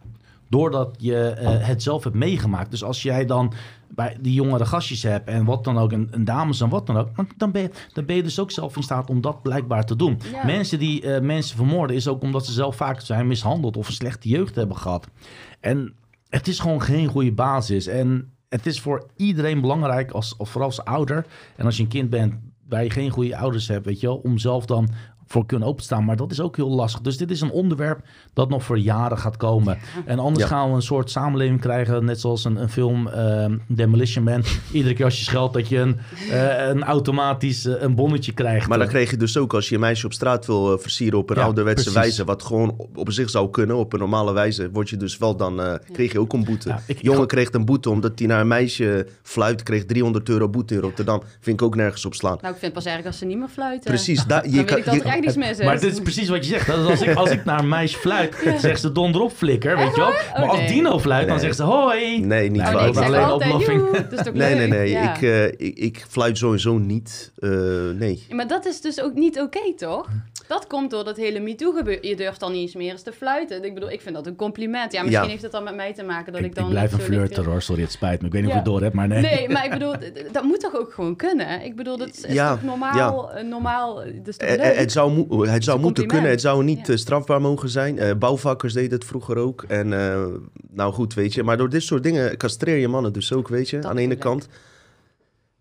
Speaker 5: doordat je eh, het zelf hebt meegemaakt. Dus als jij dan bij die jongere gastjes hebt en wat dan ook, en, en dames en wat dan ook, dan- ben, je, dan ben je dus ook zelf in staat om dat blijkbaar te doen.
Speaker 4: Ja.
Speaker 5: Mensen die eh, mensen vermoorden is ook omdat ze zelf vaak zijn mishandeld of een slechte jeugd hebben gehad. En het is gewoon geen goede basis. En het is voor iedereen belangrijk, als, of vooral als ouder. En als je een kind bent je geen goede ouders hebt, weet je wel, om zelf dan voor kunnen openstaan. Maar dat is ook heel lastig. Dus dit is een onderwerp dat nog voor jaren gaat komen. En anders
Speaker 3: Ja.
Speaker 5: gaan we een soort samenleving krijgen, net zoals een, een film ehm, Demolition Man. *laughs* Iedere keer als je scheldt dat je een, eh, een automatisch eh, een bonnetje krijgt.
Speaker 3: Maar dan kreeg je dus ook als je een meisje op straat wil eh, versieren op een
Speaker 5: Ja,
Speaker 3: ouderwetse
Speaker 5: precies.
Speaker 3: wijze, wat gewoon op, op zich zou kunnen, op een normale wijze, word je dus wel dan, eh, kreeg je ook een boete.
Speaker 5: Ja, ik-
Speaker 3: Jongen kreeg een boete omdat hij naar een meisje fluit, kreeg 300 euro boete in Rotterdam. Vind ik ook nergens op slaan.
Speaker 4: Nou, ik vind pas erg als ze niet meer fluiten.
Speaker 3: Precies, *laughs* daar,
Speaker 4: Dan
Speaker 3: je
Speaker 4: weet
Speaker 3: kan,
Speaker 4: ik dat
Speaker 3: je-
Speaker 5: Maar dit is precies wat je zegt. Dat is als, ik, als ik naar een meisje fluit, zegt ze donder op flikker, weet je wel. Maar als
Speaker 4: nee.
Speaker 5: Dino fluit, dan
Speaker 3: Nee.
Speaker 5: zegt ze hoi.
Speaker 3: nee, niet
Speaker 5: Nou,
Speaker 4: Oh, nee, ik
Speaker 3: waar.
Speaker 5: alleen *laughs*
Speaker 4: toch
Speaker 3: Nee, nee,
Speaker 4: leuk?
Speaker 3: nee.
Speaker 4: Ja.
Speaker 3: Ik, eh, ik, ik fluit sowieso niet. Eh, nee.
Speaker 4: Ja, Maar dat is dus ook niet oké, toch? Dat komt door dat hele MeToo gebeuren. Je durft dan niet eens meer eens te fluiten. Ik bedoel, ik vind dat een compliment. Ja, misschien
Speaker 3: Ja.
Speaker 4: heeft het dan met mij te maken dat
Speaker 5: Ik,
Speaker 4: ik, dan...
Speaker 5: ik blijf een
Speaker 4: licht
Speaker 5: flirter hoor, sorry, het spijt me. Ik weet niet
Speaker 4: Ja.
Speaker 5: of je het door hebt, maar nee.
Speaker 4: Nee, maar ik bedoel, dat moet toch ook gewoon kunnen? Ik bedoel, dat is
Speaker 3: Ja,
Speaker 4: toch normaal, eh, normaal, toch
Speaker 3: Eh,
Speaker 4: leuk?
Speaker 3: eh, het zou, het zou moeten kunnen, het zou niet eh, strafbaar mogen zijn. Eh, bouwvakkers deden het vroeger ook. En eh, nou goed, weet je. Maar door dit soort dingen castreer je mannen dus ook, weet je.
Speaker 4: Dat
Speaker 3: aan de ene kant.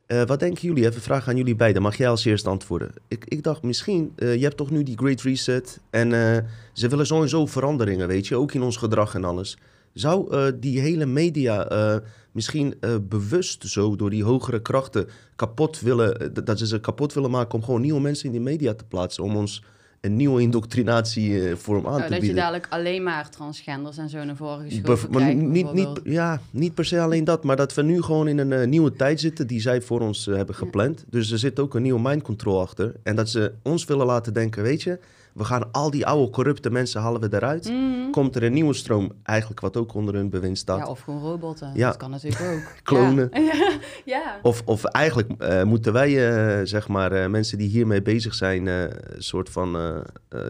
Speaker 3: Eh, wat denken jullie? Even een vraag aan jullie beiden. Mag jij als eerste antwoorden? Ik, ik dacht misschien, eh, je hebt toch nu die Great Reset. En eh, ze willen sowieso veranderingen, weet je. Ook in ons gedrag en alles. Zou die hele media misschien bewust zo door die hogere krachten kapot willen... dat ze ze kapot willen maken om gewoon nieuwe mensen in die media te plaatsen. Om ons een nieuwe indoctrinatievorm aan
Speaker 4: Nou,
Speaker 3: te
Speaker 4: dat je
Speaker 3: bieden.
Speaker 4: dadelijk alleen maar transgenders en zo naar voren geschoven
Speaker 3: maar
Speaker 4: krijgt,
Speaker 3: niet, niet, ja, niet per se alleen dat, maar dat we nu gewoon in een eh, nieuwe tijd zitten die zij voor ons eh, hebben gepland. Dus er zit ook een nieuwe mind control achter. En dat ze ons willen laten denken, weet je, we gaan al die oude corrupte mensen halen we eruit.
Speaker 4: Mhm.
Speaker 3: Komt er een nieuwe stroom, eigenlijk wat ook onder hun bewind staat.
Speaker 4: Ja, of gewoon robotten.
Speaker 3: Ja.
Speaker 4: Dat kan natuurlijk ook. *laughs*
Speaker 3: Klonen.
Speaker 4: Ja. *laughs* ja.
Speaker 3: Of, of eigenlijk eh, moeten wij, eh, zeg maar, eh, mensen die hiermee bezig zijn, een soort van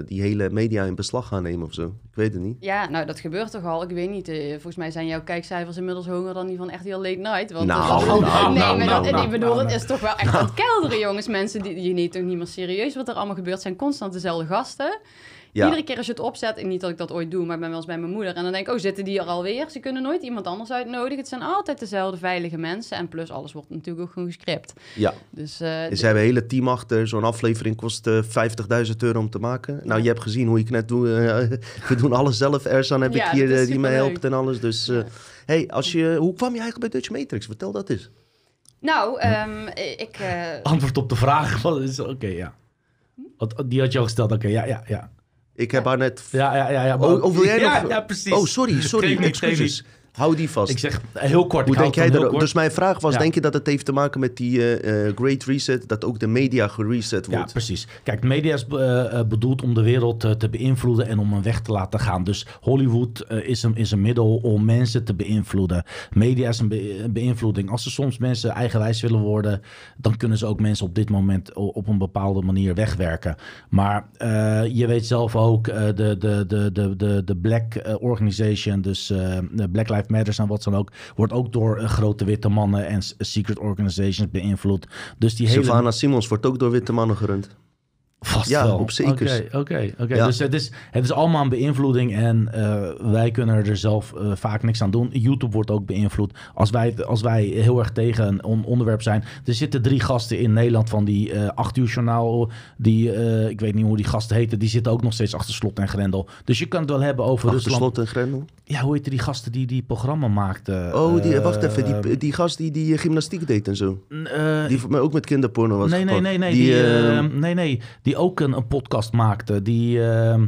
Speaker 3: die hele media in beslag gaan nemen of zo. Weet het niet.
Speaker 4: Ja, nou dat gebeurt toch al. Ik weet niet. eh, volgens mij zijn jouw kijkcijfers inmiddels hoger dan die van echt heel late night. Want,
Speaker 3: Nou,
Speaker 4: dat- *laughs*
Speaker 3: nou,
Speaker 4: nee,
Speaker 3: nou,
Speaker 4: maar
Speaker 3: nou,
Speaker 4: dat,
Speaker 3: nou,
Speaker 4: ik bedoel,
Speaker 5: nou,
Speaker 4: het is toch wel echt aan het *laughs* kelderen, jongens. Mensen die je neemt toch niet meer serieus wat er allemaal gebeurt. Zijn constant dezelfde gasten.
Speaker 3: Ja.
Speaker 4: Iedere keer als je het opzet, en niet dat ik dat ooit doe, maar ik ben wel eens bij mijn moeder. En dan denk ik, oh, zitten die er alweer? Ze kunnen nooit iemand anders uitnodigen. Het zijn altijd dezelfde veilige mensen. En plus, alles wordt natuurlijk ook gewoon gescript.
Speaker 3: Ja,
Speaker 4: Dus eh,
Speaker 3: dus ze hebben een hele team achter. Zo'n aflevering kost eh 50.000 euro om te maken. Nou, je hebt gezien hoe ik net doe. eh, *laughs* we doen alles zelf. Ersan heb
Speaker 4: Ja,
Speaker 3: ik hier eh, die mij helpt en alles. Dus, eh,
Speaker 4: Ja.
Speaker 3: hey, als je, hoe kwam je eigenlijk bij Dutch Matrix? Vertel dat eens.
Speaker 4: nou, ehm, ik... eh,
Speaker 5: Antwoord op de vraag. *laughs* Oké, ja. Wat- Die had je al gesteld. Oké, ja, ja, ja.
Speaker 3: Ik heb haar net...
Speaker 5: Ja, ja, ja. ja
Speaker 3: Oh, oh, wil jij *laughs*
Speaker 5: ja,
Speaker 3: nog-
Speaker 5: Ja, precies.
Speaker 3: Oh, sorry, sorry. Excuses. Hou die vast.
Speaker 5: Ik zeg heel kort.
Speaker 3: Hoe
Speaker 5: ik
Speaker 3: denk jij er? Dus mijn vraag was,
Speaker 5: Ja.
Speaker 3: denk je dat het heeft te maken met die eh, eh, Great Reset, dat ook de media gereset
Speaker 5: Ja,
Speaker 3: wordt?
Speaker 5: precies. Kijk, media is eh, bedoeld om de wereld te beïnvloeden en om een weg te laten gaan. Dus Hollywood is, een, is een middel om mensen te beïnvloeden. Media is een be- een beïnvloeding. Als ze soms mensen eigenwijs willen worden, dan kunnen ze ook mensen op dit moment op een bepaalde manier wegwerken. Maar je weet zelf ook, de, de, de, de, de, de Black Organization, dus de Black Lives Matter en wat dan ook, wordt ook door eh, grote witte mannen en secret organizations beïnvloed. Dus die hele
Speaker 3: Sylvana Simons wordt ook door witte mannen gerund.
Speaker 5: Vast
Speaker 3: Ja,
Speaker 5: wel.
Speaker 3: op zekers.
Speaker 5: Oké, oké.
Speaker 3: Ja.
Speaker 5: Dus het is, het is allemaal een beïnvloeding en eh, wij kunnen er zelf eh, vaak niks aan doen. YouTube wordt ook beïnvloed. Als wij, als wij heel erg tegen een on- onderwerp zijn. Er zitten drie gasten in Nederland van die eh 8 uur journaal. Die, eh, ik weet niet hoe die gasten heten. Die zitten ook nog steeds achter slot en grendel. Dus je kan het wel hebben over
Speaker 3: Achter
Speaker 5: Rusland.
Speaker 3: slot en grendel.
Speaker 5: Ja, hoe heette die gasten die die programma maakten?
Speaker 3: Oh, die, wacht even. Die, die gast die, die gymnastiek deed en zo.
Speaker 5: eh,
Speaker 3: Die voor mij ook met kinderporno was
Speaker 5: nee, nee,
Speaker 3: gepakt.
Speaker 5: nee, nee,
Speaker 3: Die,
Speaker 5: die,
Speaker 3: eh,
Speaker 5: eh, nee, nee. Die ook een, een podcast maakte. Die, ehm,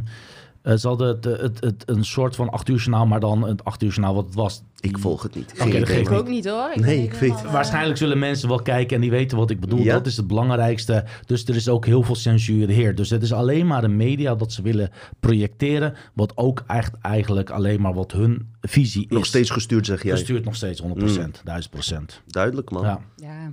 Speaker 5: eh, ze hadden het, het, het, een soort van acht uur journaal, maar dan het acht uur journaal wat het was.
Speaker 3: ik volg het niet.
Speaker 5: Oké,
Speaker 3: Geen
Speaker 5: dat
Speaker 3: man.
Speaker 4: ik ook niet hoor. Ik
Speaker 3: Nee, ik weet-
Speaker 4: helemaal, eh,
Speaker 5: Waarschijnlijk zullen mensen wel kijken en die weten wat ik bedoel.
Speaker 3: Ja?
Speaker 5: Dat is het belangrijkste. Dus er is ook heel veel censuur heer. Dus het is alleen maar de media dat ze willen projecteren. Wat ook echt eigenlijk alleen maar wat hun visie is.
Speaker 3: Nog steeds gestuurd, zeg jij.
Speaker 5: Gestuurd nog steeds 100%, 1000%.
Speaker 3: Duidelijk, man.
Speaker 5: Ja.
Speaker 4: Ja.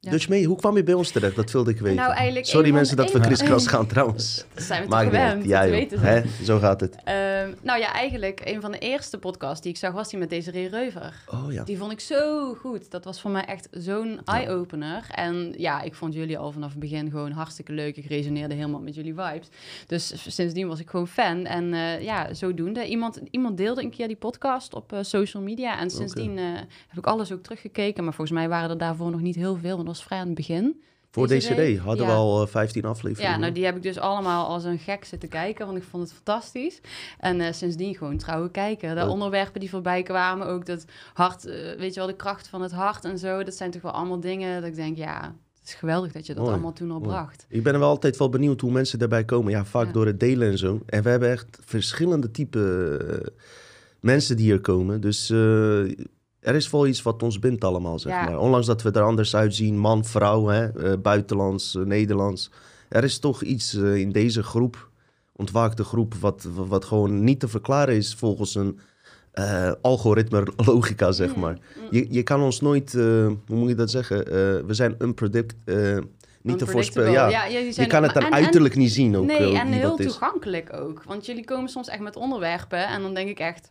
Speaker 4: Ja.
Speaker 3: Dus mee, hoe kwam je bij ons terecht? Dat wilde ik weten.
Speaker 4: Nou, eigenlijk
Speaker 3: Sorry mensen dat we kriskras gaan *laughs* trouwens.
Speaker 4: Dat zijn we toch
Speaker 3: Maakt niet
Speaker 4: gewend,
Speaker 3: uit. Ja,
Speaker 4: dat weten.
Speaker 3: Hè? Zo gaat het.
Speaker 4: Ehm, nou ja, eigenlijk een van de eerste podcasts die ik zag was die met Desiree Reuver.
Speaker 3: Oh ja.
Speaker 4: Die vond ik zo goed. Dat was voor mij echt zo'n eye-opener. En ja, ik vond jullie al vanaf het begin gewoon hartstikke leuk. Ik resoneerde helemaal met jullie vibes. Dus sindsdien was ik gewoon fan. En eh, ja, zodoende. Iemand, iemand deelde een keer die podcast op eh, social media. En sindsdien eh, heb ik alles ook teruggekeken. Maar volgens mij waren er daarvoor nog niet heel veel. Was vrij aan het begin.
Speaker 3: Voor
Speaker 4: DCD?
Speaker 3: DCD hadden
Speaker 4: Ja.
Speaker 3: we al eh, 15 afleveringen.
Speaker 4: Ja, nou die heb ik dus allemaal als een gek zitten kijken, want ik vond het fantastisch. En eh, sindsdien gewoon trouwen kijken. De onderwerpen die voorbij kwamen, ook dat hart, eh, weet je wel, de kracht van het hart en zo. Dat zijn toch wel allemaal dingen dat ik denk, ja, het is geweldig dat je dat
Speaker 3: Mooi,
Speaker 4: allemaal toen al
Speaker 3: mooi.
Speaker 4: bracht.
Speaker 3: Ik ben er wel altijd wel benieuwd hoe mensen daarbij komen. Ja, vaak
Speaker 4: Ja.
Speaker 3: door het delen en zo. En we hebben echt verschillende type eh, mensen die hier komen. Dus eh, er is wel iets wat ons bindt allemaal, zeg
Speaker 4: Ja.
Speaker 3: maar. Ondanks dat we er anders uitzien, man, vrouw, hè, eh, buitenlands, eh, Nederlands. Er is toch iets eh, in deze groep, ontwaakte groep, wat, wat gewoon niet te verklaren is volgens een algoritme *laughs* logica, zeg
Speaker 4: Mm,
Speaker 3: maar.
Speaker 4: mm.
Speaker 3: Je, je kan ons nooit, hoe moet je dat zeggen? We zijn unpredict, niet te voorspellen. Ja. Je kan het
Speaker 4: en- en-
Speaker 3: uiterlijk niet zien ook.
Speaker 4: Nee, en heel
Speaker 3: is.
Speaker 4: toegankelijk ook. Want jullie komen soms echt met onderwerpen en dan denk ik echt...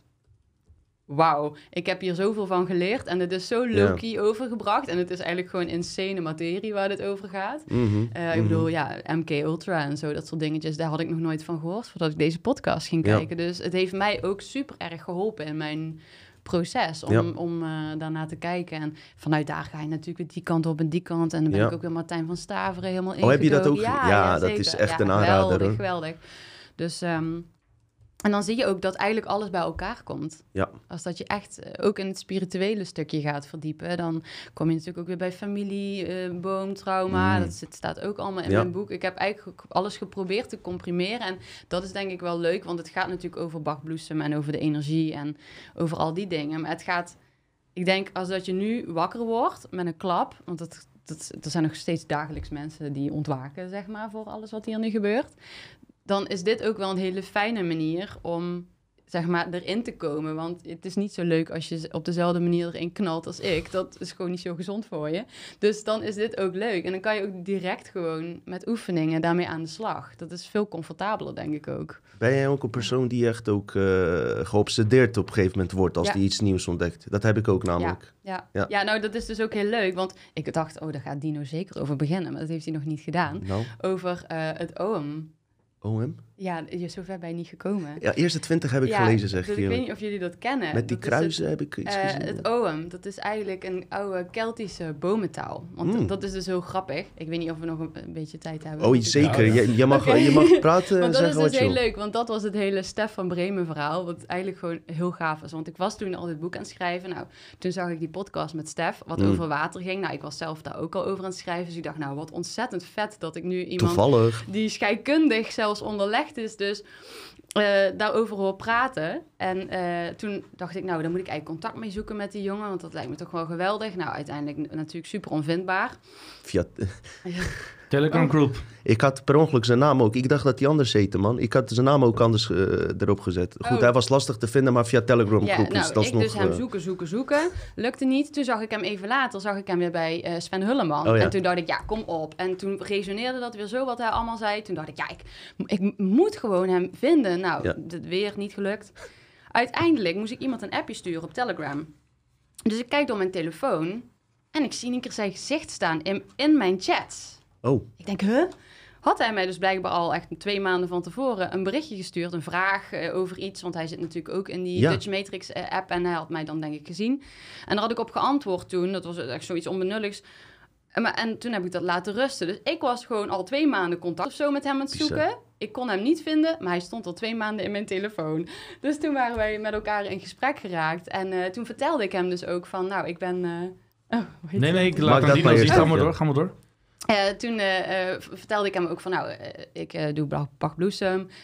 Speaker 4: Wauw, ik heb hier zoveel van geleerd en het is zo low-key overgebracht. En het is eigenlijk gewoon insane materie waar dit over gaat.
Speaker 3: Mhm,
Speaker 4: Eh, ik
Speaker 3: mhm.
Speaker 4: bedoel, ja, MK Ultra en zo, dat soort dingetjes, daar had ik nog nooit van gehoord voordat ik deze podcast ging
Speaker 3: Ja.
Speaker 4: kijken. Dus het heeft mij ook super erg geholpen in mijn proces om,
Speaker 3: Ja.
Speaker 4: om eh, daarna te kijken. En vanuit daar ga je natuurlijk weer die kant op en die kant. En dan ben
Speaker 3: Ja.
Speaker 4: ik ook weer Martijn van Staveren helemaal in.
Speaker 3: Oh, heb je dat ook
Speaker 4: Ja,
Speaker 3: Ja, dat
Speaker 4: zeker.
Speaker 3: is echt een aanrader,
Speaker 4: Geweldig, geweldig. Dus, ehm, en dan zie je ook dat eigenlijk alles bij elkaar komt.
Speaker 3: Ja.
Speaker 4: Als dat je echt eh, ook in het spirituele stukje gaat verdiepen, dan kom je natuurlijk ook weer bij familie, boom, trauma.
Speaker 3: Mm.
Speaker 4: Dat zit, staat ook allemaal in
Speaker 3: Ja.
Speaker 4: mijn boek. Ik heb eigenlijk alles geprobeerd te comprimeren. En dat is denk ik wel leuk, want het gaat natuurlijk over Bachbloesem en over de energie en over al die dingen. Maar het gaat, ik denk, als dat je nu wakker wordt met een klap, want dat, dat, er zijn nog steeds dagelijks mensen die ontwaken, zeg maar, voor alles wat hier nu gebeurt. Dan is dit ook wel een hele fijne manier om zeg maar, erin te komen. Want het is niet zo leuk als je op dezelfde manier erin knalt als ik. Dat is gewoon niet zo gezond voor je. Dus dan is dit ook leuk. En dan kan je ook direct gewoon met oefeningen daarmee aan de slag. Dat is veel comfortabeler, denk ik ook.
Speaker 3: Ben jij ook een persoon die echt ook eh, geobsedeerd op een gegeven moment wordt als
Speaker 4: Ja.
Speaker 3: die iets nieuws ontdekt? Dat heb ik ook namelijk.
Speaker 4: Ja.
Speaker 3: Ja.
Speaker 4: Ja. nou, dat is dus ook heel leuk. Want ik dacht, oh, daar gaat Dino zeker over beginnen. Maar dat heeft hij nog niet gedaan.
Speaker 3: Nou,
Speaker 4: Over eh, het OM.
Speaker 3: OM?
Speaker 4: Ja, je zover ben je niet gekomen.
Speaker 3: Ja, eerste twintig heb ik
Speaker 4: Ja,
Speaker 3: gelezen, zeg
Speaker 4: dus
Speaker 3: je.
Speaker 4: Ik weet niet of jullie dat kennen.
Speaker 3: Met die
Speaker 4: Dat is het-
Speaker 3: kruisen heb ik iets
Speaker 4: Eh,
Speaker 3: gezien.
Speaker 4: het OM, dat is eigenlijk een oude Keltische bomentaal. Want
Speaker 3: Mm.
Speaker 4: dat is dus heel grappig. Ik weet niet of we nog een, een beetje tijd hebben.
Speaker 3: Oh, zeker.
Speaker 5: Ja.
Speaker 3: Je, je, mag, je mag praten *laughs* en
Speaker 4: Want dat is dus heel leuk, want dat was het hele Stef van Bremen verhaal. Wat eigenlijk gewoon heel gaaf is. Want ik was toen al dit boek aan het schrijven. Nou, toen zag ik die podcast met Stef, wat
Speaker 3: Mm.
Speaker 4: over water ging. Nou, ik was zelf daar ook al over aan het schrijven. Dus ik dacht, nou, wat ontzettend vet dat ik nu iemand
Speaker 3: Toevallig.
Speaker 4: die scheikundig zelfs onderlegd is, dus eh, daarover hoor praten. En eh, toen dacht ik, nou, dan moet ik eigenlijk contact mee zoeken met die jongen, want dat lijkt me toch wel geweldig. Nou, uiteindelijk natuurlijk super onvindbaar.
Speaker 3: Via,
Speaker 5: Telegram
Speaker 4: Oh.
Speaker 5: groep.
Speaker 3: ik had per ongeluk zijn naam ook. Ik dacht dat hij anders heette, man. Ik had zijn naam ook anders eh, erop gezet. Goed,
Speaker 4: Oh.
Speaker 3: hij was lastig te vinden, maar via Telegram
Speaker 4: Ja,
Speaker 3: groep.
Speaker 4: nou,
Speaker 3: dus
Speaker 4: ik
Speaker 3: nog,
Speaker 4: dus hem
Speaker 3: eh,
Speaker 4: zoeken, zoeken, zoeken. Lukte niet. Toen zag ik hem even later, zag ik hem weer bij eh, Sven Hulleman.
Speaker 3: Oh, ja.
Speaker 4: En toen dacht ik, ja, kom op. En toen resoneerde dat weer zo wat hij allemaal zei. Toen dacht ik, ja, ik, ik moet gewoon hem vinden. Nou,
Speaker 3: Ja.
Speaker 4: dat weer niet gelukt. Uiteindelijk moest ik iemand een appje sturen op Telegram. Dus ik kijk door mijn telefoon en ik zie een keer zijn gezicht staan in, in mijn chats.
Speaker 3: Oh,
Speaker 4: Ik denk, huh? Had hij mij dus blijkbaar al echt twee maanden van tevoren een berichtje gestuurd, een vraag eh, over iets, want hij zit natuurlijk ook in die
Speaker 3: Ja.
Speaker 4: Dutch Matrix eh, app en hij had mij dan denk ik gezien. En daar had ik op geantwoord toen, dat was echt zoiets onbenulligs. En, maar, en toen heb ik dat laten rusten. Dus ik was gewoon al twee maanden contact of zo met hem aan het
Speaker 3: Bizar.
Speaker 4: zoeken. Ik kon hem niet vinden, maar hij stond al twee maanden in mijn telefoon. Dus toen waren wij met elkaar in gesprek geraakt. En eh, toen vertelde ik hem dus ook van, nou, ik ben... eh, oh,
Speaker 5: Nee, nee, ik laat
Speaker 3: dat
Speaker 5: zien.
Speaker 3: eerst
Speaker 5: Ga maar door, ga maar door.
Speaker 4: Eh, toen eh, eh, vertelde ik hem ook van, nou, ik doe.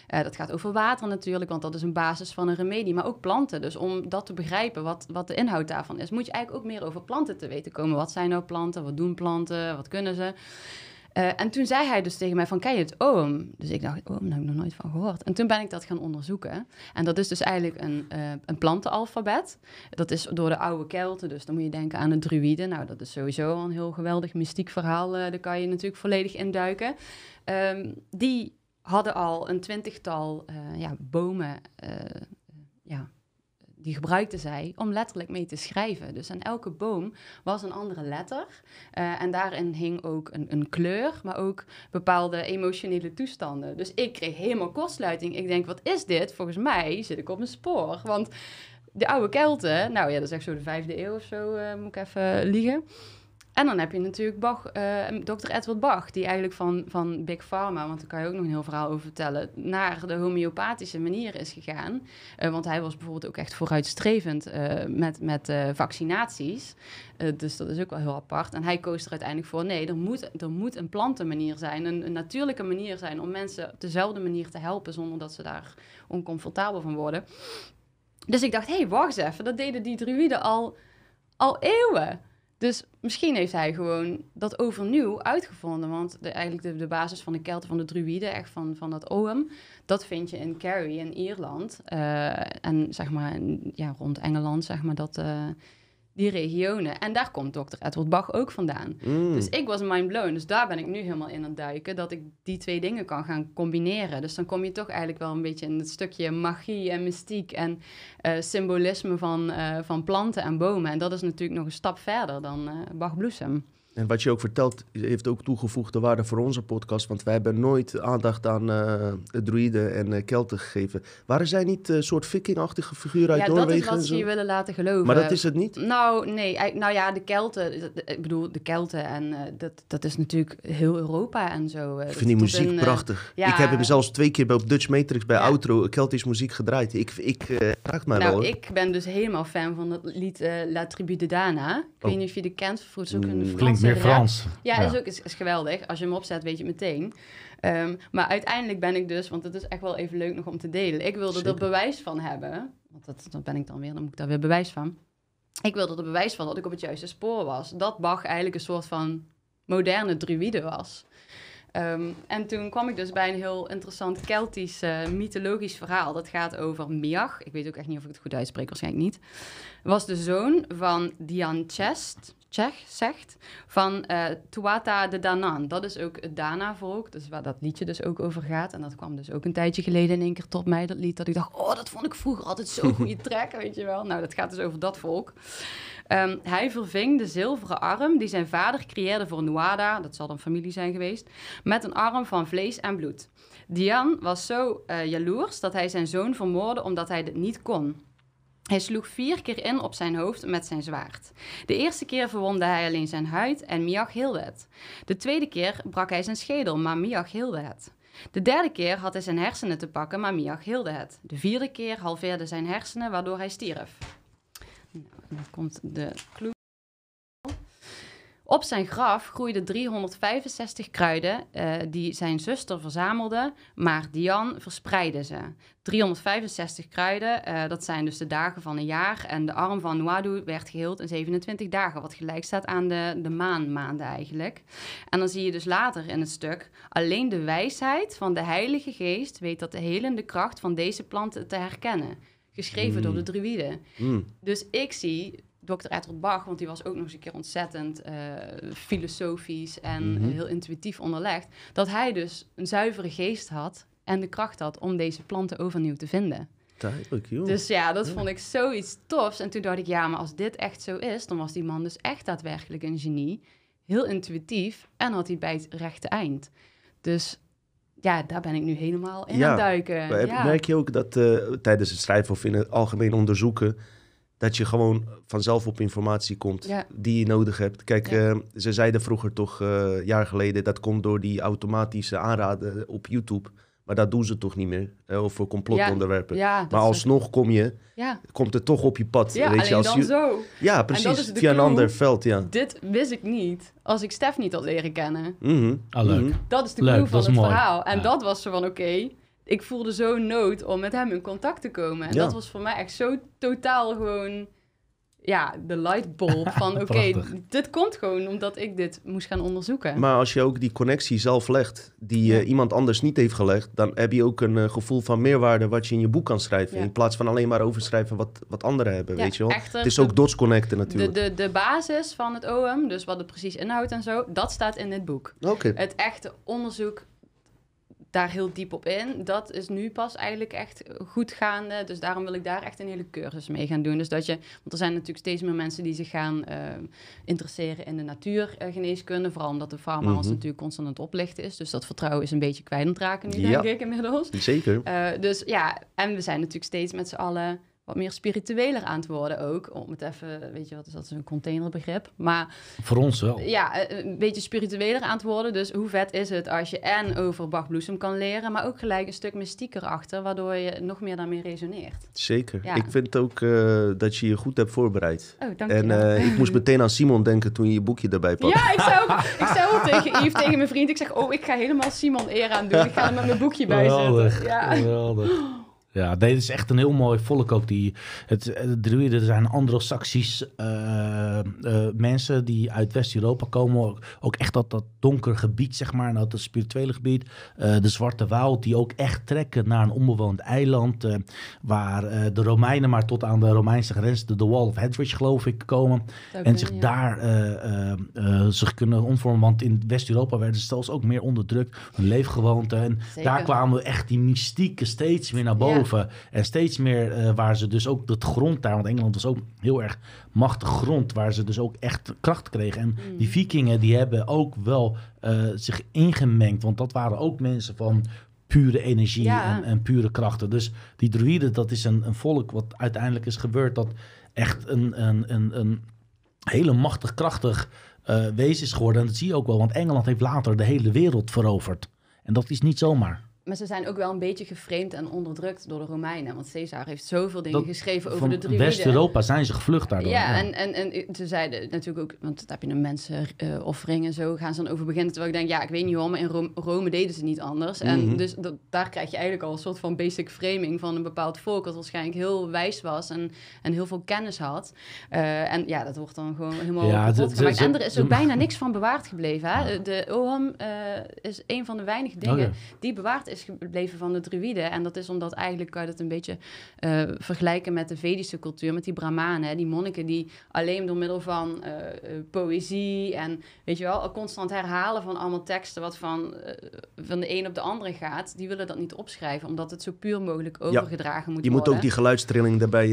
Speaker 4: Eh, dat gaat over water natuurlijk, want dat is een basis van een remedie. Maar ook planten. Dus om dat te begrijpen, wat, wat de inhoud daarvan is, moet je eigenlijk ook meer over planten te weten komen. Wat zijn nou planten? Wat doen planten? Wat kunnen ze? Eh, en toen zei hij dus tegen mij van, ken je het oom? Dus ik dacht, oom, daar heb ik nog nooit van gehoord. En toen ben ik dat gaan onderzoeken. En dat is dus eigenlijk een, eh een plantenalfabet. Dat is door de oude Kelten, dus dan moet je denken aan de druïden. Nou, dat is sowieso al een heel geweldig mystiek verhaal. eh, daar kan je natuurlijk volledig induiken. Ehm die hadden al een twintigtal ja, bomen, ja, die gebruikten zij om letterlijk mee te schrijven. Dus aan elke boom was een andere letter. Eh, en daarin hing ook een, een kleur, maar ook bepaalde emotionele toestanden. Dus ik kreeg helemaal kortsluiting. Ik denk, wat is dit? Volgens mij zit ik op een spoor. Want de oude Kelten, nou ja, dat is echt zo de vijfde eeuw of zo, eh, moet ik even liegen. En dan heb je natuurlijk Bach, eh, Dr. Edward Bach, die eigenlijk van, van Big Pharma, want daar kan je ook nog een heel verhaal over vertellen, naar de homeopathische manier is gegaan. Eh, want hij was bijvoorbeeld ook echt vooruitstrevend eh, met, met vaccinaties. Dus dat is ook wel heel apart. En hij koos er uiteindelijk voor, nee, er moet, er moet een plantenmanier zijn, een, een natuurlijke manier zijn om mensen op dezelfde manier te helpen, zonder dat ze daar oncomfortabel van worden. Dus ik dacht, hé, hey, wacht eens even, dat deden die druïden al, al eeuwen. Dus misschien heeft hij gewoon dat overnieuw uitgevonden. Want eigenlijk de, basis van de Kelten, van de druïden, echt van, van dat oom... dat vind je in Kerry in Ierland. Eh, en zeg maar ja, rond Engeland, zeg maar, dat, eh, die regionen. En daar komt Dr. Edward Bach ook vandaan.
Speaker 3: mm.
Speaker 4: Dus ik was mind blown. Dus daar ben ik nu helemaal in aan het duiken. Dat ik die twee dingen kan gaan combineren. Dus dan kom je toch eigenlijk wel een beetje in het stukje magie en mystiek en eh, symbolisme van, eh, van planten en bomen. En dat is natuurlijk nog een stap verder dan eh Bach Bloesem.
Speaker 3: En wat je ook vertelt, heeft ook toegevoegde waarde voor onze podcast. Want wij hebben nooit aandacht aan eh de druïden en eh, Kelten gegeven. Waren zij niet een soort vikingachtige figuren uit
Speaker 4: ja, dat
Speaker 3: Noorwegen?
Speaker 4: is wat ze je willen laten geloven.
Speaker 3: Maar dat is het niet?
Speaker 4: Nou, nee. Nou ja, de Kelten. Ik bedoel, de Kelten. En eh, dat, dat is natuurlijk heel Europa en zo. eh,
Speaker 3: Ik vind die muziek
Speaker 4: in, eh,
Speaker 3: prachtig.
Speaker 4: ja.
Speaker 3: Ik heb hem zelfs twee keer bij op Dutch Matrix bij
Speaker 4: Ja.
Speaker 3: Outro Keltisch muziek gedraaid. Ik, ik eh, raakt mij wel.
Speaker 4: Nou, ik ben dus helemaal fan van het lied eh, La Tribu de Dana. Ik weet
Speaker 3: Oh.
Speaker 4: niet of je die kent. Is ook een
Speaker 3: Mm,
Speaker 4: Franse
Speaker 5: meer. Frans.
Speaker 4: Ja, Is, ook, is, is geweldig. Als je hem opzet, weet je het meteen. Ehm, maar uiteindelijk ben ik dus, want het is echt wel even leuk nog om te delen. Ik wilde er
Speaker 3: Zeker.
Speaker 4: bewijs van hebben. Want dat, dat ben ik dan weer, dan moet ik daar weer bewijs van. Ik wilde er bewijs van dat ik op het juiste spoor was. Dat Bach eigenlijk een soort van moderne druïde was. Ehm, en toen kwam ik dus bij een heel interessant Keltisch eh, mythologisch verhaal. Dat gaat over Miach. Ik weet ook echt niet of ik het goed uitspreek, waarschijnlijk niet. Was de zoon van Dian Zegt, van eh Tuata de Danan. Dat is ook het Dana-volk, dus waar dat liedje dus ook over gaat. En dat kwam dus ook een tijdje geleden in één keer tot mij, dat lied. Dat ik dacht, oh, dat vond ik vroeger altijd zo'n *laughs* goede track, weet je wel. Nou, dat gaat dus over dat volk. Ehm, hij verving de zilveren arm die zijn vader creëerde voor Nuada, dat zal dan familie zijn geweest, met een arm van vlees en bloed. Dian was zo eh, jaloers dat hij zijn zoon vermoordde omdat hij dit niet kon. Hij sloeg vier keer in op zijn hoofd met zijn zwaard. De eerste keer verwondde hij alleen zijn huid en Miach hielde het. De tweede keer brak hij zijn schedel, maar Miach hielde het. De derde keer had hij zijn hersenen te pakken, maar Miach hielde het. De vierde keer halveerde zijn hersenen, waardoor hij stierf. Nou, dan komt de clue. Op zijn graf groeiden 365 kruiden eh, die zijn zuster verzamelde, maar Dian verspreidde ze. 365 kruiden, eh, dat zijn dus de dagen van een jaar. En de arm van Nuadu werd geheeld in 27 dagen, wat gelijk staat aan de, de maanmaanden eigenlijk. En dan zie je dus later in het stuk, alleen de wijsheid van de Heilige Geest weet dat de helende kracht van deze planten te herkennen. Geschreven door de druïden.
Speaker 3: Mm.
Speaker 4: Dus ik zie Dr. Edward Bach, want die was ook nog eens een keer ontzettend eh, filosofisch en
Speaker 3: Mhm.
Speaker 4: heel intuïtief onderlegd, dat hij dus een zuivere geest had en de kracht had om deze planten overnieuw te vinden.
Speaker 3: Duidelijk, joh.
Speaker 4: Dus ja, dat vond ik zoiets tofs. En toen dacht ik, ja, maar als dit echt zo is, dan was die man dus echt daadwerkelijk een genie. Heel intuïtief en had hij bij het rechte eind. Dus ja, daar ben ik nu helemaal in
Speaker 3: Ja,
Speaker 4: aan duiken. Ja.
Speaker 3: Merk je ook dat eh, tijdens het schrijven of in het algemeen onderzoeken... dat je gewoon vanzelf op informatie komt
Speaker 4: Ja.
Speaker 3: die je nodig hebt? Kijk,
Speaker 4: Ja.
Speaker 3: eh, ze zeiden vroeger toch, eh jaar geleden... dat komt door die automatische aanraden op YouTube. Maar dat doen ze toch niet meer, eh, over complotonderwerpen.
Speaker 4: Ja,
Speaker 3: maar alsnog kom je,
Speaker 4: Ja,
Speaker 3: komt het toch op je pad.
Speaker 4: ja
Speaker 3: weet
Speaker 4: alleen
Speaker 3: je, als
Speaker 4: dan
Speaker 3: je,
Speaker 4: zo.
Speaker 3: Ja,
Speaker 4: dat
Speaker 3: precies. Via een
Speaker 4: clue.
Speaker 3: ander veld, ja.
Speaker 4: Dit wist ik niet als ik Stef niet had leren kennen.
Speaker 3: Mhm,
Speaker 5: Ah, leuk.
Speaker 3: mhm.
Speaker 4: Dat is de
Speaker 5: Leuk,
Speaker 4: clue van het
Speaker 5: mooi.
Speaker 4: verhaal. En
Speaker 5: Ja.
Speaker 4: dat was zo van, oké, ik voelde zo'n nood om met hem in contact te komen. En
Speaker 3: Ja.
Speaker 4: dat was voor mij echt zo totaal gewoon, ja, de lightbulb *laughs* van, oké, dit komt gewoon omdat ik dit moest gaan onderzoeken.
Speaker 3: Maar als je ook die connectie zelf legt, die
Speaker 4: Ja.
Speaker 3: eh, iemand anders niet heeft gelegd, dan heb je ook een eh, gevoel van meerwaarde wat je in je boek kan schrijven.
Speaker 4: Ja.
Speaker 3: In plaats van alleen maar overschrijven wat, wat anderen hebben,
Speaker 4: Ja,
Speaker 3: weet je wel.
Speaker 4: echter,
Speaker 3: Het is
Speaker 4: de-
Speaker 3: ook dots connecten
Speaker 4: de,
Speaker 3: natuurlijk.
Speaker 4: de, de basis van het OM, dus wat het precies inhoudt en zo, dat staat in dit boek. Het echte onderzoek daar heel diep op in, dat is nu pas eigenlijk echt goed gaande. Dus daarom wil ik daar echt een hele cursus mee gaan doen. Dus dat je, want er zijn natuurlijk steeds meer mensen die zich gaan eh, interesseren in de natuurgeneeskunde. Vooral omdat de farma ons
Speaker 3: Mhm.
Speaker 4: natuurlijk constant aan het oplichten is. Dus dat vertrouwen is een beetje kwijt aan het raken nu,
Speaker 3: Ja.
Speaker 4: denk ik inmiddels.
Speaker 3: Zeker.
Speaker 4: Eh, dus ja, en we zijn natuurlijk steeds met z'n allen wat meer spiritueler aan het worden ook. Om het even, weet je wat is dat, is een containerbegrip. Maar
Speaker 5: Voor ons wel.
Speaker 4: ja, eh, een beetje spiritueler aan het worden. Dus hoe vet is het als je en over Bach Bloesem kan leren, maar ook gelijk een stuk mystiek erachter, waardoor je nog meer daarmee resoneert.
Speaker 3: Zeker.
Speaker 4: Ja.
Speaker 3: Ik vind ook eh, dat je je goed hebt voorbereid.
Speaker 4: Oh, dank
Speaker 3: En eh, ik moest *laughs* meteen aan Simon denken toen je je boekje erbij pakte.
Speaker 4: Ja, ik zou, ook- ik zou ook tegen Yves, tegen mijn vriend, ik zeg, oh, ik ga helemaal Simon eer aan doen. Ik ga er met mijn boekje bij
Speaker 5: Geweldig,
Speaker 4: zetten. Ja.
Speaker 5: geweldig. Ja, dit is echt een heel mooi volk ook. Die, het, de druiden zijn Anglo-Saxisch eh, eh, mensen die uit West-Europa komen. Ook, ook echt dat, dat donker gebied, zeg maar, dat het spirituele gebied. Eh, de Zwarte Woud, die ook echt trekken naar een onbewoond eiland. eh, waar eh, de Romeinen maar tot aan de Romeinse grens, de, de Wall of Hedridge geloof ik, komen. En zich
Speaker 4: ja.
Speaker 5: daar eh, eh, eh, zich kunnen omvormen. Want in West-Europa werden ze zelfs ook meer onderdrukt. Hun leefgewoonten. En
Speaker 4: Zeker.
Speaker 5: daar kwamen echt die mystieke steeds meer naar boven. En steeds meer eh, waar ze dus ook dat grond daar. Want Engeland was ook heel erg machtig grond. Waar ze dus ook echt kracht kregen. En
Speaker 4: Mm.
Speaker 5: die vikingen die hebben ook wel eh, zich ingemengd. Want dat waren ook mensen van pure energie
Speaker 4: Ja.
Speaker 5: en, en pure krachten. Dus die druïden, dat is een, een volk wat uiteindelijk is gebeurd. Dat echt een, een, een, een hele machtig, krachtig eh, wezen is geworden. En dat zie je ook wel, want Engeland heeft later de hele wereld veroverd. En dat is niet zomaar.
Speaker 4: Maar ze zijn ook wel een beetje geframed en onderdrukt door de Romeinen. Want Caesar heeft zoveel dingen
Speaker 5: Dat-
Speaker 4: geschreven over de Druiden.
Speaker 5: West-Europa zijn ze gevlucht daardoor.
Speaker 4: Ja, En, en, en ze zeiden natuurlijk ook, want dan heb je een mensenoffering en zo, gaan ze dan over beginnen. Terwijl ik denk, ja, ik weet niet maar in Rome, Rome deden ze niet anders. En
Speaker 3: Mhm.
Speaker 4: dus dat, daar krijg je eigenlijk al een soort van basic framing van een bepaald volk, dat waarschijnlijk heel wijs was en, en heel veel kennis had. Eh, en ja, dat wordt dan gewoon helemaal
Speaker 5: Ja,
Speaker 4: kapot
Speaker 5: ze-
Speaker 4: gemaakt.
Speaker 5: ze-
Speaker 4: En er is ook bijna niks van bewaard gebleven. Hè? De Oham eh, is een van de weinige dingen die bewaard is gebleven van de Druiden. En dat is omdat eigenlijk kan je dat een beetje eh, vergelijken met de Vedische cultuur, met die Brahmanen, hè, die monniken die alleen door middel van eh, eh, poëzie en weet je wel, constant herhalen van allemaal teksten wat van, van de een op de andere gaat, die willen dat niet opschrijven, omdat het zo puur mogelijk overgedragen moet
Speaker 3: Je moet
Speaker 4: worden.
Speaker 3: ook die geluidstrilling daarbij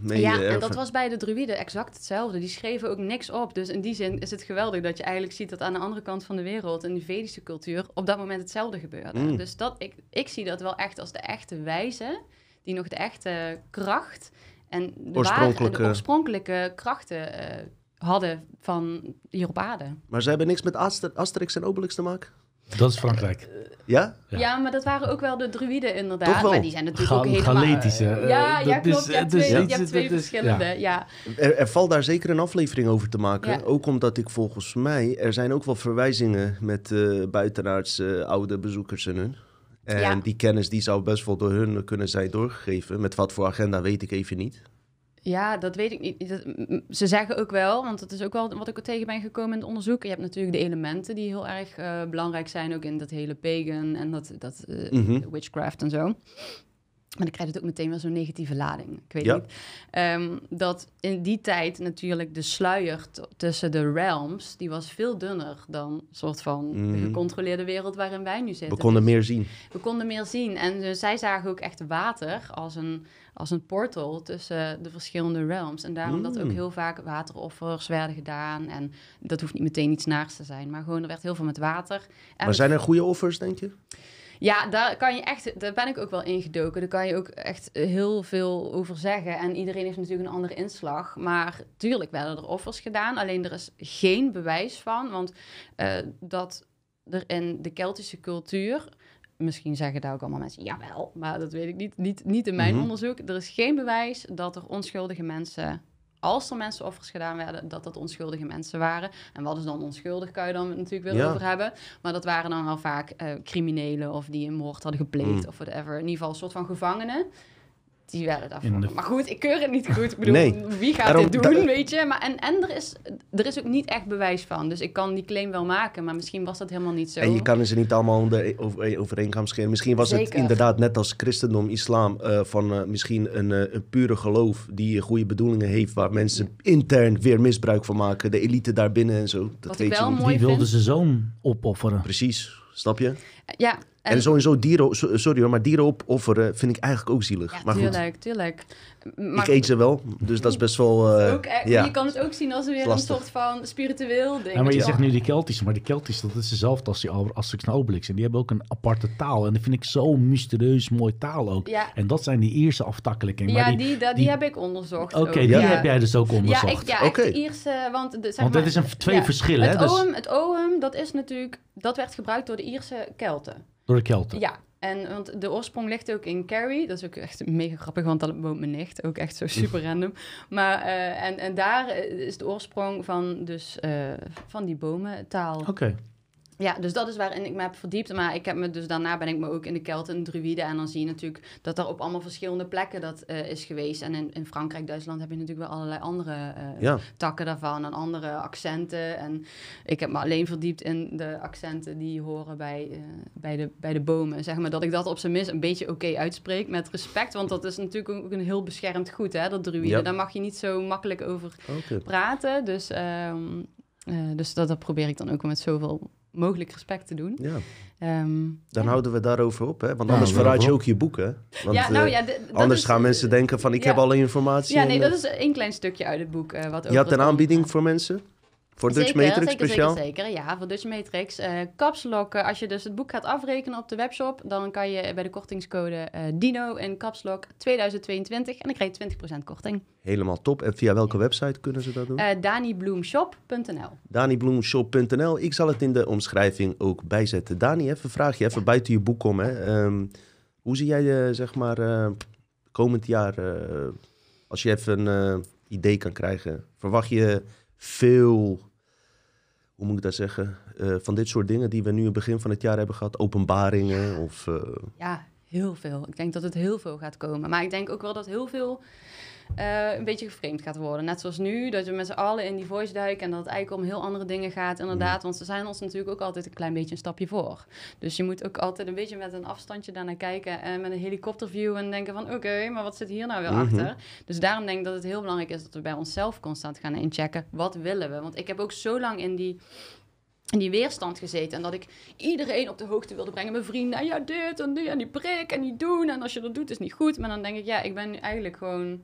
Speaker 3: mee
Speaker 4: ja, en dat was bij de Druiden exact hetzelfde. Die schreven ook niks op. Dus in die zin is het geweldig dat je eigenlijk ziet dat aan de andere kant van de wereld, in die Vedische cultuur, op dat moment hetzelfde gebeurde.
Speaker 3: Mm.
Speaker 4: Dus dat, ik, ik zie dat wel echt als de echte wijze, die nog de echte kracht en de,
Speaker 3: Oorspronkelijke-
Speaker 4: Waar, de oorspronkelijke krachten eh, hadden van hier op aarde.
Speaker 3: Maar ze hebben niks met Aster- Asterix en Obelix te maken?
Speaker 5: Dat is Frankrijk.
Speaker 3: Ja?
Speaker 5: Ja.
Speaker 4: Ja. maar dat waren ook wel de druiden inderdaad.
Speaker 3: Toch wel?
Speaker 4: Maar die zijn natuurlijk
Speaker 5: Ga-
Speaker 4: ook helemaal...
Speaker 5: Galetische, eh,
Speaker 4: ja, ja,
Speaker 5: dat
Speaker 4: klopt.
Speaker 5: is-
Speaker 4: je hebt twee, je hebt twee
Speaker 5: is-
Speaker 4: verschillende, ja.
Speaker 3: Er, er valt daar zeker een aflevering over te maken.
Speaker 4: Ja.
Speaker 3: Ook omdat ik volgens mij... Er zijn ook wel verwijzingen met eh buitenaards eh, oude bezoekers en hun. En
Speaker 4: Ja.
Speaker 3: die kennis die zou best wel door hun kunnen zijn doorgegeven. Met wat voor agenda weet ik even niet.
Speaker 4: Ja, dat weet ik niet. Dat- ze zeggen ook wel, want dat is ook wel wat ik er tegen ben gekomen in het onderzoek. Je hebt natuurlijk de elementen die heel erg eh, belangrijk zijn, ook in dat hele pagan en dat, dat eh,
Speaker 3: Mhm.
Speaker 4: witchcraft en zo. Maar dan krijgt het ook meteen wel zo'n negatieve lading. Ik weet
Speaker 3: Ja.
Speaker 4: niet. Ehm, dat in die tijd natuurlijk de sluier tussen de realms, die was veel dunner dan soort van de
Speaker 3: Mhm.
Speaker 4: gecontroleerde wereld waarin wij nu zitten.
Speaker 3: We konden
Speaker 4: Dus-
Speaker 3: meer zien.
Speaker 4: we konden meer zien. En eh, zij zagen ook echt water als een, als een portal tussen de verschillende realms. En daarom dat ook
Speaker 3: Mm.
Speaker 4: heel vaak wateroffers werden gedaan. En dat hoeft niet meteen iets naars te zijn, maar gewoon er werd heel veel met water. En
Speaker 3: Maar zijn er goede offers, denk je?
Speaker 4: Ja, daar kan je echt, daar ben ik ook wel ingedoken. Daar kan je ook echt heel veel over zeggen. En iedereen heeft natuurlijk een andere inslag. Maar tuurlijk werden er offers gedaan. Alleen er is geen bewijs van. Want eh, dat er in de Keltische cultuur. Misschien zeggen daar ook allemaal mensen, jawel, maar dat weet ik niet. Niet, niet in mijn
Speaker 3: Mhm.
Speaker 4: onderzoek. Er is geen bewijs dat er onschuldige mensen, als er mensenoffers gedaan werden, dat dat onschuldige mensen waren. En wat is dan onschuldig, kan je dan natuurlijk weer
Speaker 3: Ja.
Speaker 4: over hebben. Maar dat waren dan wel vaak eh, criminelen of die een moord hadden gepleegd
Speaker 3: Mm.
Speaker 4: of whatever. In ieder geval een soort van gevangenen. Die werden daarvoor.
Speaker 5: De-
Speaker 4: Maar goed, ik keur het niet goed. Ik bedoel,
Speaker 3: Nee.
Speaker 4: wie gaat
Speaker 3: Daarom-
Speaker 4: dit doen,
Speaker 3: da-
Speaker 4: weet je? Maar, en en er, is, er is ook niet echt bewijs van. Dus ik kan die claim wel maken, maar misschien was dat helemaal niet zo.
Speaker 3: En je kan ze niet allemaal onder, over, over één kam scheren. Misschien was het inderdaad net als christendom, islam, eh, van eh, misschien een, eh, een pure geloof die goede bedoelingen heeft, waar mensen intern weer misbruik van maken. De elite daarbinnen en zo. Dat
Speaker 4: Wat ik
Speaker 3: weet je
Speaker 4: wel
Speaker 3: niet.
Speaker 4: mooi
Speaker 5: Wie wilde
Speaker 4: vind-
Speaker 5: zijn zoon opofferen?
Speaker 3: Precies, snap je?
Speaker 4: Ja, en,
Speaker 3: En, sowieso dieren, so- sorry hoor, maar dieren opofferen vind ik eigenlijk ook zielig.
Speaker 4: ja,
Speaker 3: maar goed,
Speaker 4: tuurlijk, tuurlijk. Maar
Speaker 3: ik eet ze wel, dus dat is best wel... eh,
Speaker 4: ook, eh,
Speaker 3: ja.
Speaker 4: Je kan het ook zien als weer een soort van spiritueel ding.
Speaker 5: Ja, maar je
Speaker 4: Ja.
Speaker 5: zegt nu die Keltische, maar de Keltische, dat is dezelfde als die Al- Asterix en Obelix. En die hebben ook een aparte taal. En dat vind ik zo mysterieus mooi taal ook.
Speaker 4: Ja,
Speaker 5: En dat zijn die Ierse aftakkelingen.
Speaker 4: ja
Speaker 5: Maar
Speaker 4: die,
Speaker 5: die,
Speaker 4: dat- die,
Speaker 5: die-
Speaker 4: heb ik onderzocht.
Speaker 5: Oké, die
Speaker 3: Ja.
Speaker 5: heb jij dus ook
Speaker 4: Ja,
Speaker 5: onderzocht.
Speaker 4: ik, ja echt
Speaker 3: Oké.
Speaker 4: de Ierse, want, de, zeg
Speaker 5: Want
Speaker 4: maar,
Speaker 5: dat is een, twee
Speaker 4: ja,
Speaker 5: verschillen, hè?
Speaker 4: het,
Speaker 5: Dus,
Speaker 4: oom, het oom, dat is natuurlijk, dat werd gebruikt door de Ierse Kelten.
Speaker 5: Door de Kelten.
Speaker 4: Ja, en want de oorsprong ligt ook in Kerry. Dat is ook echt mega grappig, want daar woont mijn nicht. Ook echt zo super random. Maar, eh, en, en daar is de oorsprong van, dus, eh, van die bomentaal.
Speaker 5: Oké.
Speaker 4: Ja, dus dat is waarin ik me heb verdiept. Maar ik heb me dus daarna ben ik me ook in de Kelten en Druiden. En dan zie je natuurlijk dat er op allemaal verschillende plekken dat eh, is geweest. En in, in Frankrijk, Duitsland heb je natuurlijk wel allerlei andere eh,
Speaker 3: ja.
Speaker 4: takken daarvan en andere accenten. En ik heb me alleen verdiept in de accenten die horen bij, eh, bij, de, bij de bomen. Zeg maar dat ik dat op zijn minst een beetje oké uitspreek met respect. Want dat is natuurlijk ook een heel beschermd goed, hè, dat druïde.
Speaker 3: Ja.
Speaker 4: Daar mag je niet zo makkelijk over praten. Dus, ehm, eh, dus dat, dat probeer ik dan ook met zoveel mogelijk respect te doen.
Speaker 3: Ja,
Speaker 4: Ehm,
Speaker 3: dan
Speaker 4: ja.
Speaker 3: houden we daarover op, hè? Want anders verraad je ook je boek, hè? Want,
Speaker 4: ja, nou
Speaker 3: eh,
Speaker 4: ja,
Speaker 3: anders
Speaker 4: is-
Speaker 3: gaan mensen denken van, ik
Speaker 4: ja.
Speaker 3: heb alle informatie.
Speaker 4: Ja, nee,
Speaker 3: eh,
Speaker 4: dat is één klein stukje uit het boek. eh, wat
Speaker 3: Je had een aanbieding voor mensen? Voor Dutch
Speaker 4: zeker,
Speaker 3: Matrix
Speaker 4: zeker,
Speaker 3: speciaal?
Speaker 4: Zeker, zeker, ja, voor Dutch Matrix. Eh, als je dus het boek gaat afrekenen op de webshop, dan kan je bij de kortingscode eh, DINO in kapslok 2022 en dan krijg je 20% korting.
Speaker 3: Helemaal top. En via welke website kunnen ze dat doen?
Speaker 4: Eh DaniBloomshop.nl
Speaker 3: DaniBloomshop.nl. Ik zal het in de omschrijving ook bijzetten. Dani, even een vraagje, even buiten je boek om. Hè. Ehm, hoe zie jij je, zeg maar, komend jaar, als je even een idee kan krijgen, verwacht je veel, hoe moet ik dat zeggen, eh, van dit soort dingen die we nu in het begin van het jaar hebben gehad, openbaringen of... eh,
Speaker 4: Ja, heel veel. Ik denk dat het heel veel gaat komen. Maar ik denk ook wel dat heel veel eh, een beetje geframed gaat worden. Net zoals nu, dat we met z'n allen in die voice duiken... en dat het eigenlijk om heel andere dingen gaat, inderdaad. Want ze zijn ons natuurlijk ook altijd een klein beetje een stapje voor. Dus je moet ook altijd een beetje met een afstandje daarnaar kijken... en met een helikopterview en denken van... oké, maar wat zit hier nou weer
Speaker 3: Mhm.
Speaker 4: achter? Dus daarom denk ik dat het heel belangrijk is... dat we bij onszelf constant gaan inchecken. Wat willen we? Want ik heb ook zo lang in die in die weerstand gezeten. En dat ik iedereen op de hoogte wilde brengen. Mijn vrienden. En ja, dit en die en die prik en die doen. En als je dat doet, is niet goed. Maar dan denk ik, ja, ik ben nu eigenlijk gewoon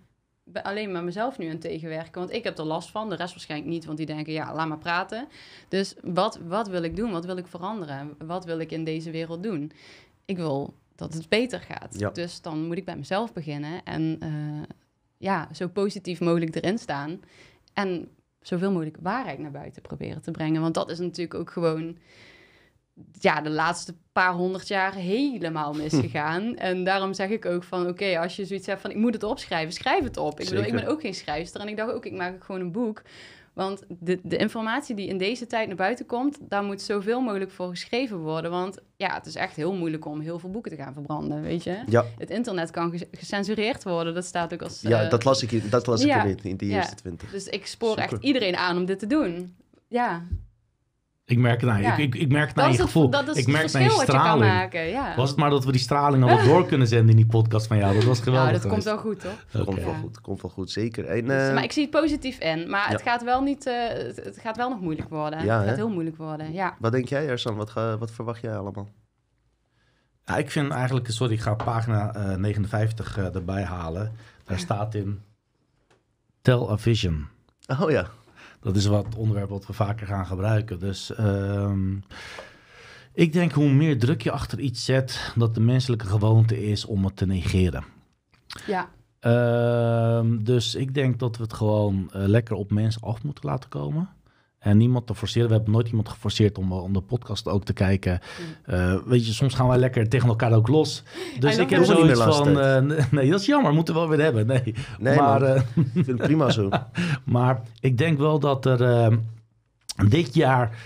Speaker 4: alleen maar mezelf nu aan tegenwerken. Want ik heb er last van. De rest waarschijnlijk niet. Want die denken, ja, laat maar praten. Dus wat, wat wil ik doen? Wat wil ik veranderen? Wat wil ik in deze wereld doen? Ik wil dat het beter gaat.
Speaker 3: Ja.
Speaker 4: Dus dan moet ik bij mezelf beginnen. En eh, ja, zo positief mogelijk erin staan. En zoveel mogelijk waarheid naar buiten proberen te brengen. Want dat is natuurlijk ook gewoon ja, de laatste paar honderd jaar helemaal misgegaan. En daarom zeg ik ook van, oké, als je zoiets hebt van, ik moet het opschrijven, schrijf het op. Ik bedoel, ik ben ook geen schrijfster en ik dacht ook, ik maak ook gewoon een boek. Want de, de informatie die in deze tijd naar buiten komt, daar moet zoveel mogelijk voor geschreven worden. Want ja, het is echt heel moeilijk om heel veel boeken te gaan verbranden, weet je.
Speaker 3: ja,
Speaker 4: Het internet kan gecensureerd worden, dat staat ook als...
Speaker 3: ja
Speaker 4: eh,
Speaker 3: dat las ik, dat las ik
Speaker 4: ja,
Speaker 3: in de
Speaker 4: ja.
Speaker 3: eerste twintig.
Speaker 4: Dus ik spoor echt iedereen aan om dit te doen. Ja,
Speaker 5: Ik merk het aan je.
Speaker 4: Ja.
Speaker 5: Ik, ik, ik merk het
Speaker 4: dat
Speaker 5: aan
Speaker 4: is
Speaker 5: je
Speaker 4: het,
Speaker 5: gevoel.
Speaker 4: dat is
Speaker 5: ik
Speaker 4: het
Speaker 5: merk het aan je
Speaker 4: je
Speaker 5: straling.
Speaker 4: maken. Ja.
Speaker 5: Was het maar dat we die straling wel door kunnen zenden in die podcast van jou. Dat was geweldig
Speaker 4: Nou, dat komt wel goed, hoor.
Speaker 3: Komt
Speaker 5: Oké.
Speaker 3: wel
Speaker 4: Ja.
Speaker 3: goed, komt wel goed, zeker. En,
Speaker 4: Dus,
Speaker 3: eh,
Speaker 4: maar ik zie het positief in. Maar het
Speaker 3: ja.
Speaker 4: gaat wel niet... eh, het, gaat wel nog moeilijk worden.
Speaker 3: Ja,
Speaker 4: het gaat
Speaker 3: hè?
Speaker 4: heel moeilijk worden, ja.
Speaker 3: Wat denk jij, Ersan? Wat, ga, wat verwacht jij allemaal?
Speaker 5: Ja, ik vind eigenlijk, sorry, ik ga pagina eh, 59 eh, erbij halen. Daar staat in Tell a Vision.
Speaker 3: Oh ja,
Speaker 5: Dat is wat onderwerp wat we vaker gaan gebruiken. Dus ehm, ik denk hoe meer druk je achter iets zet, dat de menselijke gewoonte is om het te negeren.
Speaker 4: Ja,
Speaker 5: Ehm, dus ik denk dat we het gewoon eh, lekker op mensen af moeten laten komen. En niemand te forceren. We hebben nooit iemand geforceerd om, eh, om de podcast ook te kijken. Eh, weet je, soms gaan wij lekker tegen elkaar ook los. Dus ik heb zoiets van... eh, nee, dat is jammer. Moeten we wel weer hebben. Nee,
Speaker 3: nee
Speaker 5: maar, eh,
Speaker 3: ik vind het prima zo. *laughs*
Speaker 5: maar ik denk wel dat er eh, dit jaar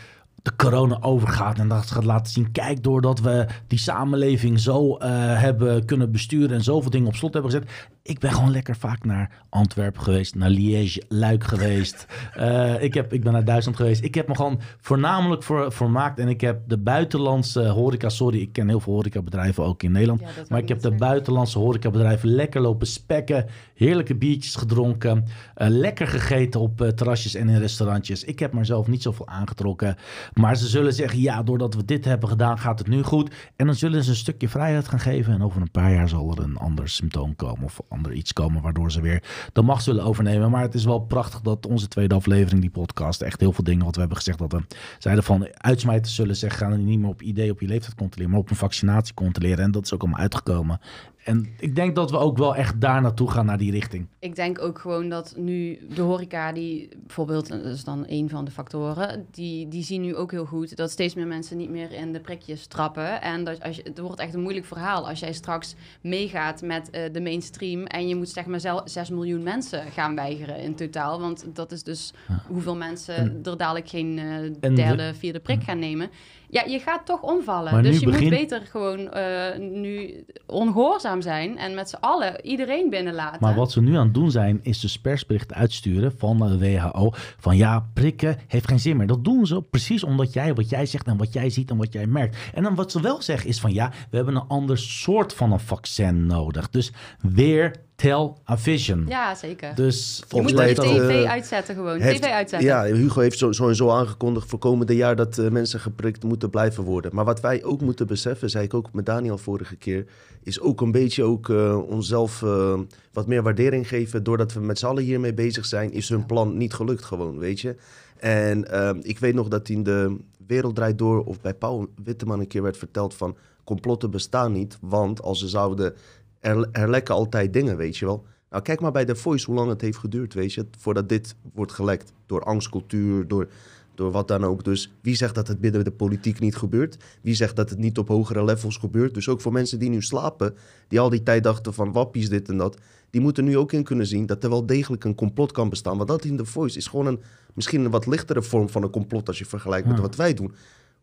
Speaker 5: de corona overgaat en dat gaat laten zien. Kijk, doordat we die samenleving zo eh, hebben kunnen besturen en zoveel dingen op slot hebben gezet. Ik ben gewoon lekker vaak naar Antwerpen geweest, naar Liège, Luik geweest. *laughs* Eh, ik, heb, ik ben naar Duitsland geweest. Ik heb me gewoon voornamelijk voor, vermaakt. En ik heb de buitenlandse horeca, sorry, ik ken heel veel horecabedrijven ook in Nederland.
Speaker 4: Ja,
Speaker 5: maar
Speaker 4: ik
Speaker 5: heb de
Speaker 4: zeggen.
Speaker 5: buitenlandse horecabedrijven lekker lopen spekken. Heerlijke biertjes gedronken. eh, lekker gegeten op eh, terrasjes en in restaurantjes. Ik heb mezelf niet zoveel aangetrokken. Maar ze zullen zeggen, ja, doordat we dit hebben gedaan, gaat het nu goed. En dan zullen ze een stukje vrijheid gaan geven. En over een paar jaar zal er een ander symptoom komen of iets komen, waardoor ze weer de macht zullen overnemen. Maar het is wel prachtig dat onze tweede aflevering, die podcast, echt heel veel dingen wat we hebben gezegd, dat we zeiden van uitsmijters zullen zeggen, gaan niet meer op idee op je leeftijd controleren, maar op een vaccinatie controleren. En dat is ook allemaal uitgekomen. En ik denk dat we ook wel echt daar naartoe gaan, naar die richting.
Speaker 4: ik denk ook gewoon dat nu de horeca, die bijvoorbeeld, dat is dan een van de factoren, die, die zien nu ook heel goed dat steeds meer mensen niet meer in de prikjes trappen. En dat als je, het wordt echt een moeilijk verhaal als jij straks meegaat met eh, de mainstream en je moet zeg maar zelf 6 miljoen mensen gaan weigeren in totaal. Want dat is dus hoeveel mensen
Speaker 5: En-
Speaker 4: er dadelijk geen eh, derde, vierde prik gaan nemen. Ja, je gaat toch omvallen.
Speaker 5: Maar
Speaker 4: dus je
Speaker 5: begin-
Speaker 4: moet beter gewoon eh, nu ongehoorzaam zijn en met z'n allen iedereen binnenlaten.
Speaker 5: Maar wat ze nu aan het doen zijn, is dus persberichten uitsturen van de WHO. Van ja, prikken heeft geen zin meer. Dat doen ze precies omdat jij wat jij zegt en wat jij ziet en wat jij merkt. En dan wat ze wel zeggen is van ja, we hebben een ander soort van een vaccin nodig. Dus weer tell a vision.
Speaker 4: Ja, zeker.
Speaker 5: Dus
Speaker 4: je
Speaker 3: Volgens
Speaker 4: moet
Speaker 3: mij
Speaker 4: de
Speaker 3: heeft,
Speaker 4: tv
Speaker 3: eh,
Speaker 4: uitzetten gewoon.
Speaker 3: heeft-
Speaker 4: tv uitzetten.
Speaker 3: Ja, Hugo heeft zo- sowieso aangekondigd voor komende jaar dat eh, mensen geprikt moeten blijven worden. Maar wat wij ook moeten beseffen, zei ik ook met Daniel vorige keer, is ook een beetje ook eh, onszelf eh, wat meer waardering geven. Doordat we met z'n allen hiermee bezig zijn, is hun plan niet gelukt gewoon, weet je. En ik weet nog dat in de Wereld Draait Door of bij Paul Witteman een keer werd verteld van complotten bestaan niet, want als ze zouden, er, er lekken altijd dingen, weet je wel. Nou, kijk maar bij The Voice hoe lang het heeft geduurd, weet je, voordat dit wordt gelekt. Door angstcultuur, door, door wat dan ook. Dus wie zegt dat het binnen de politiek niet gebeurt? Wie zegt dat het niet op hogere levels gebeurt? Dus ook voor mensen die nu slapen, die al die tijd dachten van wappies dit en dat, die moeten nu ook in kunnen zien dat er wel degelijk een complot kan bestaan. Want dat in The Voice is gewoon een, misschien een wat lichtere vorm van een complot als je vergelijkt met wat wij doen.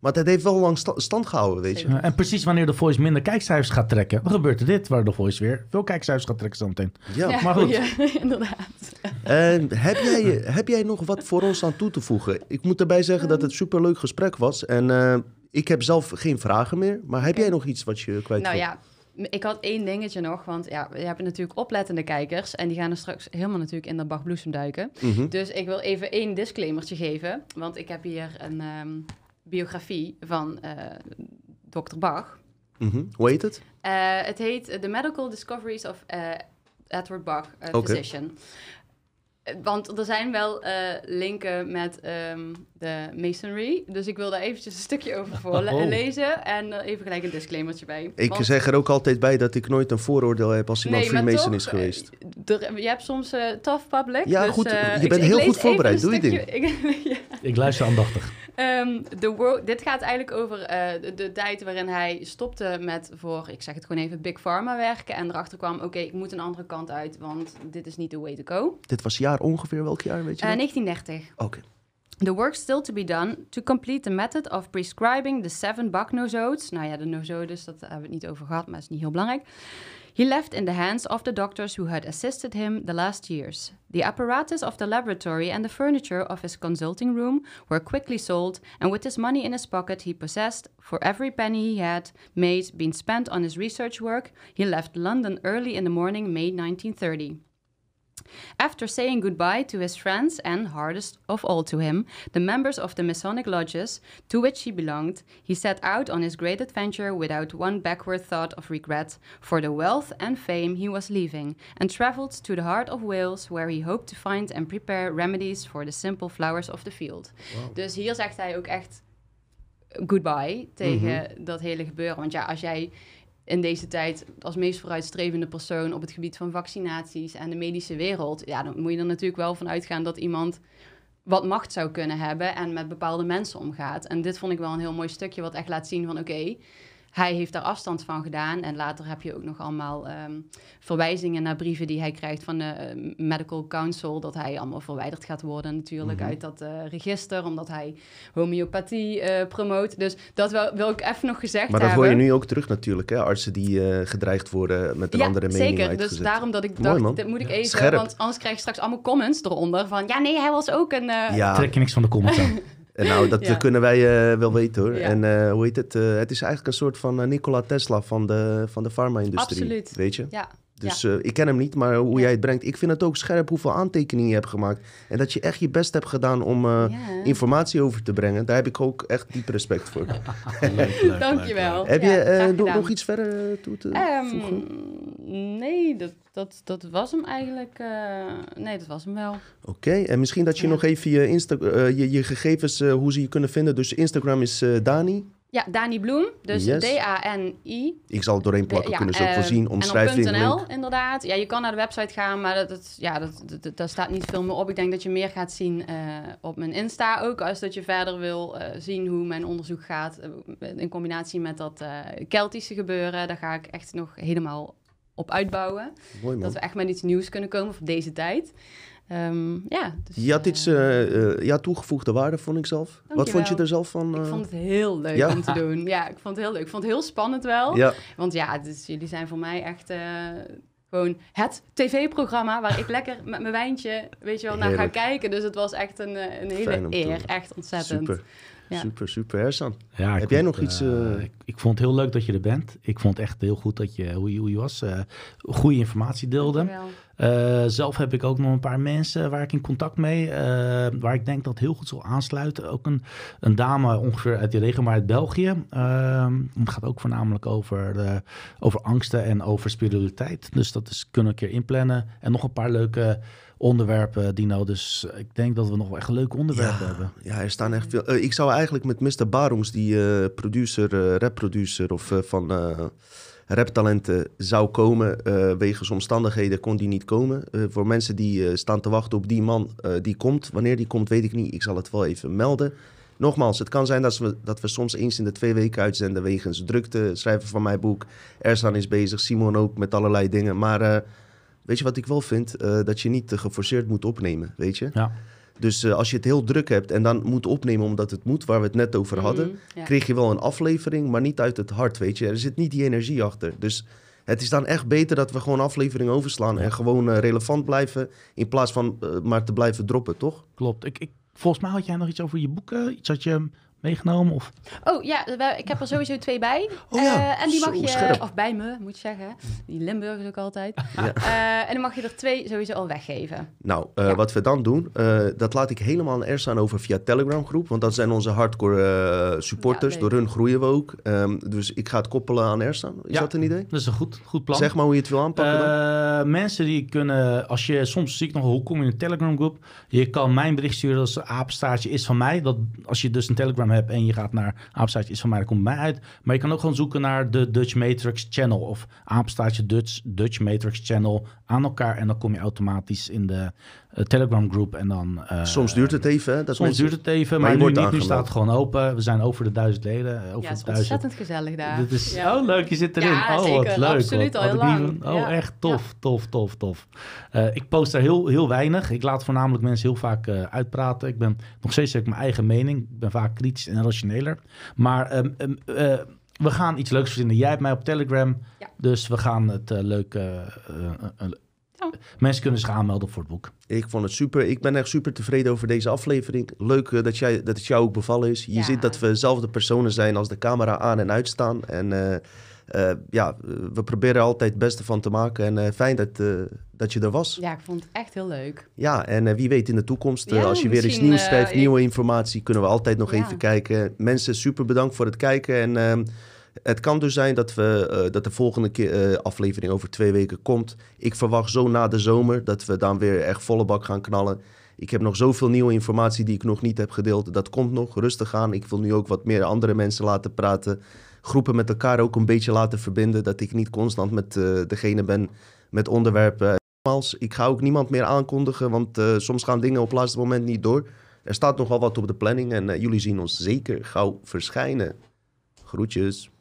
Speaker 3: Maar dat heeft wel lang sta- stand gehouden, weet je.
Speaker 5: Ja, en precies wanneer de Voice minder kijkcijfers gaat trekken, dan gebeurt er dit, waar de Voice weer veel kijkcijfers gaat trekken zometeen.
Speaker 3: Ja.
Speaker 5: maar goed.
Speaker 4: ja, *laughs* inderdaad.
Speaker 3: En heb jij, heb jij nog wat voor ons aan toe te voegen? Ik moet erbij zeggen dat het een superleuk gesprek was. En eh, ik heb zelf geen vragen meer. Maar heb jij nog iets wat je kwijt
Speaker 4: Nou
Speaker 3: wil?
Speaker 4: ja, m- ik had één dingetje nog, want ja, we hebben natuurlijk oplettende kijkers en die gaan er straks helemaal natuurlijk in de bak bloesem duiken.
Speaker 3: Mhm.
Speaker 4: Dus ik wil even één disclaimertje geven, want ik heb hier een ehm, biografie van eh Dr. Bach.
Speaker 3: Mhm. Hoe heet het?
Speaker 4: Eh, het heet The Medical Discoveries of eh, Edward Bach, a
Speaker 3: Oké.
Speaker 4: physician. Want er zijn wel linken met ehm, de masonry. Dus ik wil daar eventjes een stukje over *laughs* voorlezen. En eh, even gelijk een disclaimertje bij.
Speaker 3: Ik
Speaker 4: Want-
Speaker 3: zeg er ook altijd bij dat ik nooit een vooroordeel heb als iemand
Speaker 4: maar
Speaker 3: Freemason
Speaker 4: toch,
Speaker 3: is geweest.
Speaker 4: eh, er- je hebt soms eh tough public.
Speaker 3: Ja,
Speaker 4: dus,
Speaker 3: goed,
Speaker 4: eh,
Speaker 3: je bent
Speaker 4: ik
Speaker 3: heel goed voorbereid. Doe je
Speaker 4: stukje- ik- *laughs* ja.
Speaker 5: Ik luister aandachtig.
Speaker 4: Ehm, the wo- dit gaat eigenlijk over eh, de, de tijd waarin hij stopte met voor, ik zeg het gewoon even, Big Pharma werken. En erachter kwam, oké, ik moet een andere kant uit, want dit is niet the way to go.
Speaker 3: Dit was jaar ongeveer, welk jaar weet je
Speaker 4: Eh,
Speaker 3: dat?
Speaker 4: 1930.
Speaker 3: Oké.
Speaker 4: The work still to be done to complete the method of prescribing the seven Bach nosodes. Nou ja, de nosodes, dat hebben we het niet over gehad, maar is niet heel belangrijk. He left in the hands of the doctors who had assisted him the last years. The apparatus of the laboratory and the furniture of his consulting room were quickly sold, and with his money in his pocket he possessed, for every penny he had made been spent on his research work, he left London early in the morning, May 1930. After saying goodbye to his friends and, hardest of all to him, the members of the Masonic lodges to which he belonged, he set out on his great adventure without one backward thought of regret for the wealth and fame he was leaving, and traveled to the heart of Wales, where he hoped to find and prepare remedies for the simple flowers of the field. Dus hier zegt hij ook echt goodbye tegen dat hele gebeuren. Want ja, als jij in deze tijd als meest vooruitstrevende persoon op het gebied van vaccinaties en de medische wereld, ja, dan moet je er natuurlijk wel van uitgaan dat iemand wat macht zou kunnen hebben en met bepaalde mensen omgaat. En dit vond ik wel een heel mooi stukje wat echt laat zien van oké, hij heeft daar afstand van gedaan. En later heb je ook nog allemaal ehm, verwijzingen naar brieven die hij krijgt van de eh, Medical Council. Dat hij allemaal verwijderd gaat worden natuurlijk
Speaker 3: Mhm.
Speaker 4: uit dat eh, register. Omdat hij homeopathie eh, promoot. Dus dat wil, wil ik even nog gezegd
Speaker 3: Maar dat
Speaker 4: hebben.
Speaker 3: hoor je nu ook terug natuurlijk, hè? Artsen die eh, gedreigd worden met een
Speaker 4: ja,
Speaker 3: andere mening
Speaker 4: zeker.
Speaker 3: uitgezet.
Speaker 4: Dus daarom dat ik
Speaker 3: Mooi,
Speaker 4: dacht,
Speaker 3: man.
Speaker 4: dit moet ik
Speaker 5: Ja.
Speaker 4: even...
Speaker 3: Scherp.
Speaker 4: Want anders krijg je straks allemaal comments eronder van... Ja, nee, hij was ook een... eh,
Speaker 3: Ja,
Speaker 5: Trek je niks van de comments aan. *laughs*
Speaker 3: en nou, dat
Speaker 4: Ja.
Speaker 3: kunnen wij eh, wel weten hoor.
Speaker 4: Ja.
Speaker 3: En eh, hoe heet het? Eh, het is eigenlijk een soort van Nikola Tesla van de, van de farma-industrie.
Speaker 4: Absoluut.
Speaker 3: Weet je?
Speaker 4: ja,
Speaker 3: Dus eh, ik ken hem niet, maar hoe
Speaker 4: Ja.
Speaker 3: jij het brengt. Ik vind het ook scherp hoeveel aantekeningen je hebt gemaakt. En dat je echt je best hebt gedaan om eh,
Speaker 4: Ja.
Speaker 3: informatie over te brengen. Daar heb ik ook echt diep respect voor. *laughs* *laughs*
Speaker 5: Leuk, leuk,
Speaker 4: Dankjewel.
Speaker 5: leuk,
Speaker 3: heb
Speaker 4: Ja,
Speaker 3: je eh, nog- nog iets verder toe te
Speaker 4: Ehm,
Speaker 3: voegen?
Speaker 4: nee, dat, dat, dat was hem eigenlijk. eh, nee, dat was hem wel.
Speaker 3: Oké, en misschien dat je
Speaker 4: Ja.
Speaker 3: nog even je, Insta je, je gegevens, hoe ze je kunnen vinden. Dus Instagram is eh, Dani.
Speaker 4: Ja, Dani Bloem. Dus
Speaker 3: Yes.
Speaker 4: D-A-N-I.
Speaker 3: Ik zal het doorheen plakken,
Speaker 4: Ja,
Speaker 3: kunnen ze ook
Speaker 4: eh,
Speaker 3: voorzien.
Speaker 4: En
Speaker 3: Omschrijving,
Speaker 4: op. .nl inderdaad. Ja, je kan naar de website gaan, maar dat, dat, ja, dat, daar staat niet veel meer op. Ik denk dat je meer gaat zien eh, op mijn Insta ook. Als dat je verder wil eh, zien hoe mijn onderzoek gaat. eh, in combinatie met dat eh, Keltische gebeuren. Daar ga ik echt nog helemaal op uitbouwen.
Speaker 3: Mooi man.
Speaker 4: Dat we echt met iets nieuws kunnen komen voor deze tijd. Ehm, ja, dus,
Speaker 3: Je had iets, ja, toegevoegde waarde, vond ik zelf. Wat vond je er zelf van?
Speaker 4: Ik vond het heel leuk
Speaker 3: Ja?
Speaker 4: om te doen. Ja, ik vond het heel leuk. Ik vond het heel spannend wel.
Speaker 3: Ja,
Speaker 4: Want ja, dus jullie zijn voor mij echt eh, gewoon het tv-programma waar ik lekker met mijn wijntje, weet je wel, naar ga kijken. Dus het was echt een, een hele eer. Echt ontzettend.
Speaker 3: super.
Speaker 4: Ja.
Speaker 3: Super, super. Hersan.
Speaker 5: Ja,
Speaker 3: Heb jij
Speaker 5: vond,
Speaker 3: nog iets,
Speaker 5: ik, ik vond het heel leuk dat je er bent. Ik vond echt heel goed dat je, hoe, je, hoe je was. eh, goede informatie deelde.
Speaker 4: Dankjewel.
Speaker 5: Eh, zelf heb ik ook nog een paar mensen waar ik in contact mee, eh, waar ik denk dat heel goed zal aansluiten. Ook een, een dame ongeveer uit die regio, maar uit België. Ehm, het gaat ook voornamelijk over, de, over angsten en over spiritualiteit. Dus dat is, kunnen we een keer inplannen. En nog een paar leuke onderwerpen, Dino. Dus ik denk dat we nog wel echt leuke onderwerpen
Speaker 3: Ja,
Speaker 5: hebben.
Speaker 3: ja, er staan echt veel. eh, ik zou eigenlijk met Mr. Barongs, die eh, producer, eh rapproducer of eh, van eh raptalenten zou komen. eh wegens omstandigheden kon die niet komen. Eh, voor mensen die eh, staan te wachten op die man die komt. Wanneer die komt, weet ik niet. Ik zal het wel even melden. Nogmaals, het kan zijn dat we, dat we soms eens in de twee weken uitzenden wegens drukte. Schrijven van mijn boek. Ersan is bezig, Simon ook met allerlei dingen. Maar weet je wat ik wel vind? Dat je niet geforceerd moet opnemen, weet je?
Speaker 5: Ja.
Speaker 3: Dus eh, als je het heel druk hebt en dan moet opnemen omdat het moet, waar we het net over hadden,
Speaker 4: Mhm, ja.
Speaker 3: kreeg je wel een aflevering, maar niet uit het hart, weet je. Er zit niet die energie achter. Dus het is dan echt beter dat we gewoon afleveringen overslaan en gewoon eh, relevant blijven, in plaats van eh, maar te blijven droppen, toch?
Speaker 5: Klopt. Ik, ik, volgens mij had jij nog iets over je boeken. Iets had je meegenomen? Of...
Speaker 4: Oh ja, ik heb er sowieso twee bij.
Speaker 3: Oh ja,
Speaker 4: Eh, en die mag
Speaker 3: zo
Speaker 4: je,
Speaker 3: scherp.
Speaker 4: of bij me moet je zeggen. Die Limburgers ook altijd.
Speaker 3: Ja.
Speaker 4: Eh, en dan mag je er twee sowieso al weggeven.
Speaker 3: Nou, eh,
Speaker 4: Ja.
Speaker 3: wat we dan doen, eh, dat laat ik helemaal aan Ersan over via Telegram groep, want dat zijn onze hardcore eh, supporters.
Speaker 4: Ja,
Speaker 3: Door hun groeien we ook. Ehm, dus ik ga het koppelen aan Ersan. Is
Speaker 5: Ja.
Speaker 3: dat een idee?
Speaker 5: Dat is een goed, goed plan.
Speaker 3: Zeg maar hoe je het wil aanpakken dan.
Speaker 5: Eh, mensen die kunnen, als je soms zie ik nog, hoe kom je in een Telegram groep? Je kan mijn bericht sturen als apenstaartje is van mij. Dat, als je dus een Telegram hebt en je gaat naar apenstaartje is van mij, dan komt mij uit. Maar je kan ook gewoon zoeken naar de Dutch Matrix Channel of apenstaartje Dutch, Dutch Matrix Channel aan elkaar. En dan kom je automatisch in de eh, Telegram groep en dan... eh,
Speaker 3: Soms duurt het even, hè? Dat
Speaker 5: Soms
Speaker 3: mensen-
Speaker 5: duurt het even,
Speaker 3: Maar
Speaker 5: maar,
Speaker 3: je
Speaker 5: nu,
Speaker 3: wordt
Speaker 5: niet, nu staat het gewoon open. We zijn over de duizend leden. Over
Speaker 4: ja, het
Speaker 5: de
Speaker 4: is
Speaker 5: duizend.
Speaker 4: ontzettend gezellig daar.
Speaker 5: Dit is,
Speaker 4: Ja.
Speaker 5: Oh, leuk, je zit erin.
Speaker 4: Ja,
Speaker 5: oh, wat
Speaker 4: zeker.
Speaker 5: leuk.
Speaker 4: Absoluut,
Speaker 5: wat,
Speaker 4: al
Speaker 5: had
Speaker 4: heel
Speaker 5: niet Oh,
Speaker 4: Ja.
Speaker 5: echt tof, tof, tof, tof. Eh, ik post daar heel, heel weinig. Ik laat voornamelijk mensen heel vaak eh, uitpraten. Ik ben nog steeds heb ik mijn eigen mening. Ik ben vaak kritisch en rationeler. Maar ehm, ehm, eh, we gaan iets leuks verzinnen. Jij hebt mij op Telegram.
Speaker 4: Ja.
Speaker 5: Dus we gaan het eh, leuk... eh,
Speaker 4: Ja.
Speaker 5: Mensen kunnen zich aanmelden voor het boek.
Speaker 3: Ik vond het super. Ik ben echt super tevreden over deze aflevering. Leuk dat, jij, dat het jou ook bevallen is. Je
Speaker 4: Ja.
Speaker 3: ziet dat we dezelfde personen zijn als de camera aan en uitstaan. En eh, eh, ja, we proberen er altijd het beste van te maken. En eh, fijn dat, eh, dat je er was. Ja,
Speaker 4: Ja, ik vond het echt heel leuk.
Speaker 3: en eh, wie weet in de toekomst,
Speaker 4: Ja,
Speaker 3: als je weer iets nieuws schrijft, nieuwe informatie, kunnen we altijd nog
Speaker 4: Ja.
Speaker 3: even kijken. Mensen, super bedankt voor het kijken. En ehm, het kan dus zijn dat, we, dat de volgende keer, aflevering over twee weken komt. Ik verwacht zo na de zomer dat we dan weer echt volle bak gaan knallen. Ik heb nog zoveel nieuwe informatie die ik nog niet heb gedeeld. Dat komt nog, rustig aan. Ik wil nu ook wat meer andere mensen laten praten. Groepen met elkaar ook een beetje laten verbinden. Dat ik niet constant met eh, degene ben met onderwerpen. Nogmaals, ik ga ook niemand meer aankondigen, want eh, soms gaan dingen op het laatste moment niet door. Er staat nogal wat op de planning en eh, jullie zien ons zeker gauw verschijnen. Groetjes.